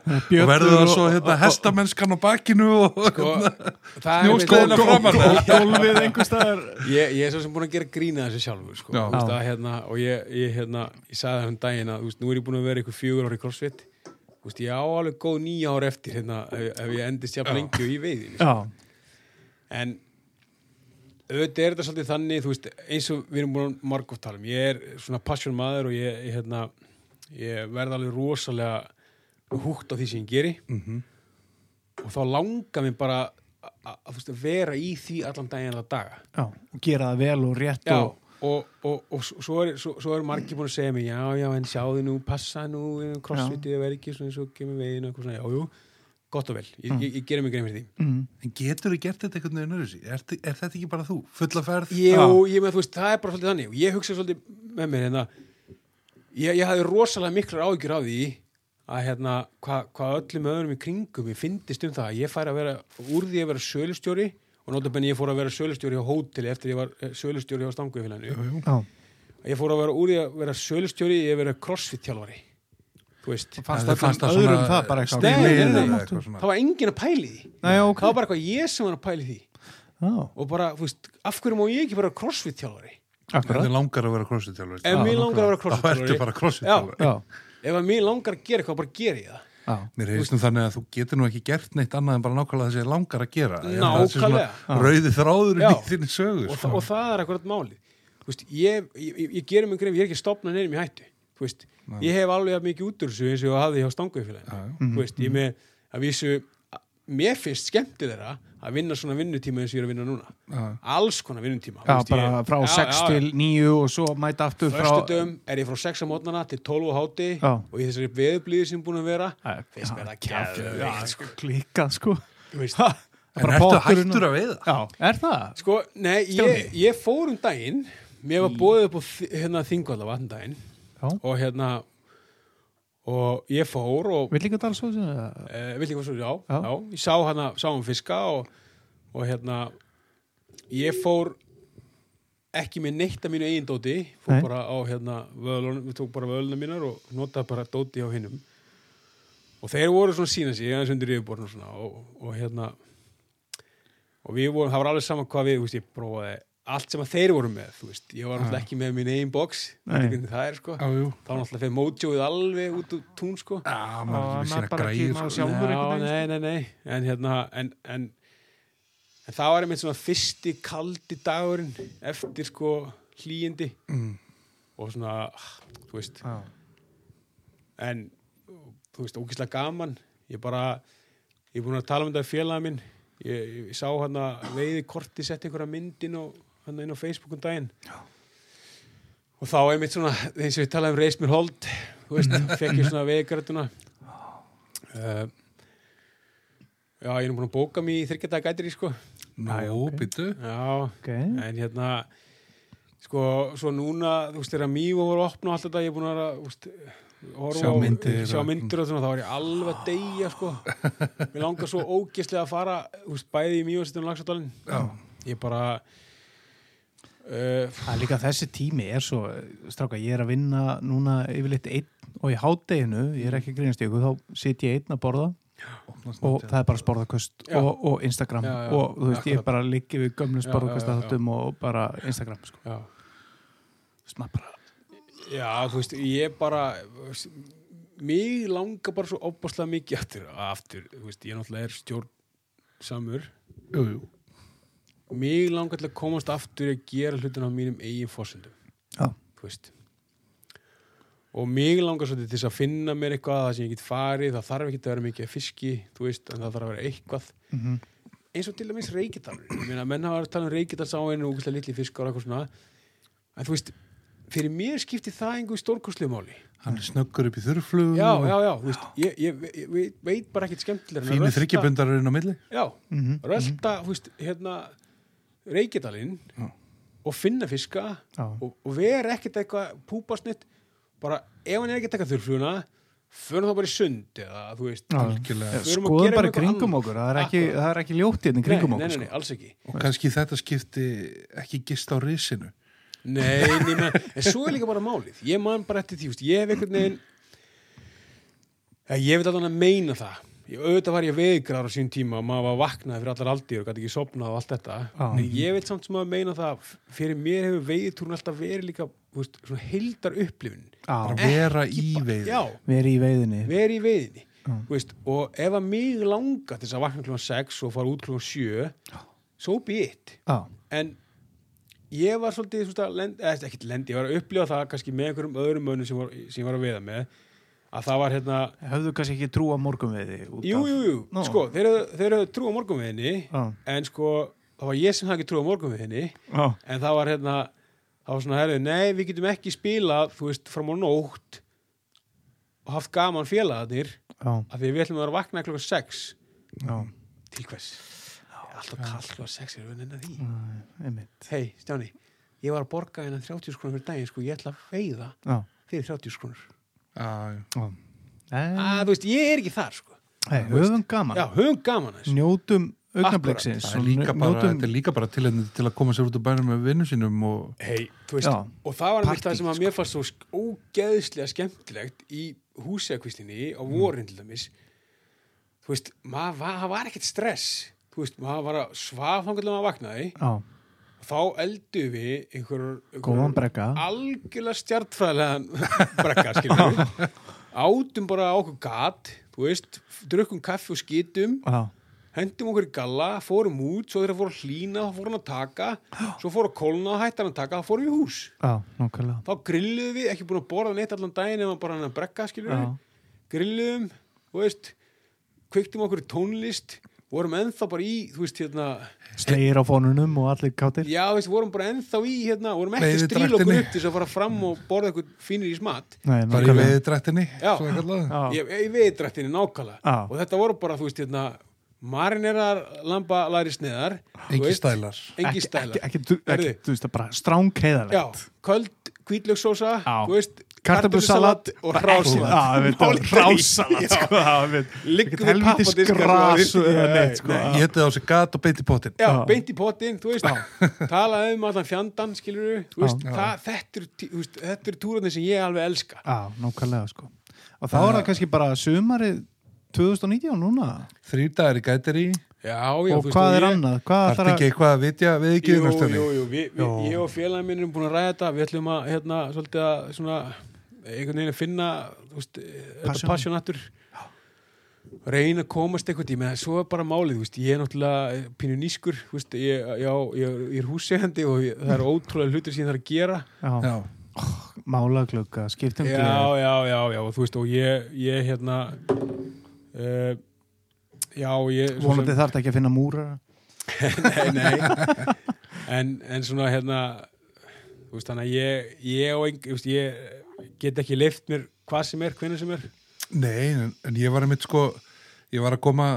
S3: Og verður það svo hérna hestamennskan á bakinu og
S4: sko, það er
S3: Snjóskóðina framan. með.
S2: gólfið einhver staðar.
S4: Ég, ég er svo sem búin að gera grína þessu sjálfur sko.
S3: Já.
S4: Þú veist, að, hérna, og ég, ég, hérna, ég sagði það um daginn að þú veist, nú er ég búin að vera ykkur fjögur ári crossfit. Þú veist, ég á alveg góð nýja ár eftir hérna, ef, ef ég endist jafn lengi og í veiðin
S2: já,
S4: en auðvitað er þetta svolítið þannig þú veist, eins og við erum búin að margótt tala um ég er svona passion maður og ég, ég, hérna, ég verð alveg rosalega húgt á því sem ég geri.
S3: Mhm.
S4: og þá langar mér bara að- að að vera í því allan daginn allan daga.
S2: Já, og gera það vel og rétt
S4: Já,
S2: og,
S4: og, og, og svo, er, svo, svo er margir búin að segja mér já, já, en sjáðu nú, passa nú crossfitið að vera ekki svona eins og kemur veginn og eitthvað svona, já, jú, gott og vel, ég, ég, ég gerir mig grein fyrir því.
S2: Mm.
S3: En getur þú gert þetta einhvern veginn öðru er, er þetta ekki bara þú? Fulla ferð?
S4: Ég, og, ég með, þú veist, það er bara svolítið þannig. Og ég hugsa svolítið með mér hérna ég, ég hafði rosalega miklar áhyggjur af því að hérna, hvað hva öllum öðrum í kringum ég fyndist um það að ég færi að vera úr því að vera sölustjóri og notabenni ég fór að vera sölustjóri á hóteli eftir ég var eh, sölustjóri á stanguðfélaginu
S2: Já,
S4: ég fór að vera úr því að vera sölustjóri ég vera crossfit þjálfari þú veist,
S2: fannst
S3: það fannst það
S2: öðrum
S3: svona
S2: það bara eitthvað
S3: stílið
S4: nei,
S3: eða eitthvað svona.
S4: það var enginn að pæli því.
S2: Nei, ok.
S4: það var bara eitthvað ég sem var að pæli því.
S2: Já,
S4: og bara, þú veist, af hverju má ég ekki vera crossfit þjálfari
S3: Ef þið langar að vera crossfit þjálfur
S4: ef mér langar að vera
S3: þá
S4: crossfit
S3: ertu
S4: þjálfari
S3: bara crossfit
S4: Já, ef að mér langar að gera eitthvað, bara gera ég það.
S2: Já,
S3: Mér heyrst nú þannig að þú getur nú ekki gert neitt annað en bara nákvæmlega það sem þið langar að gera. Ég held að svona
S4: Nákvæmlega.
S3: Rauði þráðurinn
S4: Já.
S3: í þinni sögu
S4: og,
S3: sko.
S4: það, og það er akkurat máli Þú veist, ég, ég, ég, ég mig greif, ég er ekki stopnað neyrum í hættu veist, ég hef alveg mikið út úr þessu eins og ég hafði hjá stanguðfélaginu Þú veist, ég með að vísu mér finnst skemmtilegra að vinna svona vinnutíma eins og ég er að vinna núna.
S3: Já.
S4: alls konar vinnutíma
S2: já bara frá 6 til 9 og svo mæta aftur frá
S4: er ég frá 6 á mótnana til 12 á háti
S2: Já.
S4: og í þessari veðublíði sem búin að vera finnst mér það
S2: Já,
S4: kjafið sko.
S2: sko.
S4: Þú veist,
S3: En ertu hættur að veiða?
S2: Já, er það?
S4: sko, nei, ég, ég fór um daginn mér var bóðið upp á hérna, þingvalla vatndaginn
S2: Já.
S4: og hérna og ég fór og
S2: Villingadalsóðin?
S4: e, vill ekki hvað svo, já,
S2: Já.
S4: já. ég sá hana, sá um fiska og, og hérna ég fór ekki með neitt af mínu eigin dóti fór
S2: Nei.
S4: bara á hérna vöðlun, við tók bara vöðluna mínar og notaði bara dóti á hinnum og þeir voru svona sína sig aðeins undir yfirborðinu og og, og hérna og við vorum, það var alveg saman hvað við, þú veist, ég prófaði allt sem að þeir voru með, þú veist, ég var náttúrulega ekki með mín eigin box,
S2: Nei.
S4: það er sko.
S3: Já, jú.
S4: Þá náttúrulega fyrir mótjóið alveg út úr tún sko.
S3: Já, maður græðir
S2: kemur á
S3: sko.
S2: einhvern veginn,
S4: nei, nei, nei. En hérna, en, en, en það var einmitt svona fyrsti kaldi dagurinn eftir sko hlýjindi
S3: Mm.
S4: og svona, ah, þú veist.
S2: Já.
S4: en, þú veist, ógislega gaman. Ég bara, ég er búin að tala um þetta félaga minn. Ég, ég sá hann að veiði korti sett einhverja myndin og hann inn á Facebook um daginn. Já. og þá einmitt svona eins og við talaðum um reist mér hold þú veist, fekk ég svona veiðgrætuna uh, já, ég er nú búin að bóka mér í þryggjadaga gætir í sko.
S3: Nú, byttu
S4: já,
S2: Ok,
S4: en hérna sko, svo núna þú veist, þegar mývo voru að opna og allt þetta ég er búin að þú veist horfa
S3: Sjá myndir
S4: sjá myndir og svona, þá var ég alveg að deyja sko. Mér langar svo ógeðslega að fara þú veist, bæði í mývastinu og lagsadalinn
S3: Já.
S4: ég bara
S2: það er líka þessi tími er svo, stráka, ég er að vinna núna yfirleitt einn og í hátteginu ég er ekki grínast ykkur, þá sit ég einn að borða og það er bara sporðaköst
S4: Já.
S2: og, og Instagram
S4: Já, já,
S2: og þú veist, ég
S4: akkurat.
S2: bara liggi við gömlu
S4: Já,
S2: sporðakastaháttum og bara Instagram sko.
S4: já
S2: Þú veist, maður bara
S4: Já, þú veist, ég bara mig langar bara svo opaslega mikið aftur, aftur þú veist, ég náttúrulega er stjórn samur
S3: Jú, jú
S4: mig langar til að komast aftur að gera hlutin á mínum eigin fórsendum
S2: Já.
S4: þú veist. Og mig langar svolítið til að finna mér eitthvað það sem ég get farið, það þarf ekki að vera mikið fiski, þú veist, en það þarf að vera eitthvað.
S2: Mm
S4: eins og til dæmis meina, menn hafa að tala um reykidalsáinu og úkislega litli fiskar og eitthvað svona. En þú veist, fyrir mér skipti það einhver stórkostlega máli.
S3: Hann er snöggur upp í þurrflug
S4: já, já, já, þú veist, ég, ég, ég, ég veit bara ekkit skemmtilega en að
S3: Fínu
S4: rölta-
S3: þryggjabundar eru inn á milli.
S4: Já,
S2: -hmm.
S4: rölda, þú veist, hérna reykidalinn
S3: Já.
S4: og finna fiska og, og vera ekkert eitthvað púpasnitt bara, ef hann er ekkert eitthvað þurrfluguna förum þá bara í sund eða, þú veist
S2: skoðum bara kringum
S4: annað.
S2: okkur það er ekki, það er ekki ljótt hérna kringum
S4: nei, nei,
S2: okkur
S4: nei, ekki.
S3: Og kannski þetta skipti ekki gist á risinu.
S4: Nei, nema, en svo er líka bara málið. Ég man bara eftir því, ég hef einhvern veginn Ég veit alveg meina það ég, Auðvitað var ég veikrar á sín tíma og maður var vaknaði fyrir allar aldir og gæti ekki sopnað og allt þetta.
S2: Já.
S4: En ég veit samt sem að meina það Fyrir mér hefur veiðtúrun alltaf verið líka veist, svona heildar upplifun
S3: Bara
S2: Já,
S3: vera
S4: Ekki
S3: í
S4: ba-
S3: veið
S4: Já,
S2: verið í veiðinni.
S4: Verið í veiðinni. Þú veist, og ef að mig langa til þess að vakna klukkan 6 og fara út klukkan 7 so be it. En ég var svolítið svona, lend, eða ekkert lend, ég var að upplifa það kannski með einhverjum öðrum mönnum sem, var, ég var að veiða með að það var hérna
S2: höfðu kannski ekki trú á morgunveiði út
S4: jú,
S2: Nú.
S4: sko, þeir höfðu trú á morgunveðinni
S2: Já,
S4: en sko, það var ég sem hafði ekki trú á morgunveðinni
S2: já,
S4: en það var hérna það var svona, herrið, nei, við getum ekki spilað þú veist, fram á nótt og haft gaman félagarnir
S2: já,
S4: af því við ætlum að vera að vakna klokkan 6
S2: Já,
S4: til hvers? Alltaf kallt og sexir við nennan því? Hei Stjáni, ég var að borga hennan 30 krónur fyrir daginn sko, ég ætla að veiða fyrir 30 krónur Að þú veist, ég er ekki þar sko.
S2: Nei, höfum gaman.
S4: Já, höfum gaman að þessu.
S2: Njótum augnabliksins
S3: Það er líka bara, þetta er líka bara til, til að koma sér út úr bænum með vinnum sínum og
S4: hei, þú veist,
S2: Já.
S4: og það var einmitt það sem að mér fannst svo ógeðslega skemmtilegt í húsegakvistinni á vorin til dæmis. Þú veist, það var ekkert stress. Þú veist, maður var að svafhangulega maður vaknaði.
S2: Já,
S4: þá eldu við einhver,
S2: brekka.
S4: algjörlega stjartfræðilegan [laughs] brekka, skiljum átum bara á okkur gat þú veist, drukkum kaffi og skitum
S2: Já,
S4: hendum okkur í galla, fórum út svo þegar fórum að hlýna, þá fórum að taka [gasps] svo fórum að kólna, hættan að taka, þá fórum við í hús.
S2: Nákvæmlega.
S4: Þá grilluðum við, ekki búin að borða neitt allan daginn eða bara hann að brekka, skiljum
S2: Já,
S4: grilluðum, þú veist kveiktum okkur í tónlist vorum ennþá bara í, þú veist, hérna
S2: slegir á fónunum og allir kátir
S4: Já, veist, vorum bara ennþá í hérna, vorum ekki stríla okkur upp til þess að fara fram og borða eitthvað fínir í smat.
S2: Nei,
S3: bara í
S2: nákvæmlega.
S3: veðidrættinni
S4: Já.
S3: svo er kallað.
S2: Já,
S4: ég, ég veit drættinni nákvæmlega.
S2: Já.
S4: og þetta voru bara, þú veist, hérna marinerar lamba læri sneðar þú
S3: Engi stælar.
S4: Engi
S2: ekki,
S4: stælar.
S2: ekki, ekki, ekki, þú veist, það bara stránkeiðalegt
S4: Já, köld hvítlöksósa
S2: Já.
S4: þú veist,
S2: kartöflusalat
S4: og er
S2: hrásalat
S4: Já.
S2: sko,
S4: við pappadiska, sko, við-
S2: sko.
S3: ég hetið á sig gat og beint í pottin
S4: Já,
S2: Já.
S4: beint í pottin, þú veist. [laughs] Talaði um allan fjandan, skilur það, þetta eru túrarnir sem ég alveg elska.
S2: Já, nákvæmlega sko. Og þá er það kannski bara sumarið 2019 núna.
S3: Þrýr dagar í gæteri.
S4: Já, já,
S2: Og hvað er
S4: ég-
S2: annað? Hvað
S3: þarf
S2: ætlar að
S3: ekki eitthvað að vitja við ekki
S4: Jú, jú, jú, vi, vi,
S2: Jó.
S4: ég og félagin minn erum búin að ræða þetta. Við ætlum að, hérna, svolítið að svona, einhvern veginn að finna veist, þetta
S2: Passion.
S4: passionatur. Reyna að komast eitthvað í menn svo er bara málið, veist, ég er náttúrulega pínu nýskur, veist, ég, já, ég, ég er húsegandi og ég, það er ótrúlega hlutir sem ég þarf að gera.
S2: Já,
S3: já,
S2: málaglugga, skiptum
S4: já, já, já, já, og þú veist, og ég, ég hérna uh, já, ég svo sem-
S2: Vonandi þarf þetta ekki að finna múra. [laughs]
S4: Nei, nei. En, en svona hérna veist þannig að ég ég, og, ein- þú veist, ég get ekki leift mér hvað sem er, hvernig sem er.
S3: Nei, en, en ég var einmitt sko ég var að koma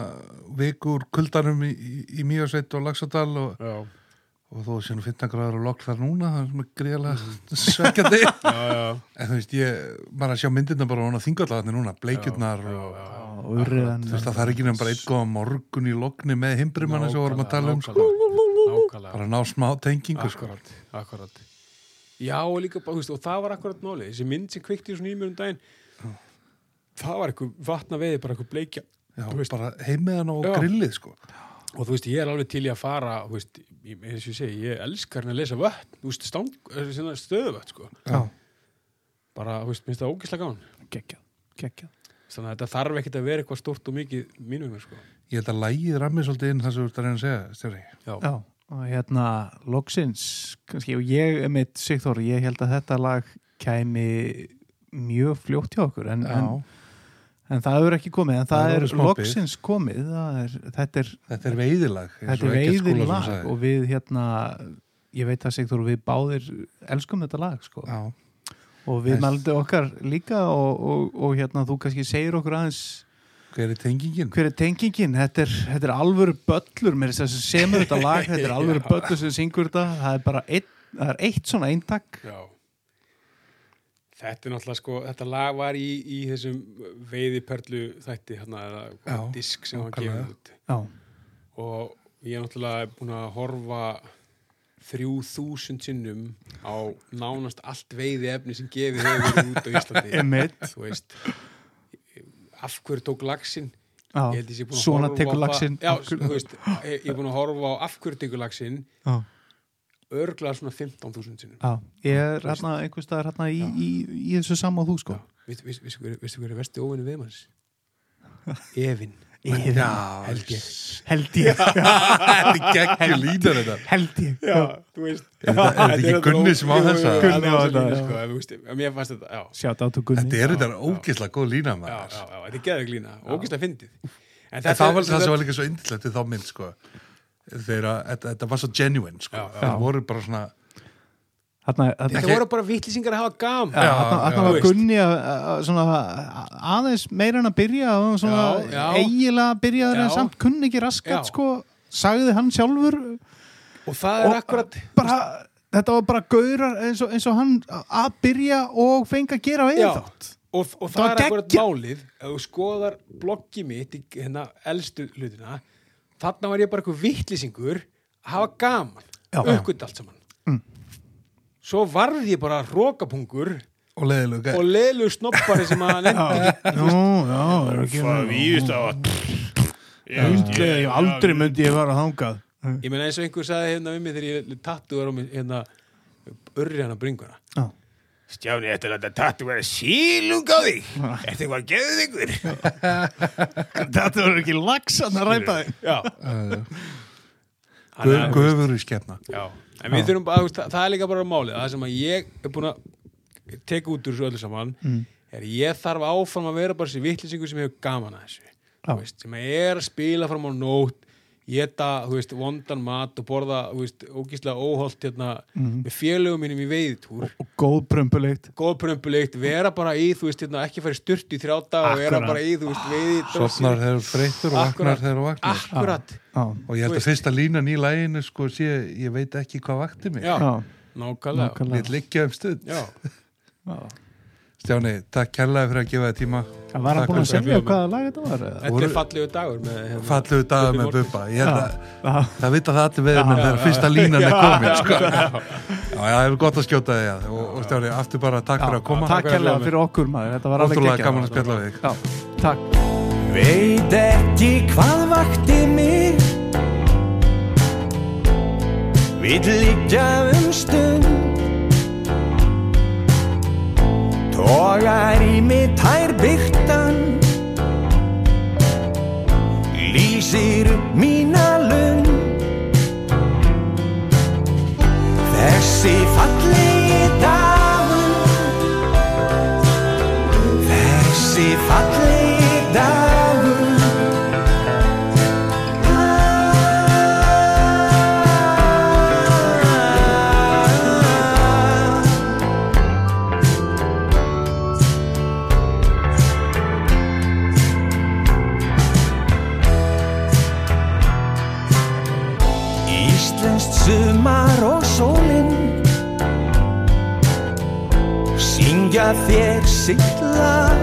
S3: vikur kuldanum í, í, í Mýjarsveit og Laxadal og, og þó nú 15 gráður og lokk þar núna það er svona greiðlega [laughs] svekkjandi. En þú veist, ég var að sjá myndirna bara á þingallaðarnir núna, bleikjurnar og
S2: og urriðan
S3: þú veist að það er ekki nefn bara góða morgun í lokni með himbrimann eins og vorum að tala um sko. bara ná smá tengingu sko.
S4: akkurat, akkurat já, og líka bara, þú veist, og það var akkurat máli þessi mynd sem kveikti svona í mér um daginn það var eitthvað vatna veiði bara eitthvað bleikja
S3: Já,
S4: Þú veist-
S3: bara heimiðan og
S4: Já.
S3: grillið sko.
S4: og þú veist, ég er alveg til í að fara þú veist, ég, eins og ég segi, ég elskar hann að lesa vötn, þú veist, stang, stöðuvötn sko.
S2: Já,
S4: bara, þú veist, minnst það ógislega gáðan
S2: geggjað, geggjað
S4: þannig að þetta þarf ekkert að vera eitthvað stórt og mikið mínum sko.
S3: ég held að lægið rammi svolítið inn það sem þú ert að reyna að segja.
S4: Já,
S2: Já, og hérna loksins, kannski, og ég er mitt Sigþór, ég held að þetta lag kæmi mjög fljótt hjá okkur en, en, en það hefur ekki komið, en það,
S3: Það er
S2: loksins komið er, þetta er,
S3: þetta er veiðilag
S2: þetta er
S3: Eggert
S2: veiðir
S3: Skúlason
S2: lag
S3: sagði.
S2: og við hérna ég veit að Sigþór, við báðir elskum þetta lag sko.
S3: Já.
S2: og við mældu okkar líka og, og, og hérna þú kannski segir okkur aðeins
S3: hver er tengingin?
S2: hver er tengingin, þetta er, þetta er alvöru böllur, mér að semur þetta lag. Þetta er [laughs] alvöru böllur sem syngur þetta. Það er bara eitt, það er eitt svona eintak.
S4: Já. Þetta er náttúrulega, sko, þetta lag var í, í þessum veiðiperlu þætti, hérna, eða disk sem hann gefið út.
S2: já,
S4: Og ég er náttúrulega búin að horfa þrjú þúsund sinnum á nánast allt veiði efni sem gefið hefur út á Íslandi. [laughs] Þú veist, af hverju tók laxinn?
S2: já,
S4: Ég held ég sé búin að
S2: svona tekur laxinn
S4: Já, þú veist, ég ég er búin að horfa á af hverju tekur laxinn
S2: já,
S4: örglega svona 15.000 sinnum.
S2: já, ég er hérna einhvers staðar hérna í, í, í þessu sama og þú sko
S4: Veistu veistu- veistu hver veistu hver er versti óvinni viðmanns? Evin.
S2: Já,
S4: held ég.
S2: held [laughs] ég
S3: er
S2: held ég
S4: Já, þú veist.
S3: Er þetta- er ekki Gunni sem á þessa?
S2: Gunni á þetta.
S4: Sko, þetta, já.
S2: sjátt áttu Gunni
S3: þetta er þetta ógeðslega góð lína
S4: Já,
S3: maður.
S4: já, já, þetta er geðið glína. Ógislega fyndið.
S3: en það var það sem var líka svo indislegt við þá mynd sko. þegar þetta, þetta var svo genuine sko. Það voru bara svona
S4: þetta voru bara vittlýsingar að hafa gam
S2: Já, þarna, var. Gunni að, að, svona, aðeins meira en að byrja og svona
S4: Já, já.
S2: eiginlega byrjaður en samt kunni ekki raskat sko, sagði hann sjálfur
S4: og það er
S2: Og-
S4: akkurat
S2: bara, þetta var bara gaurar eins og, eins og hann að byrja og fengi að gera við
S4: Já.
S2: þátt
S4: og, og
S2: Það
S4: það er akkurat málið ef þú skoðar bloggi mitt í hérna elstu hlutina þarna var ég bara eitthvað vittlýsingur að hafa gaman, uppgönd allt saman. Svo varði ég bara rókapungur
S3: og
S4: leðlu snoppari sem að nefndi. Ekki
S2: það
S4: víðust á
S2: Aldrei, aldrei myndi ég vera þangað.
S4: Ég meina eins og einhver sagði hérna við mig þegar ég tattu var á mig hérna örri hana bringuna.
S2: Já.
S4: Stjáni, þetta er þetta tattu vera sílung á þig? Ertu eitthvað að geða þig
S2: Þetta [laughs] var ekki lags að ræpa þig.
S4: Já. Að-
S3: Guðfur í skefna
S4: Já, en við þurfum bara, það, það er líka bara málið, það sem að ég er búin að teka út úr þessu öllu saman
S2: Mm.
S4: er ég þarf áfram að vera bara þessi vittlisingur sem hefur gaman að þessu veist, sem er að spila fram á nótt geta, þú veist, vondan mat og borða, þú veist, ógíslega óholt hérna,
S2: Mhm.
S4: með félögum mínum í veiðtúr
S2: og góð prömpuleikt
S4: góð prömpuleikt, vera bara í, þú veist, hérna, ekki fara í sturt í þrjáta og vera bara í, þú veist, veiði
S3: Sopnar þegar þú breytur og vaknar þegar þú vaknar.
S4: Akkurat,
S3: og ég held að fyrsta línan í læginu sko sé, ég veit ekki hvað vakti mig.
S4: Já, nákvæmlega.
S3: Við liggja um stund.
S4: Já,
S3: Stjáni, takk kærlega fyrir að gefa þér tíma.
S2: Það var
S3: Takk
S2: búin að segja hvaða lag þetta var eða?
S4: þetta er fallegu dagur með, hérna,
S3: Fallegu dagar
S4: Bubbi
S3: með að
S2: Já,
S3: það vita það allir veður
S4: Já,
S3: þegar fyrsta línan er komin sko.
S4: já.
S3: Það er gott að skjóta þig að og, og Stjáni, aftur bara takk fyrir að koma.
S2: Takk
S4: að bjóða
S2: fyrir okkur maður. Þetta var alveg
S3: Ótrúlega gaman að spjalla við
S2: takk
S5: Veit ekki hvað vakti mig. Vill liggja um stund. Tógar í mig tær byrtan Lýsir mína lund. Þessi fallegi dagur. Þessi fallegi lag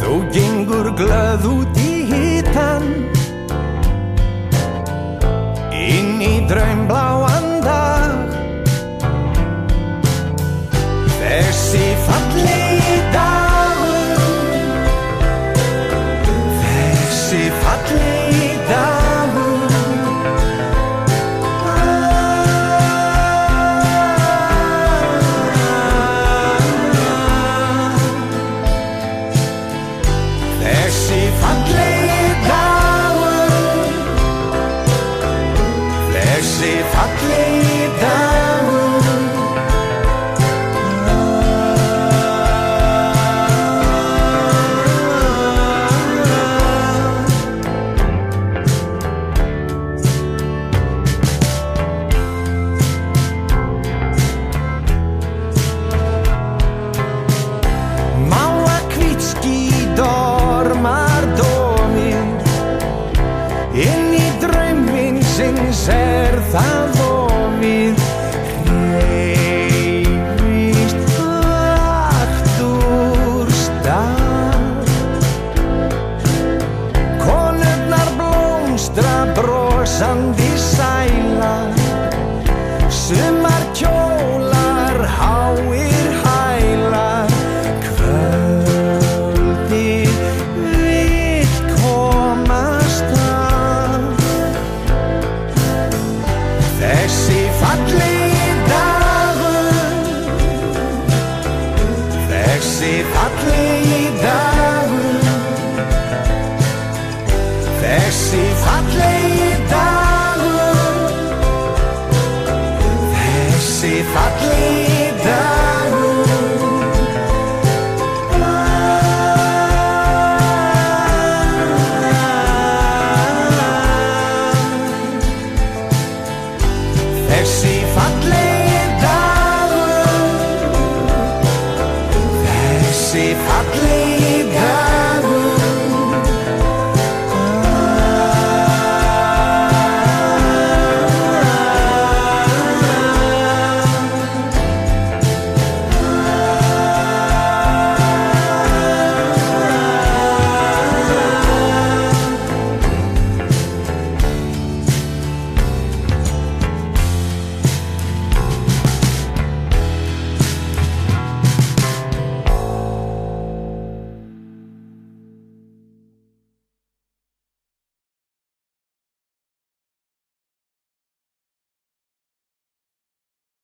S5: Þú gengur glöð út í hitan Inn í draumbláan dag. Þessi falli